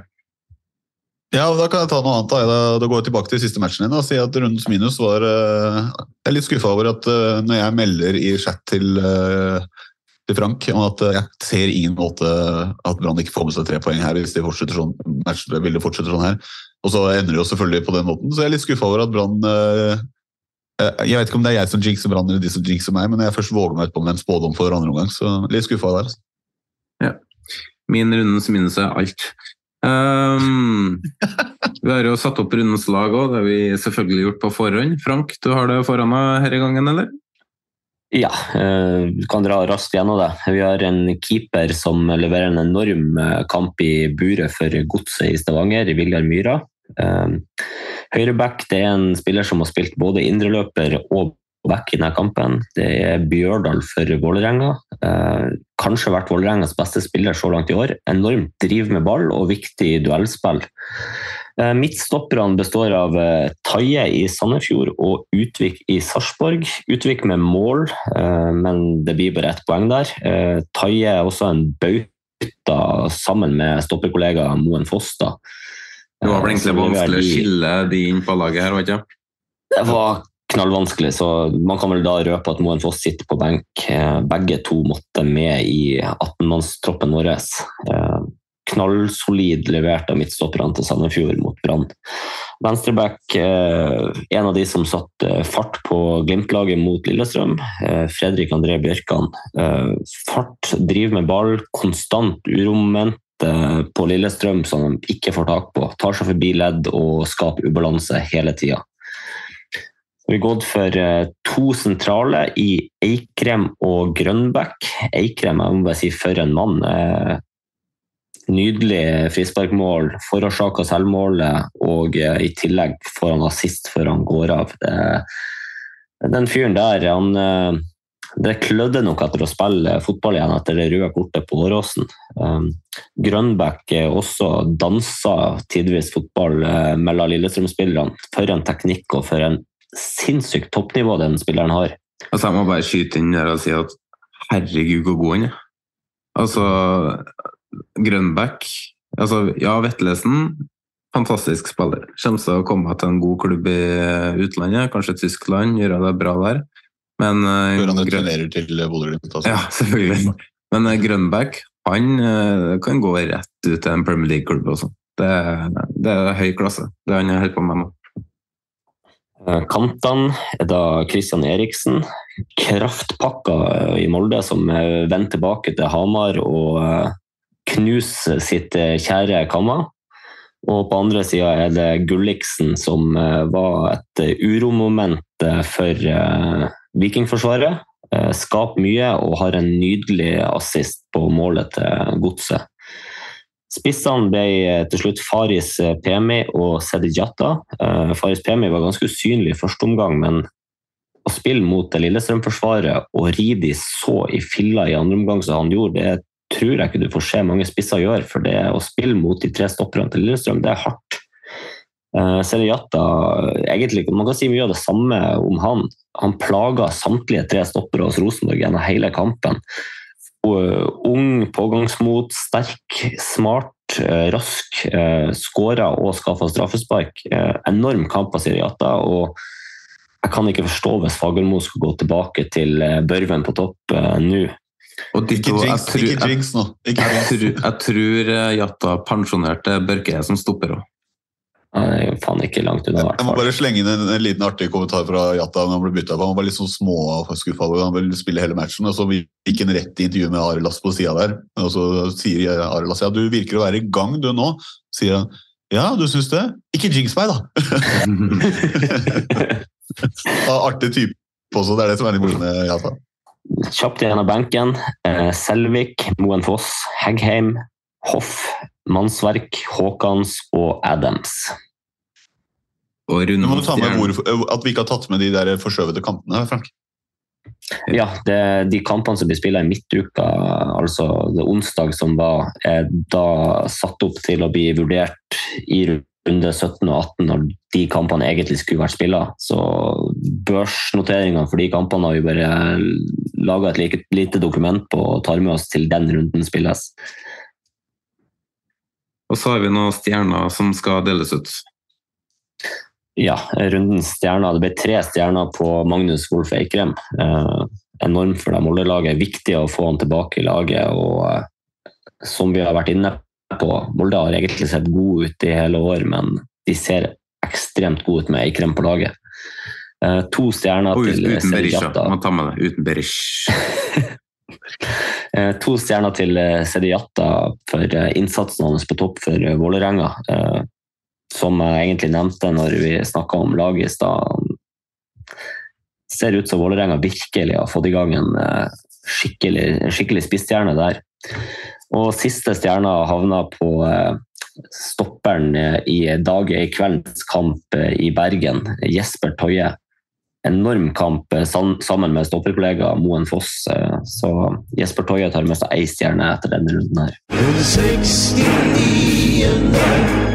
Ja, Da kan jeg ta noe annet. Da, da, går jeg tilbake til siste matchen din og sier at rundens minus var eh, Jeg er litt skuffa over at eh, når jeg melder i chat til, eh, til Frank om at eh, jeg ser ingen måte at Brann ikke får med seg tre poeng her hvis de fortsetter sånn, vil fortsette sånn her. Og så ender det jo selvfølgelig på den måten, så jeg er litt skuffa over at Brann eh, eh, Jeg vet ikke om det er jeg som jinxer Brann eller de som jinxer meg, men jeg først våger meg ut på med en spådom for andre omgang, så litt skuffa der. altså. Min rundens minus er alt. Um, vi har jo satt opp rundens lag òg, det har vi selvfølgelig gjort på forhånd. Frank, du har det foran deg denne gangen, eller? Ja, eh, du kan dra raskt gjennom det. Vi har en keeper som leverer en enorm eh, kamp i buret for godset i Stavanger, Viljar Myhra. Eh, Høyreback er en spiller som har spilt både indreløper og back i denne kampen. Det er Bjørdal for Vålerenga. Kanskje vært Vålerengas beste spiller så langt i år. Enormt driv med ball og viktig duellspill. Eh, midtstopperne består av eh, Taie i Sandefjord og Utvik i Sarpsborg. Utvik med mål, eh, men det blir bare ett poeng der. Taie er også en bauta sammen med stopperkollega Moen Fosta. Det var vel egentlig vanskelig å skille de inn på laget her, var det ikke det? Det var knallvanskelig, så man kan vel da røpe at Moen Foss sitter på benk. Begge to måtte med i 18-mannstroppen vår knallsolid levert av midtstopperne til Sandefjord mot Brann. Venstreback, eh, en av de som satte fart på Glimt-laget mot Lillestrøm. Eh, Fredrik André Bjørkan. Eh, fart, driver med ball, konstant uromoment på Lillestrøm som de ikke får tak på. Tar seg forbi ledd og skaper ubalanse hele tida. Vi har gått for to sentrale i Eikrem og Grønbæk. Eikrem jeg må bare si for en mann nydelig frisparkmål, forårsaka selvmålet og eh, i tillegg får han assist før han går av. Det, den fyren der, han eh, det klødde nok etter å spille fotball igjen etter det røde kortet på Åråsen. Um, Grønbæk også dansa tidvis fotball mellom Lillestrøm-spillerne. For en teknikk og for en sinnssykt toppnivå den spilleren har. Altså, jeg må bare skyte inn der og si at herregud, hvor god han er. Altså, Grønbæk altså, Ja, Vetlesen, fantastisk spiller. Kommer til å komme til en god klubb i utlandet, kanskje Tyskland, gjøre det bra der. Men uh, Før han returnerer til Bodø-Glimt? Altså. Ja, selvfølgelig. Men uh, Grønbæk han uh, kan gå rett ut til en Premier League-klubb også. Det, det, er høy klasse, det han holder på med nå. Kantene er da Christian Eriksen. Kraftpakka i Molde, som vender tilbake til Hamar og knuse sitt eh, kjære Kamma. Og på andre sida er det Gulliksen, som eh, var et eh, uromoment for Vikingforsvaret. Skaper mye og har en nydelig assist på målet til Godset. Spissene ble til slutt Faris Pemi og Sedi Jata. Faris Pemi var ganske usynlig i første omgang, men å spille mot Lillestrøm-forsvaret og ri de så i filla i andre omgang som han gjorde, det er tror jeg ikke du får se mange spisser gjøre. For det å spille mot de tre stopperne til Lillestrøm, det er hardt. Uh, Seriata, egentlig, Man kan si mye av det samme om han. Han plaga samtlige tre stoppere hos Rosenborg gjennom hele kampen. Uh, ung, pågangsmot, sterk, smart, uh, rask. Uh, Skåra og skaffa straffespark. Enorm kamp av Seriata. og jeg kan ikke forstå hvis Fagermo skal gå tilbake til Børven på topp nå. Ditto, ikke jinx, jeg, ikke jinx nå. Ikke jeg, tror, jeg tror eh, Jatta pensjonerte Børke som stopper òg. Han er jo faen ikke langt unna. Jeg må bare slenge inn en, en liten artig kommentar fra Jatta når han ble bytta. Han var litt sånn småskuffa over han ville spille hele matchen. og Så gikk han rett i intervju med Arelas på sida der. Og så sier Arelas ja, du virker å være i gang du nå. Sier han ja, du syns det? Ikke jinx meg, da! artig type også, det er det som er litt morsomt med Jatta. Kjapt gjennom benken. Eh, Selvik, Moen Foss, Heggheim, Hoff, Mannsverk, Haakons og Adams. Og Nå må du ta med hvor, At vi ikke har tatt med de der forskjøvede kampene, Frank. Ja, det, de kampene som blir spilt i midtuka, altså det onsdag som var, er da satt opp til å bli vurdert i runde 17 og 18 når de kampene egentlig skulle vært spilla. Så børsnoteringene for de kampene har vi bare laga et like, lite dokument på og tar med oss til den runden spilles. Og så har vi noen stjerner som skal deles ut. Ja, rundens stjerner. Det ble tre stjerner på Magnus Wolff Eikrem. Eh, enormt for det Molde-laget. Viktig å få han tilbake i laget. og eh, Som vi har vært inne på, Molde har egentlig sett god ut i hele år, men de ser ekstremt gode ut med Eikrem på laget. Uh, to stjerner og til Uten Berisha, må ta med det. Uten Berish. Eh, to stjerner til eh, Sediata for innsatsen hans på topp for Vålerenga. Eh, som jeg egentlig nevnte når vi snakka om laget i stad. Ser ut som Vålerenga virkelig har fått i gang en skikkelig, skikkelig spissstjerne der. Og siste stjerna havna på eh, stopperen eh, i dag i kveldens kamp eh, i Bergen, Jesper Toje. Enorm kamp sammen med stopperkollega Moen Foss. Så Jesper Toje tar med seg ei stjerne etter denne runden her. Den 69.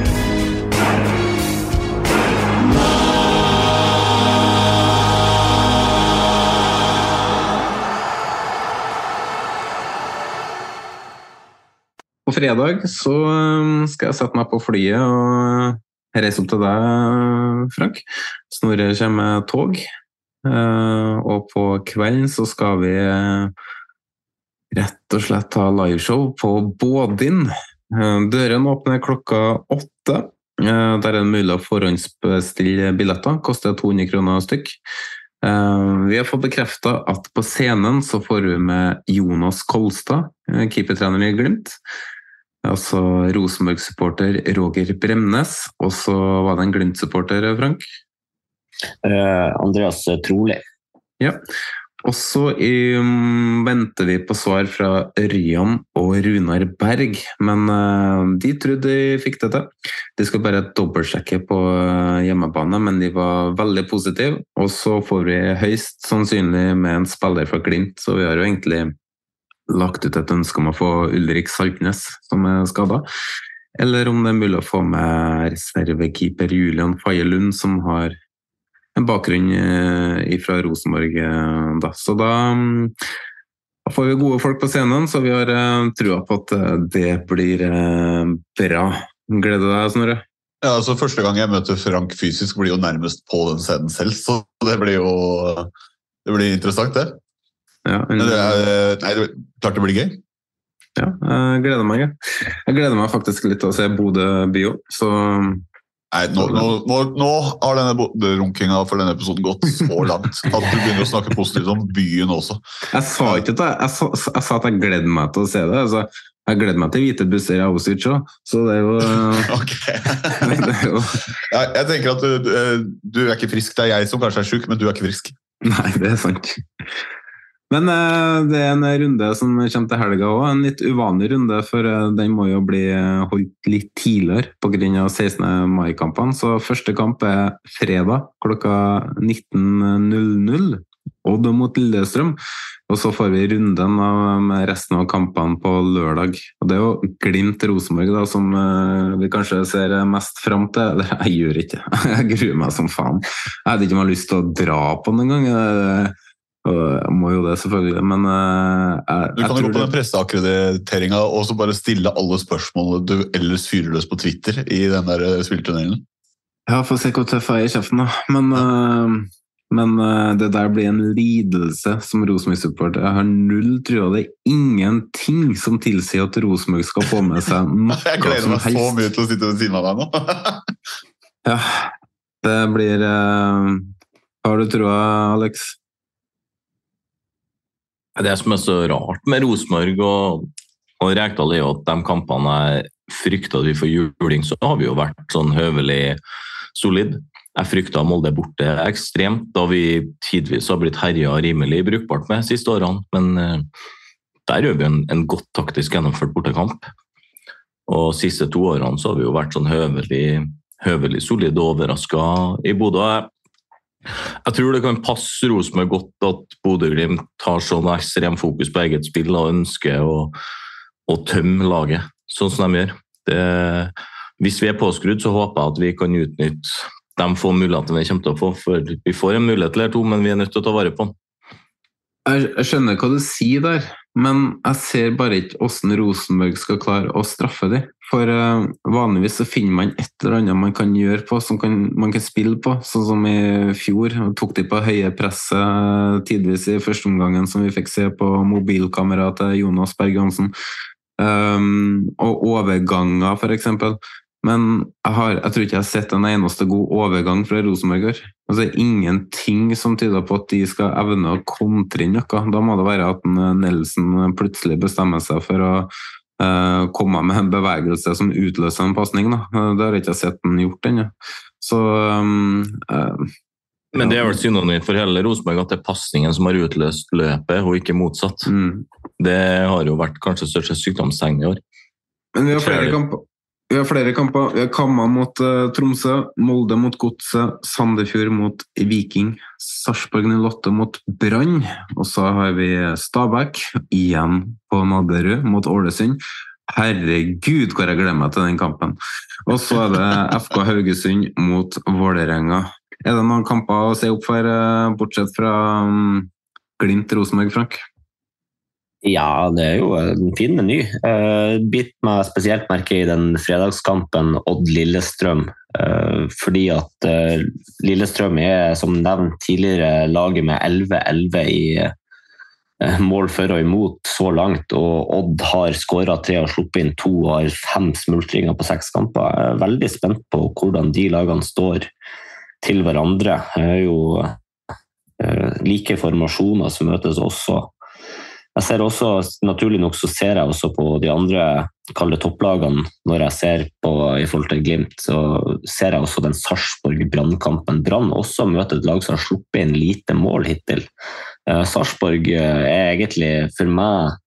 Fredag så um, skal jeg sette meg på flyet og reise opp til deg, Frank. Snorre kommer med tog. Eh, Og på kvelden så skal vi eh, rett og slett ha liveshow på Bådin. Døren Dørene åpner klokka åtte. Eh, Der er det mulig å forhåndsbestille billetter. Koster 200 kroner stykk. Eh, Vi har fått bekrefta at på scenen så får vi med Jonas Kolstad, eh, keepertrener i Glimt. Altså Rosenborg-supporter Roger Bremnes, og så var det en Glimt-supporter, Frank? Uh, Andreas Trolig. Ja. Og så um, venter vi på svar fra Ørjan og Runar Berg, men uh, de trodde de fikk det til. De skal bare dobbeltsjekke på eh, hjemmebane, men de var veldig positive. Og så får vi høyst sannsynlig med en spiller fra Glimt, så vi har jo egentlig lagt ut et ønske om å få Ulrik Saltnes, som er skada. Eller om det er mulig å få med reservekeeper Julian Faye Lund, som har en bakgrunn eh, fra Rosenborg. eh, Da. Så da, da får vi gode folk på scenen, så vi har eh, trua på at det blir bra. Gleder deg, Snorre? Ja, altså Første gang jeg møter Frank fysisk, blir jo nærmest på den scenen selv, så det blir jo det blir interessant, det. Ja, Men det er, nei, det, klart det blir gøy. Ja, jeg gleder meg. jeg. Jeg gleder meg faktisk litt til å se Bodø by òg, så Nei, nå, nå, nå, nå har denne bo- runkinga for denne episoden gått så langt at du begynner å snakke positivt om byen også. Jeg sa ikke det, jeg sa, jeg sa at jeg gleder meg til å se det. Altså, jeg gleder meg til hvite busser i Auschwitz òg, så det er jo, det er jo Jeg, jeg tenker at du, du- du er ikke frisk. Det er jeg som kanskje er sjuk, men du er ikke frisk. Nei, det er sant. Men eh, det er en runde som kommer til helga òg, en litt uvanlig runde. For eh, den må jo bli eh, holdt litt tidligere pga. 16. mai-kampene. Så første kamp er fredag klokka 19.00. Odd mot Lillestrøm. Og så får vi runden med resten av kampene på lørdag. Og Det er jo Glimt-Rosenborg som vi kanskje ser mest fram til. Eller jeg gjør ikke Jeg gruer meg som faen. Jeg hadde ikke lyst til å dra på den engang. Jeg- og Jeg må jo det, selvfølgelig, men eh, jeg, Du kan jo gå på den presseakkrediteringa og så bare stille alle spørsmålene du ellers fyrer løs på Twitter i den der eh, spilletunnelen. Ja, får se hvor tøff jeg er i kjeften, da. Men, eh, men eh, det der blir en lidelse som Rosenborg-supporter. Jeg har null trua. Det er ingenting som tilsier at Rosenborg skal få med seg noe Jeg gleder meg så mye til å sitte ved siden av deg nå. Ja, det blir eh, Har du trua, Alex? Det som er så rart med Rosenborg og, og Rekdal, er jo at de kampene jeg frykter at vi får juling, så har vi jo vært sånn høvelig solid. Jeg frykta Molde borte ekstremt, da vi tidvis har blitt herja rimelig brukbart med de siste årene. Men eh, der gjør vi en, en godt taktisk gjennomført bortekamp. Og de siste to årene så har vi jo vært sånn høvelig, høvelig solide og overraska i Bodø. Jeg tror det kan passe Rosenborg godt at Bodø-Glimt tar sånn ekstremt fokus på eget spill og ønsker å, å tømme laget, sånn som de gjør. Det, hvis vi er påskrudd, så håper jeg at vi kan utnytte de få mulighetene vi kommer til å få. For vi får en mulighet eller to, men vi er nødt til å ta vare på den. Jeg skjønner hva du sier der, men jeg ser bare ikke hvordan Rosenborg skal klare å straffe dem. For uh, vanligvis så finner man et eller annet man kan gjøre på, som kan, man kan spille på. Sånn som i fjor. Tok de på høye presset tidvis i første omgangen, som vi fikk se på mobilkameraet til Jonas Berg Johansen. Um, og overganger, f.eks. Men jeg, har, jeg tror ikke jeg har sett en eneste god overgang fra Rosenborg. her. Altså, ingenting som tyder på at de skal evne å kontre inn noe. Da må det være at eh, Nelson plutselig bestemmer seg for å eh, komme med en bevegelse som utløser en pasning. Eh, Det har jeg ikke sett han gjort ennå. Så um, uh, Men det er vel synonymt for hele Rosenborg at det er pasningen som har utløst løpet, og ikke motsatt. Mm. Det har jo vært kanskje største sykdomstegn i år. Men vi har Flere. kamper. Vi har flere kamper. Vi har Kamma mot uh, Tromsø, Molde mot Godset, Sandefjord mot Viking, Sarpsborg 08 mot Brann. Og så har vi Stabæk igjen på Nadderud mot Ålesund. Herregud, hvor jeg gleder meg til den kampen. Og så er det FK Haugesund mot Vålerenga. Er det noen kamper å se opp for, uh, bortsett fra um, Glimt-Rosenborg, Frank? Ja, det er jo en fin meny. Uh, Bitt meg spesielt merke i den fredagskampen Odd-Lillestrøm. Uh, fordi at uh, Lillestrøm er, som nevnt tidligere, laget med 11-11 i eh, mål for og imot så langt. Og Odd har skåra tre og sluppet inn to og har fem smultringer på seks kamper. Jeg er veldig spent på hvordan de lagene står til hverandre. Det er jo eh, like formasjoner som møtes også. Jeg ser også, Naturlig nok så ser jeg også på de andre kalde topplagene når jeg ser på i forhold til Glimt. Så ser jeg også den Sarpsborg-Brann-kampen. Brann også møter et lag som har sluppet inn lite mål hittil. Eh, Sarpsborg eh, er egentlig for meg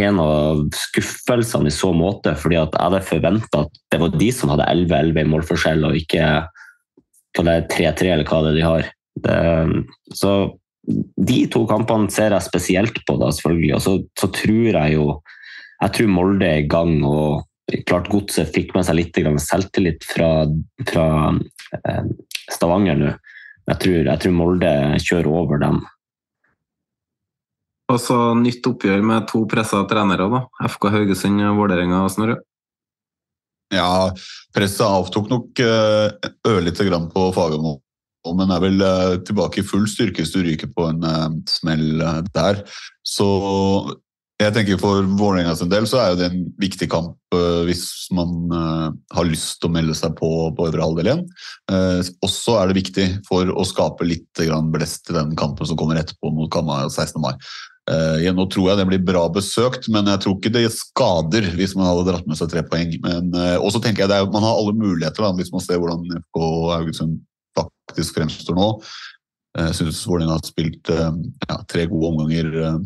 en av skuffelsene i så måte, fordi at jeg hadde forventa at det var de som hadde 11-11 i målforskjell, og ikke hva det er 3-3 eller hva det er de har. Det, så de to kampene ser jeg spesielt på, da, selvfølgelig. Og så, så tror jeg jo Jeg tror Molde er i gang, og klart Godset fikk med seg litt selvtillit fra, fra eh, Stavanger nå. Jeg tror, jeg tror Molde kjører over dem. Og så nytt oppgjør med to pressa trenere, da. FK Haugesund, Vålerenga og Snorre. Ja, presset avtok nok eh, ørlite grann på Fagermo, men er vel eh, tilbake i full styrke hvis du ryker på en eh, smell eh, der. Så jeg tenker for Vålerenga sin del så er det en viktig kamp hvis man har lyst til å melde seg på på øvre halvdel igjen. Også er det viktig for å skape litt blest i den kampen som kommer etterpå mot Kamma 16. mai. Ja, nå tror jeg det blir bra besøkt, men jeg tror ikke det skader hvis man hadde dratt med seg tre poeng. Men også tenker jeg er, Man har alle muligheter da, hvis man ser hvordan FK Haugesund faktisk fremstår nå. Eh, Jeg syns Vålerenga har spilt eh, ja, tre gode omganger eh,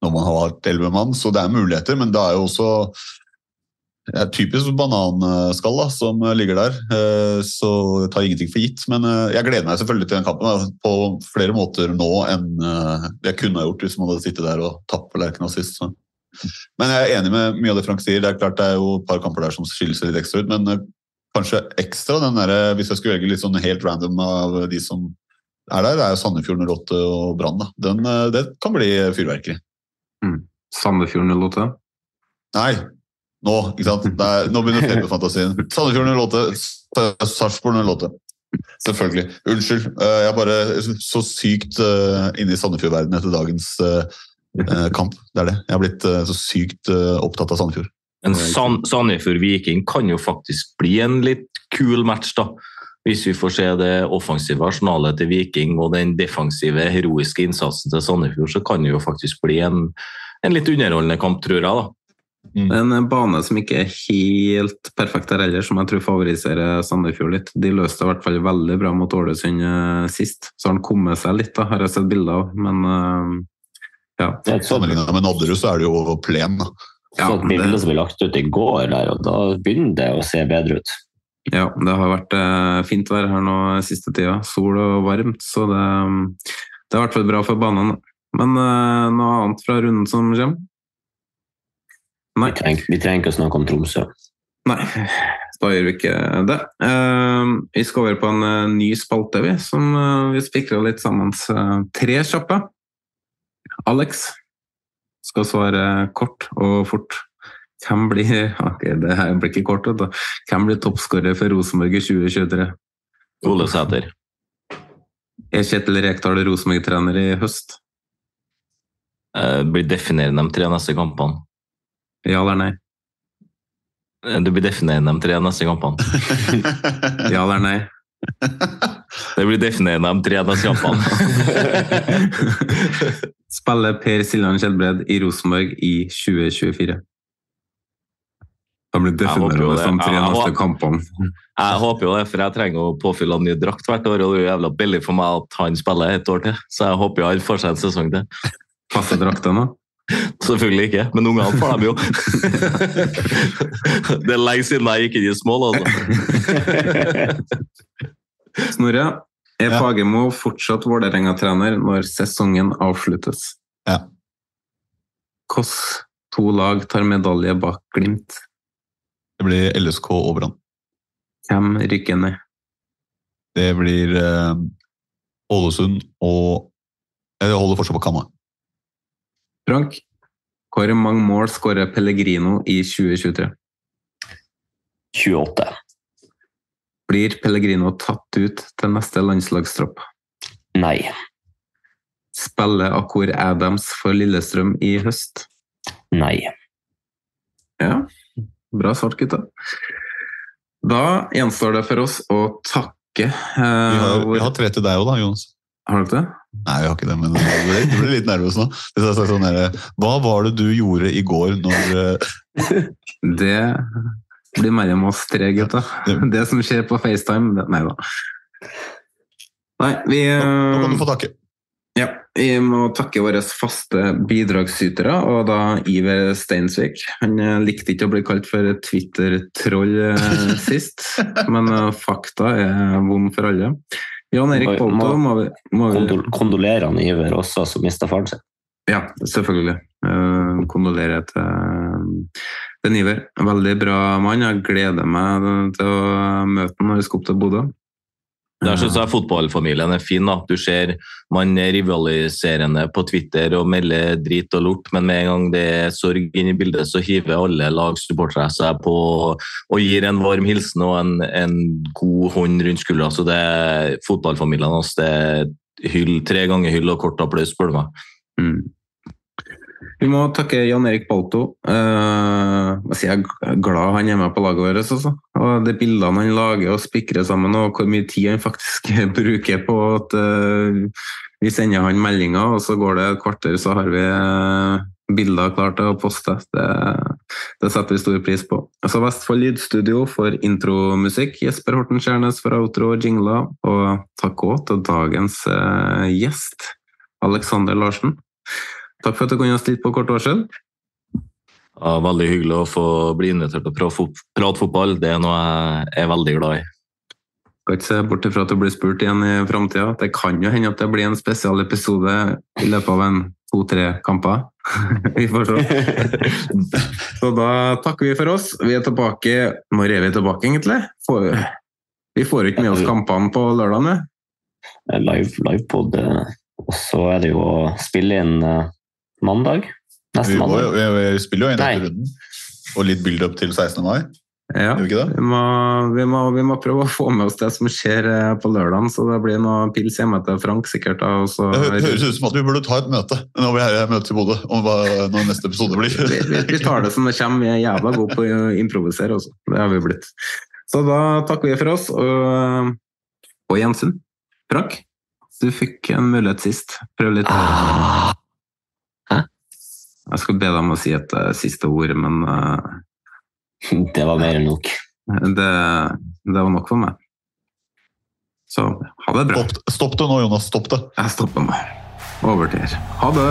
når man har hatt elleve mann, så det er muligheter. Men det er jo også ja, typisk bananskall da, som ligger der, eh, så jeg tar ingenting for gitt. Men eh, jeg gleder meg selvfølgelig til den kampen på flere måter nå enn eh, jeg kunne ha gjort hvis man hadde sittet der og tapt på Lerkena sist. Så. Men jeg er enig med mye av det Frank sier. Det er klart det er jo et par kamper der som skiller seg litt ekstra ut, men eh, kanskje ekstra den der, hvis jeg skulle velge litt sånn helt random av de som er der, er jo Sandefjord 08 og Brann. eh, Det kan bli fyrverkeri. Mm. Sandefjord 08. Nei, nå, ikke sant? Det er, nå begynner feberfantasien. Sandefjord 08, Sarpsborg 08. Selvfølgelig. Unnskyld. eh, Jeg er bare så sykt eh, inne i Sandefjord-verdenen etter dagens kamp. Det er det. Jeg har blitt så sykt opptatt av Sandefjord. Men San Sandefjord-Viking kan jo faktisk bli en litt kul match, da. Hvis vi får se det offensive arsenalet til Viking og den defensive, heroiske innsatsen til Sandefjord, så kan det jo faktisk bli en, en litt underholdende kamp, tror jeg. da. En bane som ikke er helt perfekt der heller, som jeg tror favoriserer Sandefjord litt. De løste det i hvert fall veldig bra mot Ålesund eh, sist, så har han kommet seg litt, da, har jeg sett bilder av. Men eh, ja. Sammenlignet med Nadderud så er det jo plen. da. Så et bilde som ble lagt ut i går, der, og da begynner det å se bedre ut. Ja, det har vært eh, fint vær her nå siste tida. Sol og varmt, så det, det har vært bra for banen. Men eh, noe annet fra runden som kommer? Nei. Vi trenger, vi trenger ikke å snakke om Tromsø. Nei, da gjør vi ikke det. Eh, vi skal over på en ny spalte, vi, som vi spikra litt sammen. Tre kjappe. Alex skal svare kort og fort. Hvem blir ok, det her blir ikke kort, da. Hvem blir toppskårer for Rosenborg i 2023? Ole Sæter. Er Kjetil Rekdal Rosenborg-trener i høst? Eh, blir definerende de tre neste kampene. Ja eller nei? Du blir definerende de tre neste kampene. Ja eller nei? Det blir definerende de tre neste kampene. Spiller Per Siljan Skjelbred i Rosenborg i 2024? Han blir definerende som tre neste kampene. Jeg håper jo det, for jeg trenger å påfylle en ny drakt hvert år, og det er jo jævla billig for meg at han spiller et år til. Så jeg håper jo han får seg en sesong til. Passer drakta nå? Selvfølgelig ikke, men ungene får dem jo. Det er lenge siden jeg gikk inn i smål, altså. Snorre, er Fagermo fortsatt Vålerenga-trener når sesongen avsluttes? Ja. Hvilke to lag tar medalje bak Glimt? Det blir LSK og Brann. Hvem rykker ned? Det blir eh, Ålesund og Jeg holder fortsatt på Kamma. Frank, hvor mange mål skårer Pellegrino i 2023? 28. Blir Pellegrino tatt ut til neste landslagstropp? Nei. Spiller Akor Adams for Lillestrøm i høst? Nei. Ja, bra svart, gutta. Da gjenstår det for oss å takke Uh, Vi har, vi har tre til deg òg, da, Jonas. Har dere det? Nei, vi har ikke det, men du ble, du ble litt nervøs nå. Sånn her, Hva var det du gjorde i går når eh, Det blir mellom oss tre, gutta. Det som skjer på FaceTime det- Nei da. Nei, vi Nå kan du få takke. Ja, vi må takke våre faste bidragsytere, og da Iver Steinsvik. Han eh, likte ikke å bli kalt for Twitter-troll eh, sist, men eh, fakta er vond for alle. Jan Erik Må- Bolto må må Kondol kondolerer han Iver også, som mista faren sin. Ja, selvfølgelig. Uh, kondolerer til, til Iver. Veldig bra mann. Jeg gleder meg til å møte ham når vi skal opp til Bodø. Der syns jeg fotballfamilien er fin. da. Du ser man er rivaliserende på Twitter og melder drit og lort, men med en gang det er sorg inn i bildet, så hiver alle lagsupportere seg på og gir en varm hilsen og en, en god hånd rundt skuldra. Så det er fotballfamilien hans. Det er hyll, tre ganger hyll og kort applaus, spør du meg. Mm. Vi må takke Jan Erik Balto. Uh, jeg er glad han er med på laget vårt. Også. Og de bildene han lager og spikrer sammen, og hvor mye tid han faktisk bruker på at uh, vi sender han meldinger, og så går det et kvarter, så har vi uh, bilder klart til å poste. Det, det setter vi stor pris på. Altså Vestfold Lydstudio for intromusikk. Jesper Horten Skjærnes for outro og jingler. Og takk òg til dagens eh, gjest, Alexander Larsen. Takk for at du kunne stilt på kort varsel. Ja, veldig hyggelig å få bli invitert til å prate fotball. Det er noe jeg er veldig glad i. Skal ikke se bort ifra at du blir spurt igjen i framtida. Det kan jo hende at det blir en spesialepisode i løpet av en to-tre kamper. vi får se. Så da takker vi for oss. Vi er tilbake Når er vi tilbake, egentlig? Får, vi får ikke med oss kampene på lørdag, vi. Live, livepod. eh, Og så er det jo å spille inn eh, mandag. Neste Vi, mandag. jo- vi, vi spiller jo inn etter runden. Og litt build-up til 16. mai. Ja, vi vi må, vi, må, vi må prøve å få med oss det som skjer eh, på lørdagen, så det blir noe pils hjemme til Frank sikkert. da, og så- Det hø- høres ut som at vi burde ta et møte når vi er- møte i Bodø, om hva når neste episode blir. vi, vi, vi tar det som det kommer. Vi er jævla gode på å improvisere også. Det har vi blitt. Så da takker vi for oss, og, på gjensyn. Frank, du fikk en mulighet sist. Prøv litt. Jeg skal be deg om å si et uh, siste ord, men uh, Det var mer enn nok. det, det var nok for meg. Så ha det bra. Stopp, stopp det nå, Jonas. Stopp det. Jeg stopper meg. Over til dere. Ha det.